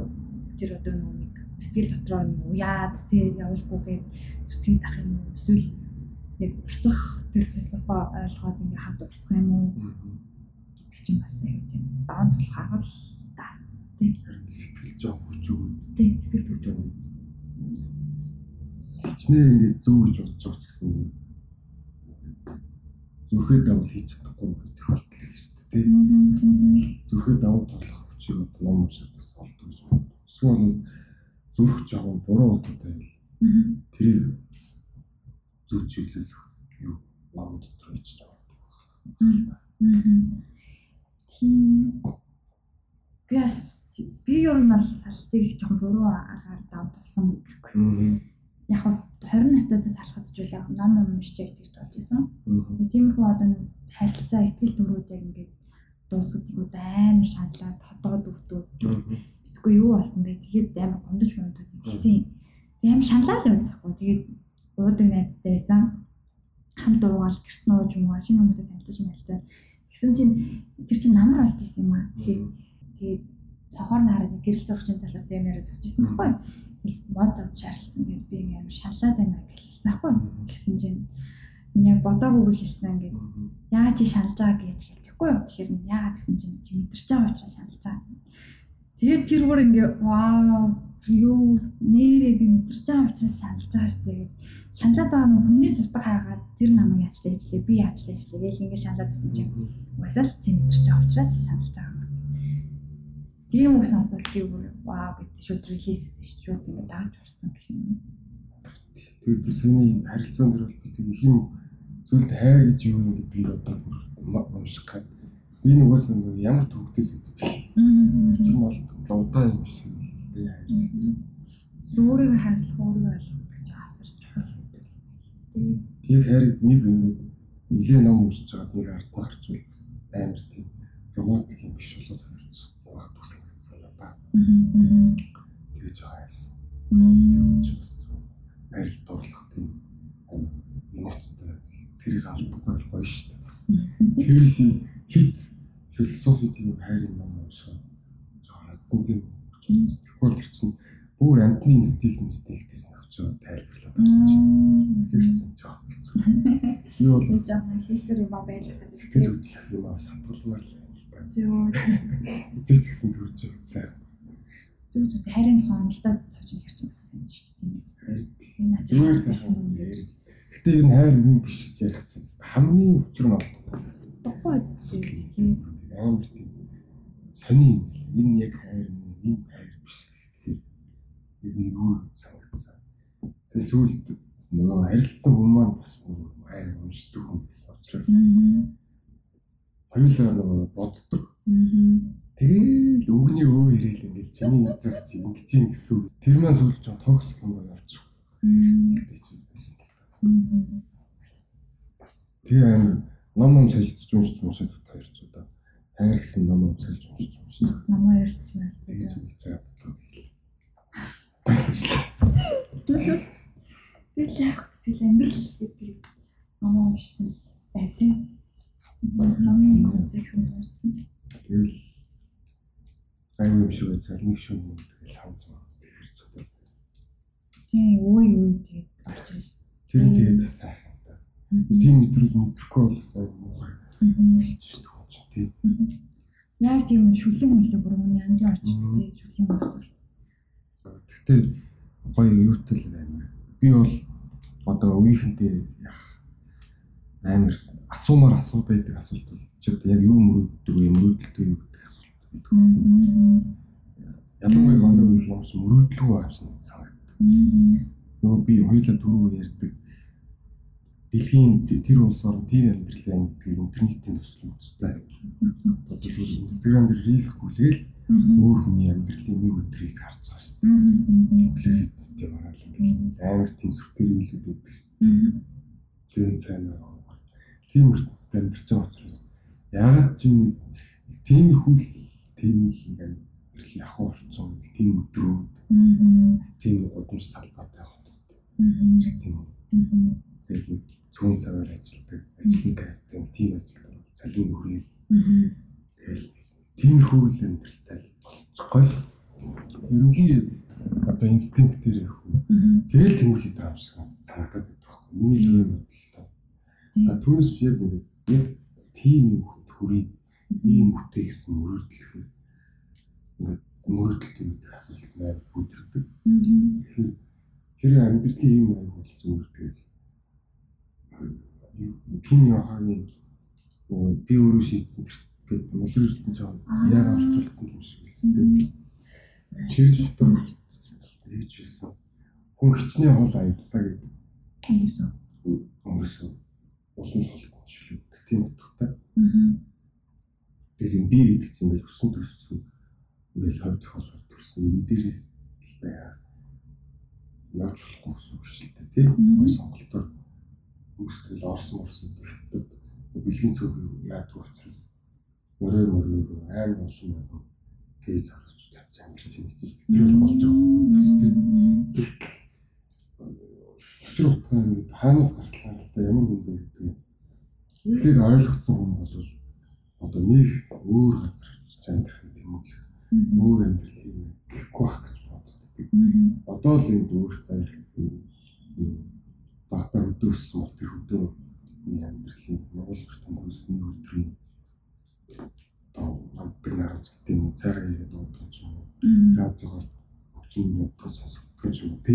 тэр одоо нэг сэтгэл дотроо нэг уяад тий явуулгүйгээд зүтгэж тах юм уу эсвэл нэг урсах тэр философи ойлгоод ингээ хамт урсах юм уу гэдэг чинь бас аюу тийм даан тулах арга л та тий сэтгэл жоо хүч өгөө. тий сэтгэл хүч өгөө. Хичнээн ингээ зөв гэж бодож байгаа ч гэсэн зүрхээ давал хийж чадахгүй тохиолдол их шүү дээ. Зүрхээ давал тоглох хүчийг ном уншаад бас олдог гэж боддог. Эсвэл зүрх жаахан буруу удаатай байл. Тэр зүрх чиглүүлэх юу ном дотор хийж байгаа. Тийм. Гас би ер нь бол салтыг жоохон буруу аргаар давталсан гэхгүй. Яг хав 20 настайдаас алхаж байлаа ном ном уншиж идэж болж исэн. Тиймэрхүү одоо харилцаа ихтгэл төрүүд яг ингээд дуусгадгийг амар шаналаад хотоод өвдөөд битгүй юу болсон бэ? Тэгээд амар гомдож мөндөө тэгсэн. Тэг амар шаналаа л үзэхгүй. Тэгээд уудаг найзтай байсан. Хамт уугаал гэрт нууж муугаа шинэ хүмүүстэй танилцаж мэлцээ. Тэгсэн чинь тэр чинь намар болж исэн юм аа. Тэгээд тэгээд цохоор нараад гэрэл зургийн залуутай юм яриа зогсож исэн байхгүй юу? Мод зод шаарлсан гэж би ингээм шалаад байна гэж хэлсэн аахгүй гэсэн чинь миний бодоагүй хэлсэн ингээд яаж чи шалж байгаа гэж хэлчихгүй тэгэхээр яагаад гэсэн чинь чи мэдэрч байгаа учраас шалж байгаа. Тэгээд тэр бүр ингээ вау юу нэрээ би мэдэрч байгаа учраас шалж байгаа шүү дээ шаналаад байгаа нь хүнээс утга хаагаад тэр намайг яачлаа ижлээ би яачлаа ижлээ гэж ингээ шаналаад байсан чинь угсаал чи мэдэрч байгаа учраас шалж байгаа Тийм үг сонсоод би бүр вау гэдэг шууд релиз шууд ингэ дааж урсан гэх юм. Тэгээд би саяны харилцаан дээр бол би тэг их юм зүйлд хайр гэж юу юм гэдгийг одоо бүр унших гад. Би нөгөөс нэг ямар төвхтэйс гэдэг? Тэр нь бол удаа юм шиг л дээ хайр. Өөрийгөө хайрлах, өөрийгөө ойлгох гэж асар чухал зүйл. Тэгээд хайрыг нэг ингээд нэлээ ном уншиж байгаад нэг ард нь гарч бас амар тийм романтик юм биш болоод багт л да. Тэгэж байгаа юмсан. Тэгж бас арил дурлах тийм эмоцтой тэрийг алдахгүй гоё шүү дээ бас. *laughs* Тэр хит философи тийм хайрын ном уншаа. Жаахан тийм тэгвэл тэр чинь бүр амтны инстинкт инстинктээс навчаа тайлбарлаад байгаа юм. Тэгэхээр чинь жоох хэцүү. *laughs* Юу бол хийсэр юм байлаа. Сэтгэл хөдлөх юм аа сатгалмаар л Зөө. Эцэг гэсэн төрж сайн. Зүг зүг хайрын тухай хөндлөлтөд цоож ярьж байсан юм дээ. Тийм ээ. Зүгээр сайн. Гэтэ ер нь хайр мөн биш гэж ярих чинь хамгийн учир нь бол дугуй үзчихээ. Амар тийм. Сони юм л. Энэ яг хайр мөн энэ хайр биш гэхээр ер нь юу санагдсан. Тэгээ сүүлд нөгөө харилцсан хүмүүс маань бас нөгөө хайр уншдаг байсан учраас хоёулаа нөгөө боддог. Тэгэл өгний өө ирээл ингээд чиний байгаа чи ингэж юм гэсэн. Тэр маань сүүлж байгаа токсик юм байна явчих. Тэгээ амар ном ном солилцож уншиж уншаад хоёр ч удаа хайр гэсэн ном ном солиж уншиж уншиж. Намаа ярьж байна. Тэгээ хийж байгаа. Тэгэл яах вэ? Тэгэл амьдрал гэдэг ном уншсан бай тээ. Номын нэг үнцэг хүмүүс. Тэгэл аюу юм шиг нэг шүү юм тэгэл санаж байна. Тэр цогтой. Тийм үй үй тэгээд орж ирж. Тэр нь тэгээд бас сайхан та. Тийм мэдрэл мэдрэхгүй бол сайн муухай. Хэлж шүү дээ тийм. Яг тийм шүлэн мүлээ бүр мөн янз орж ирдэг шүлэн мөрцөр. Гэхдээ гоё юутай л байна. Би бол одоо үеийнхэнтэй яах амар асуумаар асуу байдаг асуулт бол. Чи одоо яг юу мөрөөддөг вэ? Мөрөөдөлтөө юу гэдэг асуулт байдаг. Ялангуяа манай үеийн юмш мөрөөдлөө авсан санагдав. Нөгөө би хоёулаа түрүү ярьдаг. Дэлхийн тэр улс орн тийм амьдралын гэдэг интернетийн төсөл үзтэй. Одоо Instagram дээр рилс гүлгээл өөр хүний амьдралын нэг өдрийг харж байгаа шүү дээ. Өглөө фитнестэй байгаа л ингээд амар тийм сүртэр илүүд байдаг шүү дээ. Тэр цаана тийм ертөнцид амьдарч байгаа учраас яагаад ч тийм хүл тийм л ингээм тэрхий ахуй орцсон тийм өдрөө тийм гудамж талбайтай хот. Тийм. Тэгээд цөөн цагаар ажилладаг, ажлын кайфтай тийм ажил салын хүргээл. Тэгэл тиймэрхүү л амьдралтай болцгой. Ерөнхий одоо инстинктээр явах. Тэгэл тэмүүлээд байгаа юм шиг санагдаад байхгүй. Миний л юм Түүнээс яг ингээд тийм юм хүрээ ийм бүтээх гэсэн мөрөдлөх ингээд мөрөдөлт юм гэх асуулт маань бүдэрдэг. Тэр амьдралын юм аяг бол зүгээр тэгэл тийм яхагийн би өөрөө шийдсэн гэдэг мулын ертөнд жоо яг орчуулсан юм шиг байна. Чирэл хэвээр хийж байсан. Хүн хичнээн хол аяллаа гэдэг. Өнгөсөн. Өнгөсөн улам толгой шүү. Тийм утгатай. Тэгэхээр би гэдэг чинь ингээл өссөн төссөн ингээл хойдох болохоор төрсөн энэ дээрээс байа. явж болохгүй гэсэн үг шүү дээ тийм. Гой сонголтоор үүсгэл орсон орсон гэхдээ бэлгийн цог яадаг учраас мөрөө мөрөө аим олон юм тэгээ залууч тавьж амьдч юм гэж тэр болж байгаа юм бас тийм. Учир утгаа ингэ хаанаас гарчлаа гэдэг ямар юм бэ гэдэг. Тэгэхээр ойлгоцсон хүн бол одоо нэг өөр газар очиж амьдрах юм уу? Өөр амьдрал юм гэхгүй байх гэж боддог. Одоо л энэ өөр зайлгсан бата өдөөссөн бол тэр өдөө амьдралын Монголд томхолсны өдрийн одоо амтдаг нараж гэдэг юм цайгаа хийгээд уудах юм уу? Радиогоор хөгжим яддаг сонсогдох юм уу? Тэ?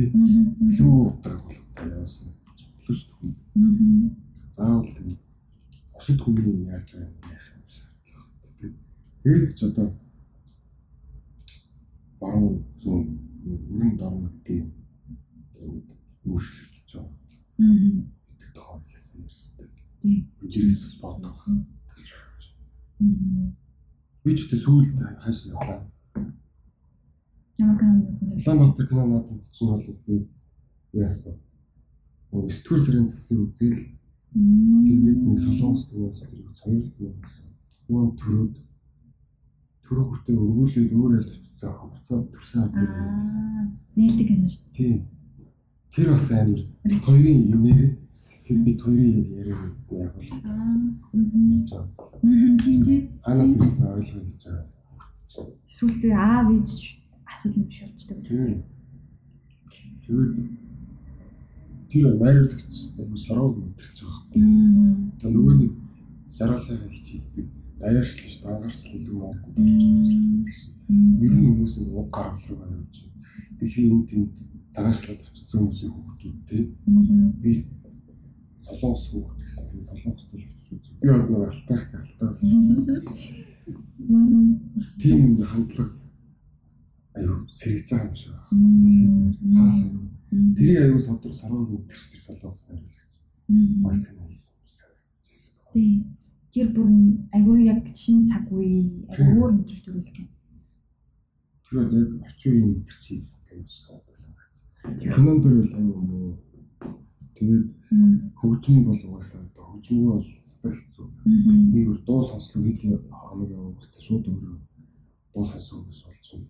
Илүү утга болгох явуулсан гэж болов шүү дээ. Заавал тийм бусад хүний яаж байгаа юм шаардлагатай. Тэгээд ч одоо баруун зүүн өрн дорн гэдэг өөрчлөгдөж байгаа. Аа. Гэдэг тохиол хэлсэн юмстай. Тийм. Үжирээс бас бодох. Аа. Би ч тэ сүүлд хааш яваа. Ямар кино Улаанбаатар кино надад чинь бол би яасан. Сэтгүүр сарын засыг үзэл Тэгээд нэг солонгос киноос тэр хоёр кино гэсэн. Нөгөө төрөөд төрөө хүртээ өргүүлээд өөр айлд очицсан хугацаа төрсөн авдаг гэсэн. Нээлттэй кино шүү дээ. Тийм. Тэр бас амар хоёрын юм нэр тэр бид хоёрын яриаг яг бол. Аа. Тийм. Анаас ирсэн ойлгоо гэж байгаа. Сүүлдээ аав ээж асуудал шиг болчтой. Тийм. Тэгээд тэр найруулагч яг сорог мэдэрч байгаа. Тэгээ нөгөө нэг жаргалсайгаа хичээлдэг. Даяаршил биш дангарсал илүү моггүй болж байгаа шиг. Ер нь хүмүүс нь уг гарал руу явж байна. Дэлхийн энд тэнд цагаачлаад очсон хүмүүсийн хүүхдүүд те. Би солонгос хүүхд гэсэн тэгээ солонгос төл очиж үзв. Би одоо алтаах алтаас. Тийм хандлага аюу сэргэж байгаа юм шиг байна. Хаасан Тэрийг аюу содор сарваг өгдөг тэр солонгос найруулагч. Майкл хийсэн. Тийм. Тэр бүр аюу яг шин цаг үе өөр мэдрэмж төрүүлсэн. Тэр яг орчин үеийн мэдэрч хийсэн юм шиг санагдсан. Кинон дөр бол аюу муу. Тэгээд хөгжим бол угаасаа одоо хөгжмөө бол хэцүү. Би бүр дуу сонслоо хэд хоног явуулсан шууд өөрөө дуу сонсох гэж болж байна.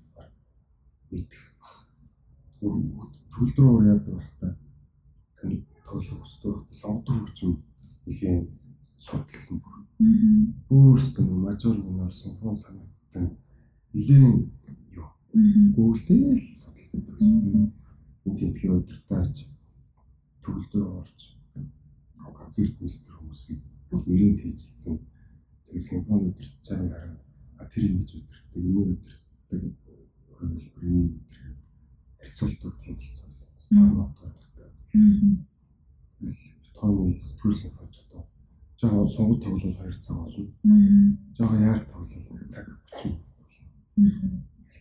Мэдэх төгөл рүү яадаг байхдаа таны тоглох хөстөө сонгодог хөгжим нэлийн судалсан бүр. Өөртөө мажор минор симфон санагдсан нэлийн юу. Гүйлтэй л судалдаг байсан. Энд тэмдгийн удирдаач төгөл рүү орж концерт мистер хүмүүсийг нэрийн цээжилсэн. Тэгээ симфон удирдах байгаа а тэр ингэж удирддаг, энийг удирддаг хөлбөрийн харьцуулдаг тийм болсон тооны тооны сэтгүүл симфоч одоо жоо сонгод тоглол 2 цаг болно. Жоо яар тоглол 1 цаг 30.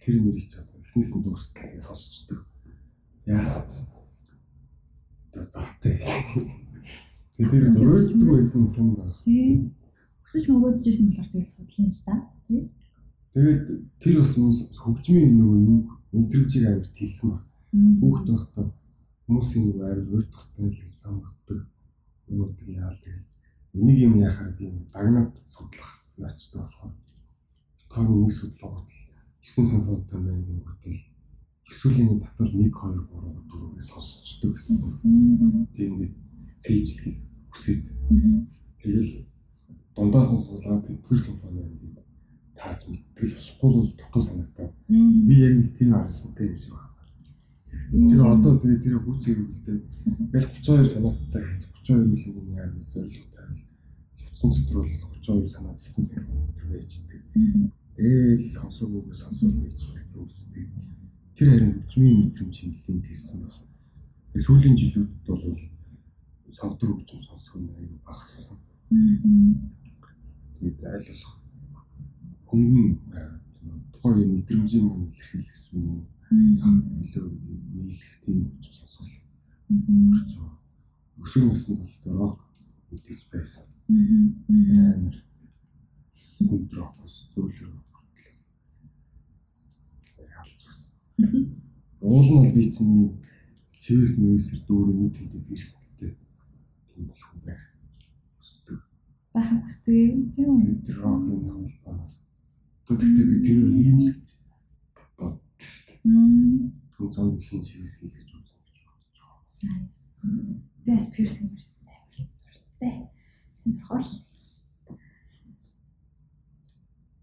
Тэр нэрийг ч одоо эхнээс нь дуустал сонсчдаг. Яасан. Одоо завтай. Тэр өөрөлдөг байсан юм байна. Өсөж мөрөөдөж ирсэн болохоор тэгээд судлаа л да. Тийм. Тэгээд тэр бас хөгжмийн нөгөө юм мэдрэмжийг амирт хэлсэн баг. Хүүхд байхдаа хүмүүсийн нэг амар уйтахтай л гэж санагддаг. Өнөөдөр яал тэгэл нэг юм яхаар би дагнаад судлах наачтай болохоор тооны нэг судлаад 9 симфонитой байна гэнгүүтэл эсвэл татал 1 2 3 4-өөс сонсчдөг гэсэн. Тийм ингээд цээжлэх хүсээд. Тэгэл дундаас нь суулгаад тэтгэр симфони байна тааж мэдтгэл болохгүй бол дутуу санагдав. Би яг нэг тийм харсантай юм шиг байна. Тэр одоо тэгээ тэр хүүцгийг үлдээ. Ингээл 32 санааттай 32 үл нэг яа нэг зорилготой. Утсан дотор бол 32 санаат хэлсэн сар байждаг. Тэгээл сонсоогүй сонсоогүй байждаг юм үстэй. Тэр харин хөгжмийн мэдрэмж хэмнэлийн хэлсэн байна. Сүүлийн жилүүдэд бол сонгодог хөгжим сонсох нь аюу багассан. Тэгээд аль болох хөнгөн тухайн мэдрэмжийн мөн илэрхийлэх юм илүү нийлэх тийм хүч сонсгол хүрч байгаа. Өсвөр насны болтой рок мэдээж байсан. Аа. Хүнд рокос зөвлөр байна. Уул нь бол би чинь чивээс мэвсэр дүүрэн нэг тийм ирсэнтэй тийм болох юм. Хүсдэг. Байх хүсдэг. Тийм үү? Тэр рокийн холбооноос. Тэгтээ би тэр ийм л боддог. Мм. Хүн цааны шин чивээс хийлгэж үзсэн гэж бодож байгаа. Би бас пирсинг мэрсэн амар. Тэ. Сонирхол.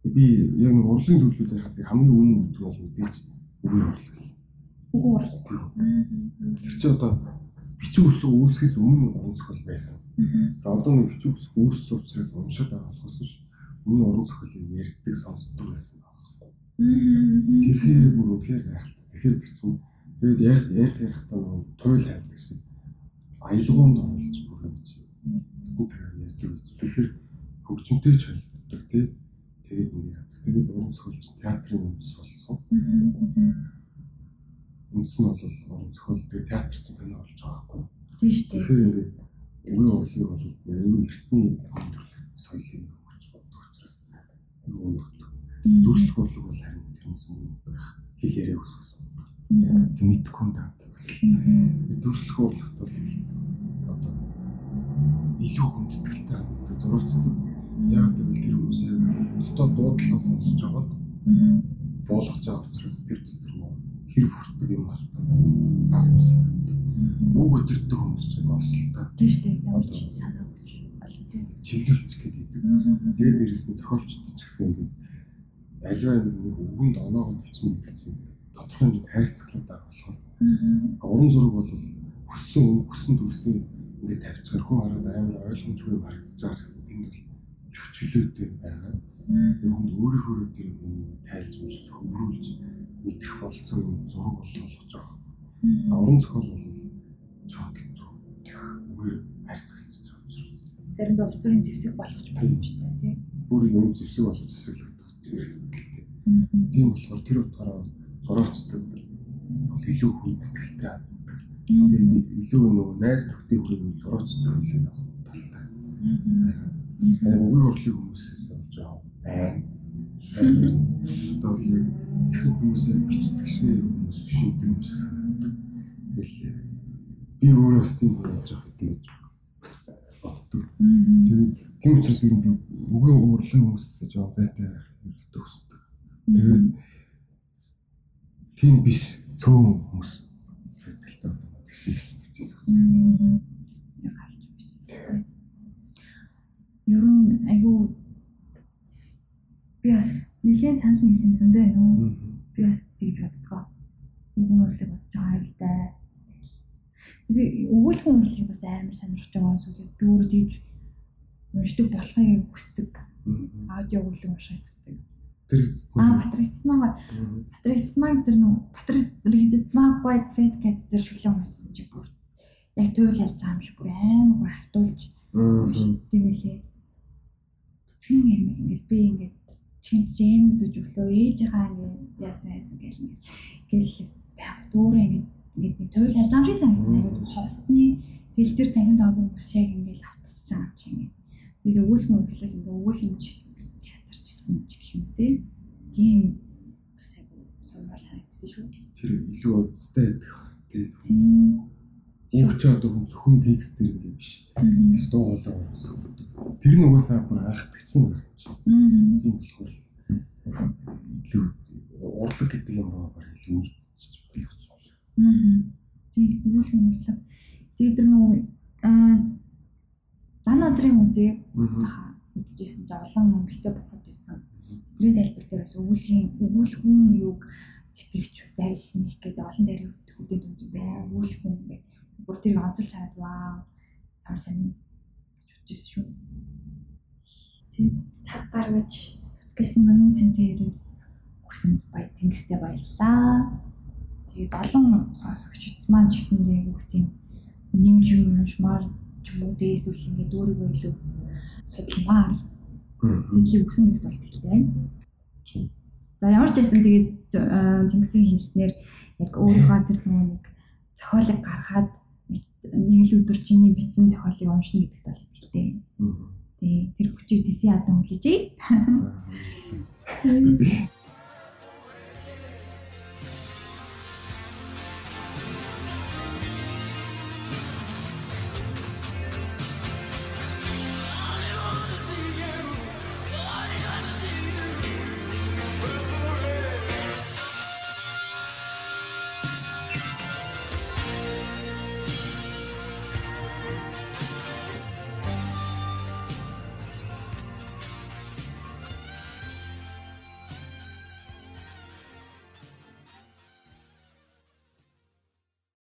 Би яг нэг урлын төлөвлөлт байхад хамгийн үнэн гэдэг бол мэдээж үгүй урлал. Үгүй урлал. Тэр чи одоо бичиг үсэг үүсгэхээс өмнө зохиол байсан. Тэр одоо нэг бичиг үсэг үүссэн учраас уншаад байгаа болохоос ш өмнө уран зохиолыг ярьдаг сонсдог байсан. Тэрхээр бүр үнэхээр гайхалтай. Тэгэхээр тэр чинь тэгээд яг яг ярихтаа нэг туйл хайлдаг шиг аялгуунд оруулж бүр гэж. Цагаар ярьдаг гэж. Тэгэхээр хөгжмөнтэй ч холбогддог тий. Тэгээд ингэ яадаг. Тэгээд уран зохиолч театрын үндэс болсон. Үндэс нь бол уран зохиол тэгээд театр чинь кино болж байгаа байхгүй. Тийм шүү дээ. Тэгэхээр ингээд үгүй урлыг бол аюу эртний соёлын юу өгдөг. Дүрслэх урлаг бол харин тэрнээс өмнө байх хэл яриа өсгсөн. Тэг мэдхгүй юм даа бас. Дүрслэх урлагт бол одоо илүү хүндэтгэлтэй зурагчдад яг тэгвэл тэр хүмүүс яг дотоод дуудлагаа сонсож байгаад буулгаж байгаа учраас тэр дотор нөө хэр бүртдэг юм алтай баг юм санагдав. Үг өдөртөг хүмүүс ч яг ослолтой Тийм шүү дээ. Ямар ч гэдэг. Тэгээд дээрэс нь зохиолчд ч гэсэн ингээд аливаа нэг үгэнд оноогоо бичнэ гэдэг чинь тодорхой хэмжээнд хайрцаглаад байгаа болохоор уран зураг бол хүссэн хүссэн төрсөн ингээд тавьчихаар хүн хараад амар ойлгомжгүй харагдаж байгаа гэсэн тэнд бол хөвчлөөтэй байгаа. Тэр хүнд өөрийнхөө тэр тайлж мж хөврүүлж мэдэх болцоо юм зураг болгож байгаа. Уран зохиол бол хэцүү. Үгүй. Заримдаа улс төрийн зэвсэг болгож боломжтой тийм. бүр юм зэвсэг болж зэвсэглэгдэх гэдэг. Тийм болохоор тэр утгаараа зурагчдад илүү хүндэтгэлтэй. Тэгээд илүү нөгөө найз нөхдийн хүрээний зурагчдад илүү талтай. Тэгээд үгүй урлыг хүмүүсээс болж байгаа байн. Одоо л их хүмүүсээ бичдэг шиг хүмүүс үү юм шиг санагддаг. Тэгэл би өөрөө бас тийм хүн болж байгаа гэж бас боддог. Тэгээд тийм учраас ер нь би үгүй урлын хүмүүсээс жоо зайтай байх хэрэгтэй хүсдэг. Тэгээд тийм биш цөөн хүмүүс байдалтай тэгших бичиж Ер нь айгүй би бас нэлээд санал нийсэн зөндөө байна уу? Би бас тэгж боддгоо. Үгэн урлаг бас жоо хайртай. Би өгүүлхэн урлыг бас амар сонирхож байгаа. Би өөрөө тэгж уншдаг болохыг хүсдэг. Аудио өгүүлэг уншихыг хүсдэг. Тэр Аа Патрицмаа Патрицмаа тэр нөө Патрицмаа гой фэт кэт тэр шүлэн уншсан чи бүр яг туйл ялж байгаа юм шиг бүр амар гой хавтуулж тийм үлээ. Цэцгэн юм ингээд би ингээд чин жэм зүж өглөө ээжийнхаа ингээд яасан яасан гэл ингээд гэл дүүрээ ингээд ингээд нэг туйл юм шиг санагдсан. Аюу ховсны тэл дээр танхимд байгаа хүмүүс яг ингээд автчих байгаа юм шиг ингээд би өгүүлэх мөглөг ингээд өгөөл юм чи театрч гэсэн гэх юм те. Тийм бас айгу сумаар санагддаг шүү. тэр илүү байдаг. Тэгээд Тийм. Үг чи одоо хүн зөвхөн текст дээр ингэ биш. Дуу хоолой оруулсан. Тэр нь угаасаа бүр айхдаг чинь юм шиг. Мм. Тийм болохоор илүү урлаг гэдэг юм аа баг илүү нийцчих би гэж Мм. Тийм өгүүлэх мөглөг. Тэгээд тэр нөө аа дан надрын үзээ баха үзчихсэн чи олон эмэгтэй боход байсан. Тэрийн тайлбар дээр бас өгүүлхийн өгүүлхэн юг тэтгэвч дарих мэх гэдэг олон дээр хөдөд үзэн байсан. Өгүүлхэн гэдэг бүр тэрийг онцолж хараад вау ямар сони гэж бодчихсон шүү. Тэгээд цаг гаргаж подкастын манай цэнтээр өгсөн бая тэнгистэй баярлаа. Тэгээд олон сонсогчд маань ч гэсэндээ бүх тийм нэмж юм уншмаар ч юм уу дээс үл ингээд өөрийгөө илүү судалмаар сэтлийг өгсөн гэдэгт бол итгэлтэй байна. За ямар ч байсан тэгээд тэнгисийн хийснээр яг өөрийнхөө тэр нэг зохиолыг гаргаад нэг л өдөр чиний бичсэн зохиолыг уншина гэдэгт бол. Мм. Тий, тэр хүчийг тэсийн адан хүлээжээ. *laughs*